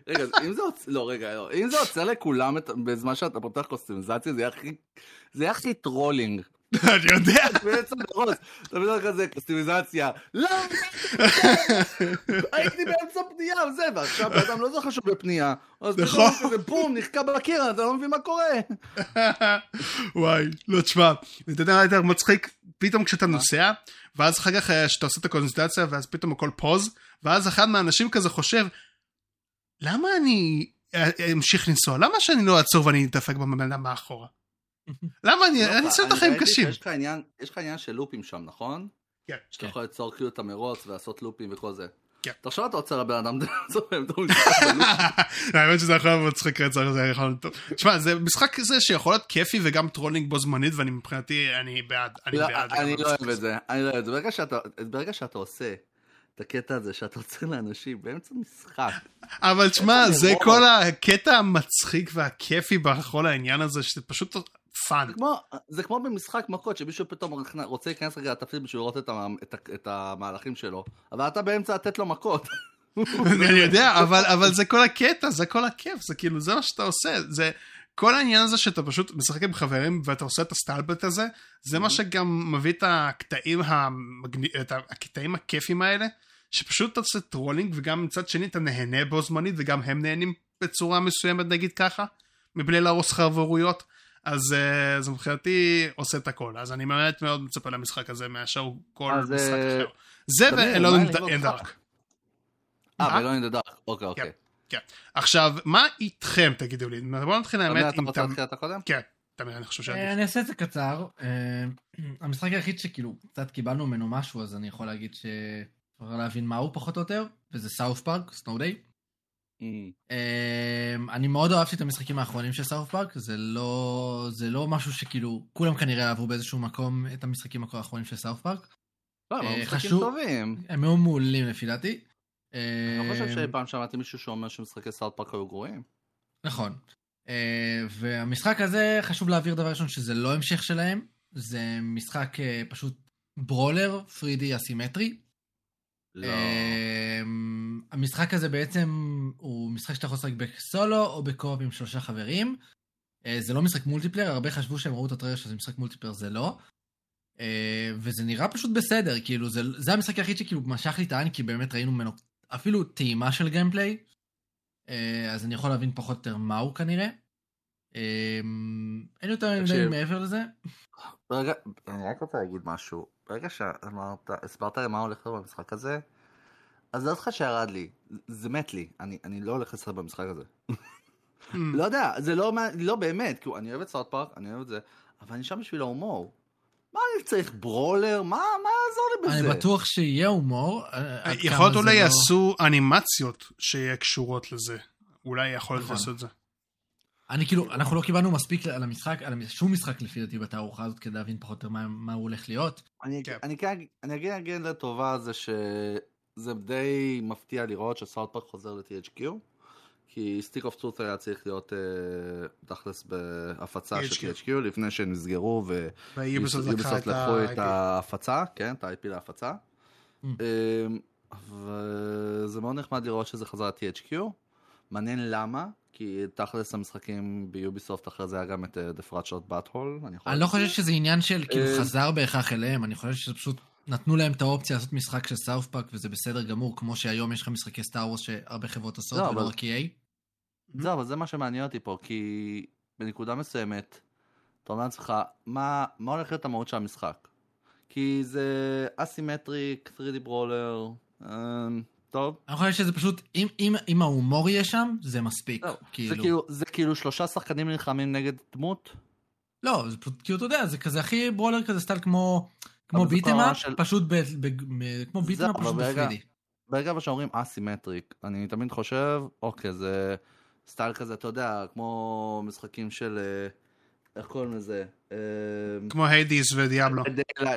רגע, אם זה עוצר, לא רגע, לא, אם זה עוצר לכולם בזמן שאתה פותח קסטומיזציה, זה יהיה הכי trolling. אני יודע. בעצם בראש, אתה מבין כזה, קסטומיזציה, לא, הייתי באמצע פנייה וזה, ועכשיו בן אדם לא זוכר שהוא בפנייה, אז נכון. כזה בום, נתקע בקיר, אתה לא מבין מה קורה. וואי, לא תשמע, אתה יודע מה יותר מצחיק? פתאום כשאתה נוסע, ואז אחר כך אה, שאתה עושה את הקסטומיזציה, ואז פתאום הכל pause, ואז אחד מהאנשים כזה חושב, למה אני אה, אמשיך לנסוע? למה שאני לא אעצור ואני אדפק בבן אדם מאחורה? למה אני, אני אעשה את החיים ראיתי קשים. שיש לך עניין- יש לך עניין של loopים שם, נכון? כן. שאתה. יכול ליצור כאילו את המרוץ ולעשות loopים וכל זה. כן. תחשוב אתה עוצר לבן אדם. האמת שזה יכול להיות מצחיק רצח, זה יכול להיות טוב. תשמע, זה משחק כזה שיכול להיות כיפי וגם trolling בו זמנית, ואני מבחינתי, אני בעד. אני לא, בעד. אני לא אוהב את זה, אני לא אוהב את זה. ברגע שאתה- עושה את הקטע הזה שאתה עוצר לאנשים באמצע משחק, אבל תשמע, זה? כל הקטע המצחיק והכיפי בכל העניין הזה, שזה פשוט fun. זה כמו- זה כמו במשחק מכות שמישהו פתאום רוצה להיכנס רגע לתפקיד בשביל לראות את המ- את את המהלכים שלו, אבל אתה באמצע לתת לו מכות. אני יודע, אבל, אבל זה כל הקטע, זה כל הכיף, זה כאילו, זה מה שאתה עושה, זה כל העניין הזה שאתה פשוט משחק עם חברים ואתה עושה את הסטלבט הזה, זה מה שגם מביא את הקטעים, המגני... את הקטעים הכיפים האלה, שפשוט אתה עושה trolling וגם מצד שני אתה נהנה בו זמנית וגם הם נהנים בצורה מסוימת נגיד ככה, מבלי להרוס חברויות. אז אה, זה מבחינתי עושה את הכל, אז אני באמת מאוד מצפה למשחק הזה מאשר כל משחק אה, אחר. זה ו-Alone אני in the? Dark. אה, מה? Alone in the Dark, אוקיי, אוקיי. כן. עכשיו, מה איתכם תגידו לי? בואו נתחיל האמת אתה רוצה. להתחיל אתה קודם? כן, תמיר, אני חושב אה, שעדיף. אני אעשה את זה קצר. אה, המשחק היחיד שכאילו קצת קיבלנו ממנו משהו, אז אני יכול להגיד שאפשר להבין מה הוא פחות או יותר, וזה סאות' פארק, Snow Day. אמ, אני מאוד אהבתי את המשחקים האחרונים של סאות' פארק, זה לא, זה לא משהו שכאילו, כולם כנראה אהבו באיזשהו מקום את המשחקים האחרונים של סאות' פארק. לא, הם אה, משחקים טובים. הם היו מעולים לפי דעתי. אני לא חושב אה, שאי פעם שמעתי מישהו שאומר שמשחקי סאות' פארק היו גרועים. נכון. אה, והמשחק הזה, חשוב להבהיר דבר ראשון שזה לא המשך שלהם, זה משחק פשוט brawler, 3D אסימטרי. לא. המשחק הזה בעצם הוא משחק שאתה יכול לשחק בסולו או ב-co-op עם שלושה חברים. אה, זה לא משחק multiplayer, הרבה חשבו שהם ראו את הטריילר שזה משחק multiplayer, זה לא. אה, וזה נראה פשוט בסדר, כאילו זה, זה המשחק היחיד שכאילו משך לי את העין, כי באמת ראינו ממנו אפילו טעימה של גיימפליי. אה, אז אני יכול להבין פחות או יותר מה הוא כנראה. אה, אין יותר תקשיב. מעבר לזה. רגע, אני רק רוצה להגיד משהו. ברגע שאמרת, הסברת לי מה הולך במשחק הזה, אז לא אותך שירד לי. זה מת לי. אני אני לא הולך לשחק במשחק הזה. לא יודע, זה לא לא באמת, כאילו, אני אוהב את סאוט פארק, אני אוהב את זה, אבל אני שם בשביל ההומור. מה אני צריך ברולר? מה מה יעזור לי בזה? אני בטוח שיהיה הומור. אה, עד יכול להיות זה אולי לא- יעשו אנימציות שיהיה קשורות לזה. אולי יכול להיות נכון. לעשות את זה. אני כאילו, אנחנו לא קיבלנו מספיק על המשחק, על שום משחק לפי דעתי בתערוכה הזאת, כדי להבין פחות או יותר מה- מה הוא הולך להיות. אני, כן. אני, כן, אני אגיד אגיד לטובה זה שזה די מפתיע לראות שסאוט פארק חוזר ל-THQ כי Stick of Truth היה צריך להיות אה, תכלס בהפצה של THQ. לפני שהם נסגרו ויוביסופט לקחו את ה... ההפצה, כן, את ה-IP להפצה. Mm. אמ, וזה מאוד נחמד לראות שזה חזר ל-THQ. מעניין למה, כי תכלס המשחקים ביוביסופט אחרי זה היה גם את אה, The Fractured Butthole. אני לא. חושב שזה עניין של כאילו אה, חזר בהכרח אליהם, אני חושב שזה פשוט נתנו להם את האופציה לעשות משחק של סאות' פארק, וזה בסדר גמור, כמו שהיום יש לך משחקי סטאר וורס שהרבה חברות עושות, לא, ולא אבל- רק EA. זהו, אבל זה מה שמעניין אותי פה, כי בנקודה מסוימת, אתה אומר לעצמך, מה, מה הולך להיות המהות של המשחק? כי זה אסימטריק, 3D ברולר, אמ, טוב. אני חושב שזה פשוט, אם- אם- אם ההומור יהיה שם, זה מספיק. זה כאילו... כאילו, זה כאילו שלושה שחקנים נלחמים נגד דמות, לא, זה פשוט, כאילו, אתה יודע, זה כזה הכי ברולר כזה סטייל כמו... כמו אפ, של- פשוט ב... ב- ב- כמו אפ, פשוט אבל ברגע- ב-3D. ברגע שאומרים asymmetric, אני תמיד חושב, אוקיי, זה style כזה, אתה יודע, כמו משחקים של, אה, איך קוראים לזה? אמ, כמו היידיס ודיאבלו.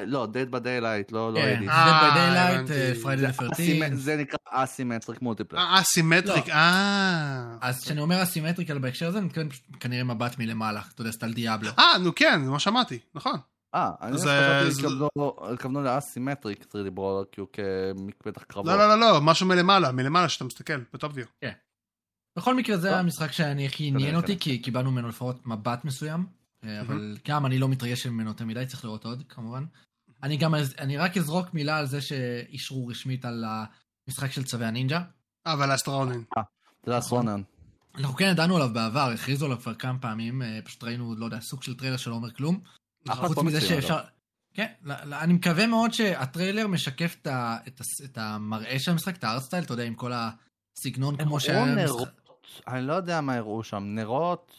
לא, Dead by Daylight, לא, לא כן. Dead by אה, Daylight, זה לפרטים. אסימ- זה נקרא asymmetric multiplayer. אה, אסימטריק, לא. אה. אז כשאני אומר asymmetrical בהקשר הזה, אני מתכוון כנראה מבט מלמעלה, אתה יודע, סטייל דיאבלו. אה, נו כן, זה מה שמעתי, נכון. אה, אני אז, חשבתי אה, זה- התכוונו- התכוונו ל isometric 3D brawler, כי הוא כמקפתח קרבות. לא, לא, לא, לא, משהו מלמעלה, מלמעלה שאתה מסתכל, ב top view. בכל מקרה, זה. המשחק שאני הכי עניין אותי. כי קיבלנו ממנו לפחות מבט מסוים, אה, אבל גם אני לא מתרגש ממנו יותר מדי, צריך לראות עוד, כמובן. אני גם, אני רק אזרוק מילה על זה שאישרו רשמית על המשחק של צבי הנינג'ה. אבל Last Ronin. זה Last Ronin. אנחנו כן ידענו עליו בעבר, הכריזו עליו כבר כמה פעמים, אה, פשוט ראינו, לא יודע, סוג של טריילר שלא אומר כלום. אחלה חוץ מזה שאפשר... כן, לא- לא, אני מקווה מאוד שהטריילר משקף את ה- את הס- את המראה של המשחק, את הארטסטייל, אתה יודע, עם כל הסגנון כמו שהיה... נרות. אני לא יודע מה הראו שם, נרות.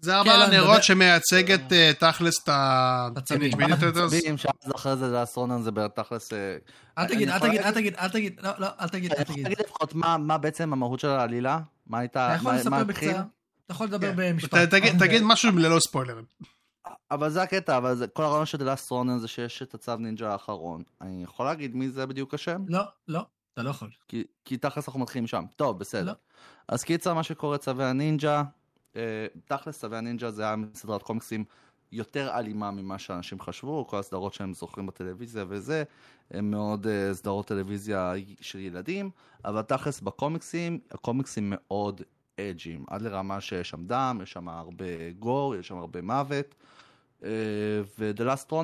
זה כן, לא, אני נרות מדבר- שמייצגת אה, תכלס את הצבים. ה-Teenage שאז אחרי זה זה הסרונן זה בתכלס... אה, אל תגיד, אל תגיד, אל תגיד, אל תגיד, לא, לא, אל תגיד, אני אל יכול תגיד. להגיד לפחות מה בעצם המהות של העלילה? מה הייתה... אתה יכול לספר התחיל? בקצרה, אתה יכול לדבר כן. במשפט. תגיד- אוקיי. תגיד משהו ללא ספוילרים. אבל זה הקטע, אבל זה, כל הרעיון של The Last Ronin זה שיש את הצב נינג'ה האחרון. אני יכול להגיד מי זה בדיוק השם? לא, לא, אתה לא יכול. כי, כי תכלס אנחנו מתחילים שם. טוב, בסדר. לא. אז קיצר, מה שקורה צבי הנינג'ה, אה, תכלס צבי הנינג'ה זה היה סדרת קומיקסים יותר אלימה ממה שאנשים חשבו, כל הסדרות שהם זוכרים בטלוויזיה וזה, הם מאוד אה, סדרות טלוויזיה של ילדים, אבל תכלס בקומיקסים, הקומיקסים מאוד edgy ים, עד לרמה שיש שם דם, יש שם הרבה gore, יש שם הרבה מוות. אה, ו-The Last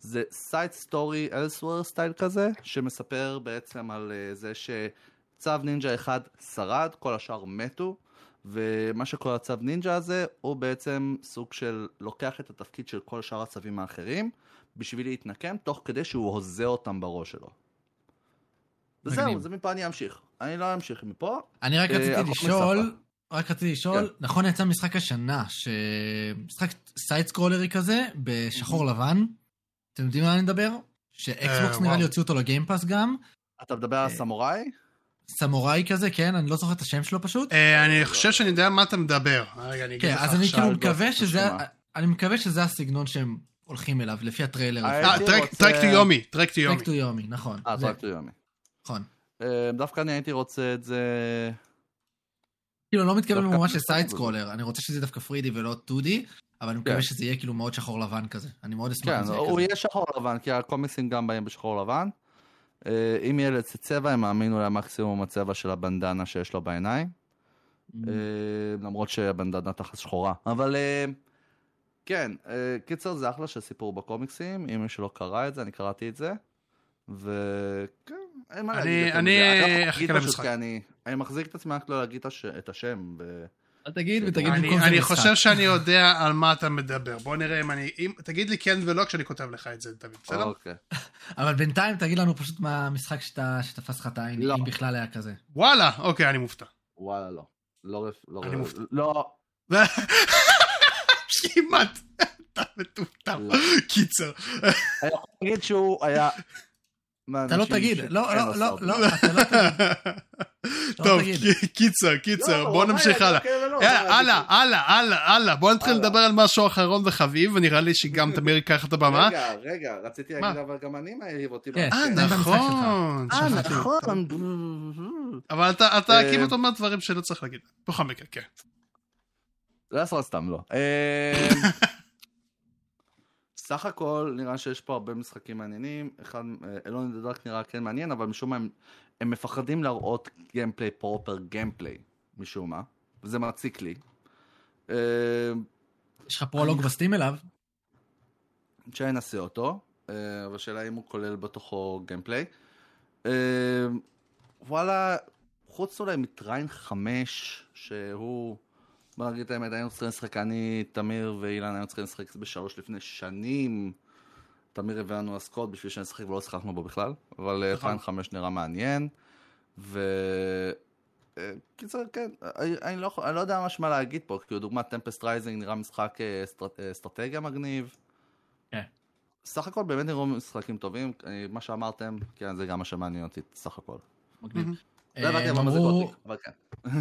זה side story Elseworlds style כזה, שמספר בעצם על אה, זה שצב נינג'ה אחד שרד, כל השאר מתו, ומה שקורה לצב נינג'ה הזה, הוא בעצם סוג של לוקח את התפקיד של כל שאר הצבים האחרים, בשביל להתנקם, תוך כדי שהוא הוזה אותם בראש שלו. וזהו. זה מפה אני אמשיך. אני לא אמשיך מפה. אני רק אה, רציתי לשאול. רק רציתי לשאול, כן. נכון יצא משחק השנה, משחק side scroller י כזה, בשחור לבן, אתם יודעים על מה אני מדבר? ש Xbox אה, נראה. לי הוציאו אותו ל Game Pass גם, אתה מדבר על אה, סמוראי? סמוראי כזה, כן, אני לא זוכר את השם שלו פשוט. אני חושב שאני יודע מה אתה מדבר. רגע, אני אגיד כן, אז אני. כאילו לא מקווה עשיתי שזה, שמה. אני מקווה שזה הסגנון שהם הולכים אליו, לפי הטריילר. אה, אה, הייתי Trek- Trek to Yomi, Trek. Trek to Yomi, נכון. אה, זה- טרקטור יומי. נכון. אה, דווקא אני הייתי רוצה את זה... כאילו, אני לא מתכוון ממש לסייד סקרולר, אני רוצה שזה דווקא 3D ולא 2D, אבל אני מקווה כן. שזה יהיה כאילו מאוד שחור לבן כזה. אני מאוד אשמח כן, אם זה הוא יהיה כזה. יהיה שחור לבן, כי הקומיקסים גם באים בשחור לבן. אה, אם יהיה לזה צבע, הם מאמינו למקסימום הצבע של הבנדנה שיש לו בעיניים. Mm. אה, למרות שהבנדנה תחת שחורה. אבל כן, קיצר זה אחלה של סיפור בקומיקסים, אם מי שלא קרא את זה, אני קראתי את זה. וכן, אין מה אני- להגיד אני, אחכה למשחק. מחזיק את עצמי רק לא להגיד את הש- את השם. אל תגיד ותגיד במקום זה אני. חושב שאני יודע על מה אתה מדבר. בוא נראה אם אני... תגיד לי כן ולא כשאני כותב לך את זה, דוד, בסדר? אוקיי. אבל בינתיים תגיד לנו פשוט מה המשחק שתפס לך את העין, לא. אם בכלל היה כזה. וואלה, אוקיי, אני מופתע. וואלה, לא. לא, רפ- לא, אני מופתע. לא, כמעט. אתה מטומטם. לא. קיצר. אני יכול להגיד שהוא היה... אתה לא תגיד, לא, לא, לא, לא, אתה לא תגיד. טוב, תגיד. כי- קיצר, קיצר, לא, בוא נמשיך הלאה. כן יאללה, לא הלאה, ראיתי. הלאה, הלאה, הלאה. בוא נתחיל. לדבר על משהו אחרון וחביב, ונראה לי שגם תמיר ייקח את הבמה. רגע, רגע, רציתי? להגיד, אבל גם אני מעיב אותי. כן. לא, אה, נכון. אה. נכון. אבל אתה אתה אה, כמעט אומר דברים שלא צריך להגיד. בכל מקרה, כן. לא סתם, סתם לא. אה, סך הכל נראה שיש פה הרבה משחקים מעניינים. אחד, Alone in the Dark נראה כן מעניין, אבל משום מה הם, הם מפחדים להראות gameplay proper gameplay, משום מה. וזה מציק לי. אה, יש לך פרולוג ב Steam אליו? שננסה אותו, אה, אבל השאלה אם הוא כולל בתוכו gameplay. אה, וואלה, חוץ אולי מ Trine 5, שהוא, בוא נגיד את האמת, היינו צריכים לשחק, אני, תמיר ואילן היינו צריכים לשחק בשלוש לפני שנים. תמיר הביא לנו אסקוט בשביל שנשחק ולא שחקנו בו בכלל, אבל אה, נכון. Trine 5 נראה מעניין. ו... אה, קיצר, כן, אני, אני, לא, אני לא יודע ממש מה להגיד פה, כי לדוגמה Tempest Rising נראה משחק אה, אסטרט, אה, אסטרטגיה מגניב. כן. סך הכל באמת נראו משחקים טובים, אה, מה שאמרתם, כן, זה גם מה שמעניין אותי, סך הכל. מגניב. לא הבנתי אה, אבל הם מה זה Gothic, אבל כן.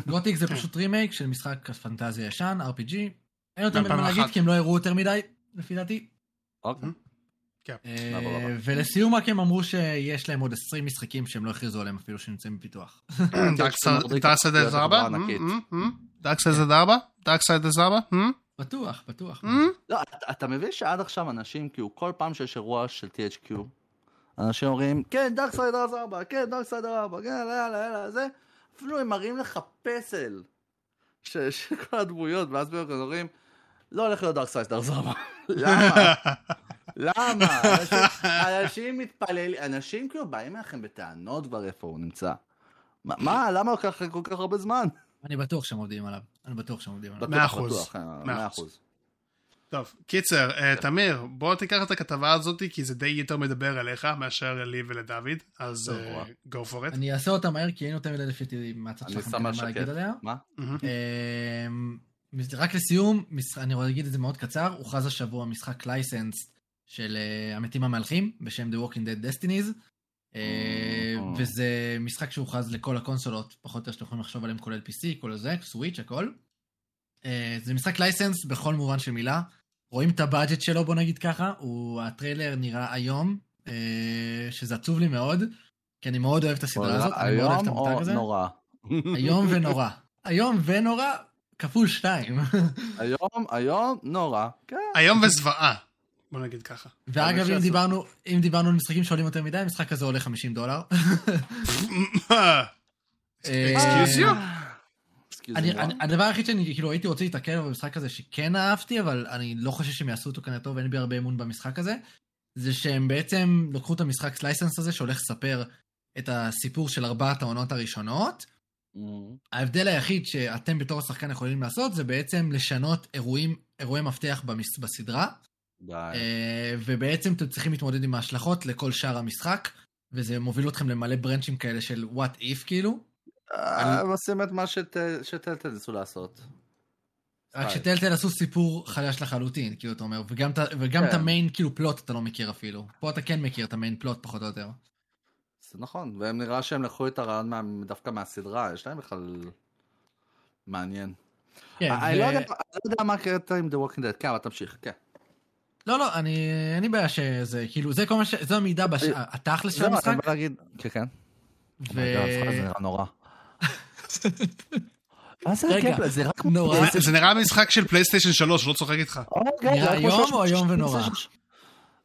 Gothic זה פשוט רימייק של משחק פנטזיה ישן, RPG. אין יותר מה מ-2001. להגיד, כי הם לא הראו יותר מדי, לפי דעתי. אוקיי. אה, נעבור הבא. ולסיום רק הם אמרו שיש להם עוד 20 משחקים שהם לא הכריזו עליהם אפילו שנמצאים בפיתוח. Darksiders 4? ענקית. Darksiders 4? Darksiders 4? בטוח, בטוח. לא, אתה- אתה מבין שעד עכשיו אנשים, כאילו, כל פעם שיש אירוע של THQ, אנשים אומרים, כן, דארקסיידר 4, כן, דארקסיידר 4, כן, יאללה, יאללה, זה, אפילו הם מראים לך פסל של כל הדמויות, ואז בדיוק הם אומרים, לא הולך להיות דארקסיידר 4. למה? למה? אנשים- מתפללים, אנשים כאילו באים אליכם בטענות כבר איפה הוא נמצא. מה- מה, למה לוקח כל כך הרבה זמן? אני בטוח שהם עובדים עליו. אני בטוח שהם עובדים עליו. מאה אחוז. אה, מאה אחוז. טוב, קיצר, אה, תמיר, בוא תיקח את הכתבה הזאת, כי זה די יותר מדבר אליך מאשר לי ולדוד, אז אה, go for it. אני אעשה אותה מהר כי אין יותר מדי לפי דעתי מהצד אני שלכם מה להגיד. עליה. מה? אמ, רק לסיום, אני רוצה להגיד את זה מאוד קצר, הוכרז השבוע משחק לייסנס של אה, המתים המהלכים בשם The Walking Dead Destinies. וזה משחק שהוכרז לכל הקונסולות, פחות או יותר שאתם יכולים לחשוב עליהם, כולל PC, כולל זה, סוויץ', הכל. זה משחק license בכל מובן של מילה. רואים את ה budget שלו, בוא נגיד ככה, הוא, הטריילר נראה איום, אה, שזה עצוב לי מאוד, כי אני מאוד אוהב את הסדרה הזאת, אני מאוד אוהב את היום המותג או הזה. נורא? איום ונורא. איום ונורא, כפול שתיים. איום, איום, נורא. כן. איום וזוועה, בוא נגיד ככה. ואגב, אם דיברנו, אם דיברנו על משחקים שעולים יותר מדי, המשחק הזה עולה 50 דולר. אה, you? excuse אני, me, אני, what? הדבר היחיד שאני כאילו הייתי רוצה להתעכב במשחק הזה שכן אהבתי, אבל אני לא חושב שהם יעשו אותו כנראה טוב, אין בי הרבה אמון במשחק הזה, זה שהם בעצם לקחו את המשחק סלייסנס הזה שהולך לספר את הסיפור של ארבעת העונות הראשונות. Mhm. ההבדל היחיד שאתם בתור השחקן יכולים לעשות זה בעצם לשנות אירועים, אירועי מפתח במס, בסדרה, די. אה, ובעצם אתם צריכים להתמודד עם ההשלכות לכל שאר המשחק, וזה מוביל אתכם למלא ברנצ'ים כאלה של what if כאילו. אה, הם עושים את מה שט- שטלטל ניסו לעשות. רק. שטלטל עשו סיפור חדש לחלוטין, כאילו אתה אומר, וגם, את כן. המיין כאילו פלוט אתה לא מכיר אפילו. פה אתה כן מכיר את המיין פלוט פחות או יותר. זה נכון, והם נראה שהם לקחו את הרעיון מה- דווקא מהסדרה, יש להם בכלל... מעניין. כן, אני ו- לא יודע- אני לא יודע מה קראת עם The Walking Dead, כן, אבל תמשיך, כן. לא, לא, אני, אין לי בעיה שזה, כאילו, זה כל מה ש... זה המידע. אה, התכלס של זהו, המשחק, אני בא להגיד, כן, כן. ו... זה נראה נורא. מה זה ה gameplay? זה רק... נורא. זה- זה נראה משחק של PlayStation 3, לא צוחק איתך. אוקיי, נראה זה איום או איום ונורא?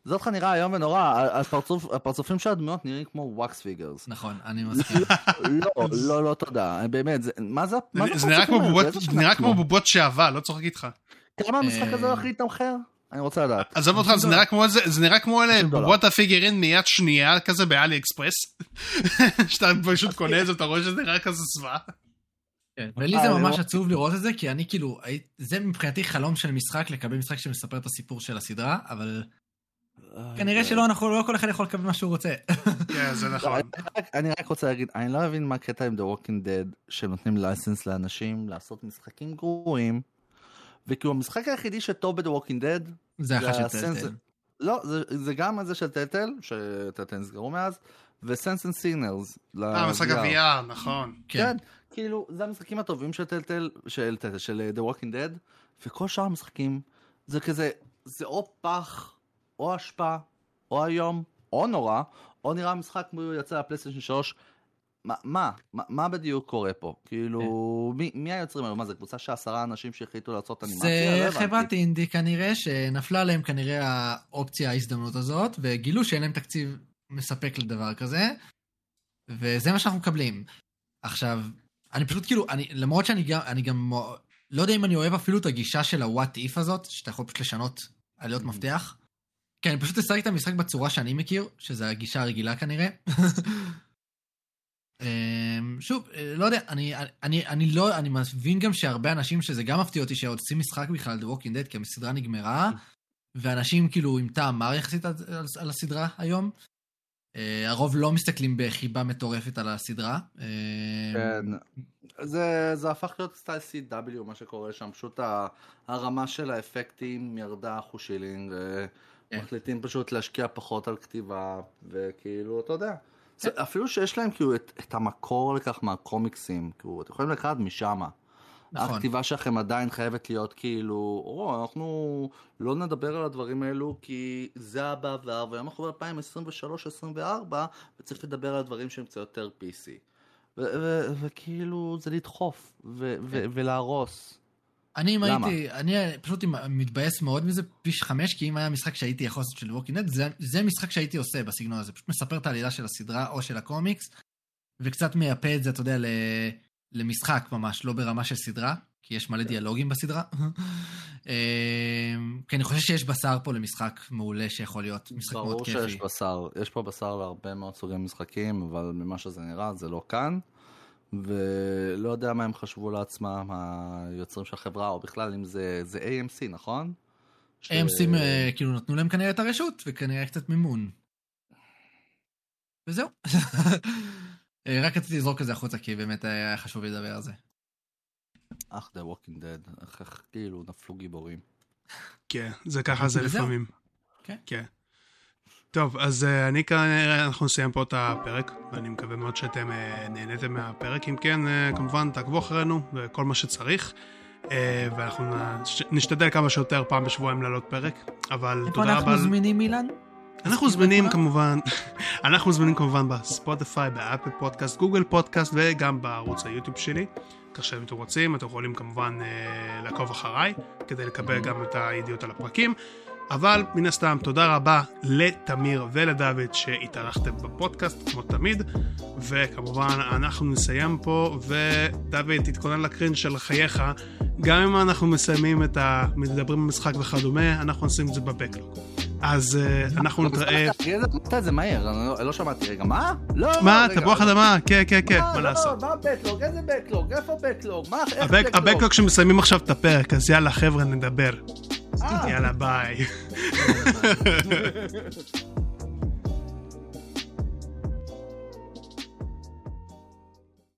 זה אותך נראה איום ונורא, הפרצוף- הפרצופים של הדמויות נראים כמו wax figures. נכון, אני מסכים. לא, לא, לא תודה, באמת, זה- מה זה מה זה נראה כמו? בובות- זה נראה? כמו בובות שעווה, לא צוחק איתך. כמה המשחק הזה אה, הולך להתמחר? אני רוצה לדעת. עזוב אותך, זה נראה כמו איזה, זה נראה כמו אלה 50 דולר. בובות ה figurine מיד שנייה כזה ב AliExpress. שאתה פשוט קונה את זה, אתה רואה שזה נראה כזה זוועה. כן, ולי זה אה, ממש לא- עצוב לראות את זה, כי אני כאילו, זה מבחינתי חלום של משחק, לקבל משחק שמספר את הסיפור של הסדרה, אבל כנראה שלא, אנחנו, לא כל אחד יכול לקבל מה שהוא רוצה. כן, זה לא, נכון. אני רק- אני רק רוצה להגיד, אני לא מבין מה הקטע עם The Walking Dead, שנותנים license לאנשים לעשות משחקים גרועים, וכאילו המשחק היחידי שטוב ב-The Walking Dead, זה אחת של Telltale. לא, זה- זה גם זה של Telltale, ש Telltale נסגרו מאז, ו Saints & Sinners. אה, משחק ה-VR, נכון. כן. כן, כאילו, זה המשחקים הטובים של Telltale, של Telltale, של אה, The Walking Dead, וכל שאר המשחקים, זה כזה, זה או פח, או אשפה, או איום, או נורא, או נראה משחק כמו יצא ל PlayStation 3. מה, מה, מה, בדיוק קורה פה? כאילו, מי, מי היוצרים האלו? מה זה, קבוצה של עשרה אנשים שהחליטו לעשות אנימציה? זה לא. חברת אינדי כנראה, שנפלה להם כנראה האופציה, ההזדמנות הזאת, וגילו שאין להם תקציב מספק לדבר כזה, וזה מה שאנחנו מקבלים. עכשיו, אני פשוט כאילו, אני, למרות שאני גם, אני גם לא יודע אם אני אוהב אפילו את הגישה של ה-what if הזאת, שאתה יכול פשוט לשנות עליות Mhm. מפתח. כן, אני פשוט אשחק את המשחק בצורה שאני מכיר, שזה הגישה הרגילה כנראה. אמ, שוב, אה, לא יודע, אני, אני, אני לא, אני מבין גם שהרבה אנשים, שזה גם מפתיע אותי, שעושים משחק בכלל, The Walking Dead, כי הסדרה נגמרה, ואנשים כאילו עם טעם מר יחסית על, על, הסדרה היום. אה, הרוב לא מסתכלים בחיבה מטורפת על הסדרה. אה, כן, זה, זה הפך להיות סטייל CW, מה שקורה שם, פשוט הרמה של האפקטים ירדה אחוז שילינג, אה, כן. מחליטים פשוט להשקיע פחות על כתיבה, וכאילו, אתה יודע, זה, אפילו שיש להם כאילו את, את המקור לכך מהקומיקסים, כאילו, אתם יכולים לקחת משם. נכון. הכתיבה שלכם עדיין חייבת להיות כאילו, או, אנחנו לא נדבר על הדברים האלו כי זה הבעבר, והיום אנחנו ב-2023-2024, וצריך לדבר על הדברים שהם קצת יותר PC. וכאילו, זה לדחוף, ו- ולהרוס. אני אם? הייתי, אני פשוט מתבאס מאוד מזה פי חמש, כי אם היה משחק שהייתי יכול לעשות של Walking Dead, זה משחק שהייתי עושה בסגנון הזה, פשוט מספר את העלילה של הסדרה או של הקומיקס, וקצת מייפה את זה, אתה יודע, ל, למשחק ממש, לא ברמה של סדרה, כי יש מלא דיאלוגים בסדרה. אמ, כי אני חושב שיש בשר פה למשחק מעולה שיכול להיות משחק מאוד ברור כיפי. שיש בשר, יש פה בשר להרבה מאוד סוגי משחקים, אבל ממה שזה נראה זה לא כאן. ולא יודע מה הם חשבו לעצמם, היוצרים של החברה, או בכלל אם זה, זה AMC, נכון? ש- AMC אה, כאילו נתנו להם כנראה את הרשות, וכנראה קצת מימון. וזהו. אה, רק רציתי לזרוק את זה החוצה, כי באמת היה חשוב לי לדבר על זה. אך, The Walking Dead, איך, כאילו נפלו גיבורים. כן, זה ככה זה. לפעמים. כן. טוב, אז אה, אני כנראה, אנחנו נסיים פה את הפרק, ואני מקווה מאוד שאתם אה, נהניתם מהפרק. אם כן, אה, כמובן, תעקבו אחרינו וכל מה שצריך. אה, ואנחנו נש- נשתדל כמה שיותר פעם בשבועיים לעלות פרק, אבל איפה תודה רבה. אנחנו על- זמינים, אילן? אנחנו זמינים. כמובן, אנחנו זמינים כמובן ב Spotify, ב Apple Podcast, Google Podcast וגם בערוץ ה YouTube שלי. כך שאם אתם רוצים, אתם יכולים כמובן לעקוב אחריי, כדי לקבל גם את הידיעות על הפרקים. אבל מן הסתם תודה רבה לתמיר ולדוד שהתארחתם בפודקאסט כמו תמיד וכמובן אנחנו נסיים פה ודוד תתכונן ל cringe של חייך גם אם אנחנו מסיימים את ה... מדברים במשחק וכדומה אנחנו נשים את זה ב backlog אז אה, אנחנו נתראה... זה מהר, אני לא- לא שמעתי. רגע, מה? לא, מה? רגע, תפוח לא. אדמה? כן כן כן מה, לא, לעשות מה backlog? איזה backlog? איפה backlog? מה? איך backlog? ה backlog שמסיימים עכשיו את הפרק אז יאללה חבר'ה נדבר אה. יאללה ביי יאללה, ביי.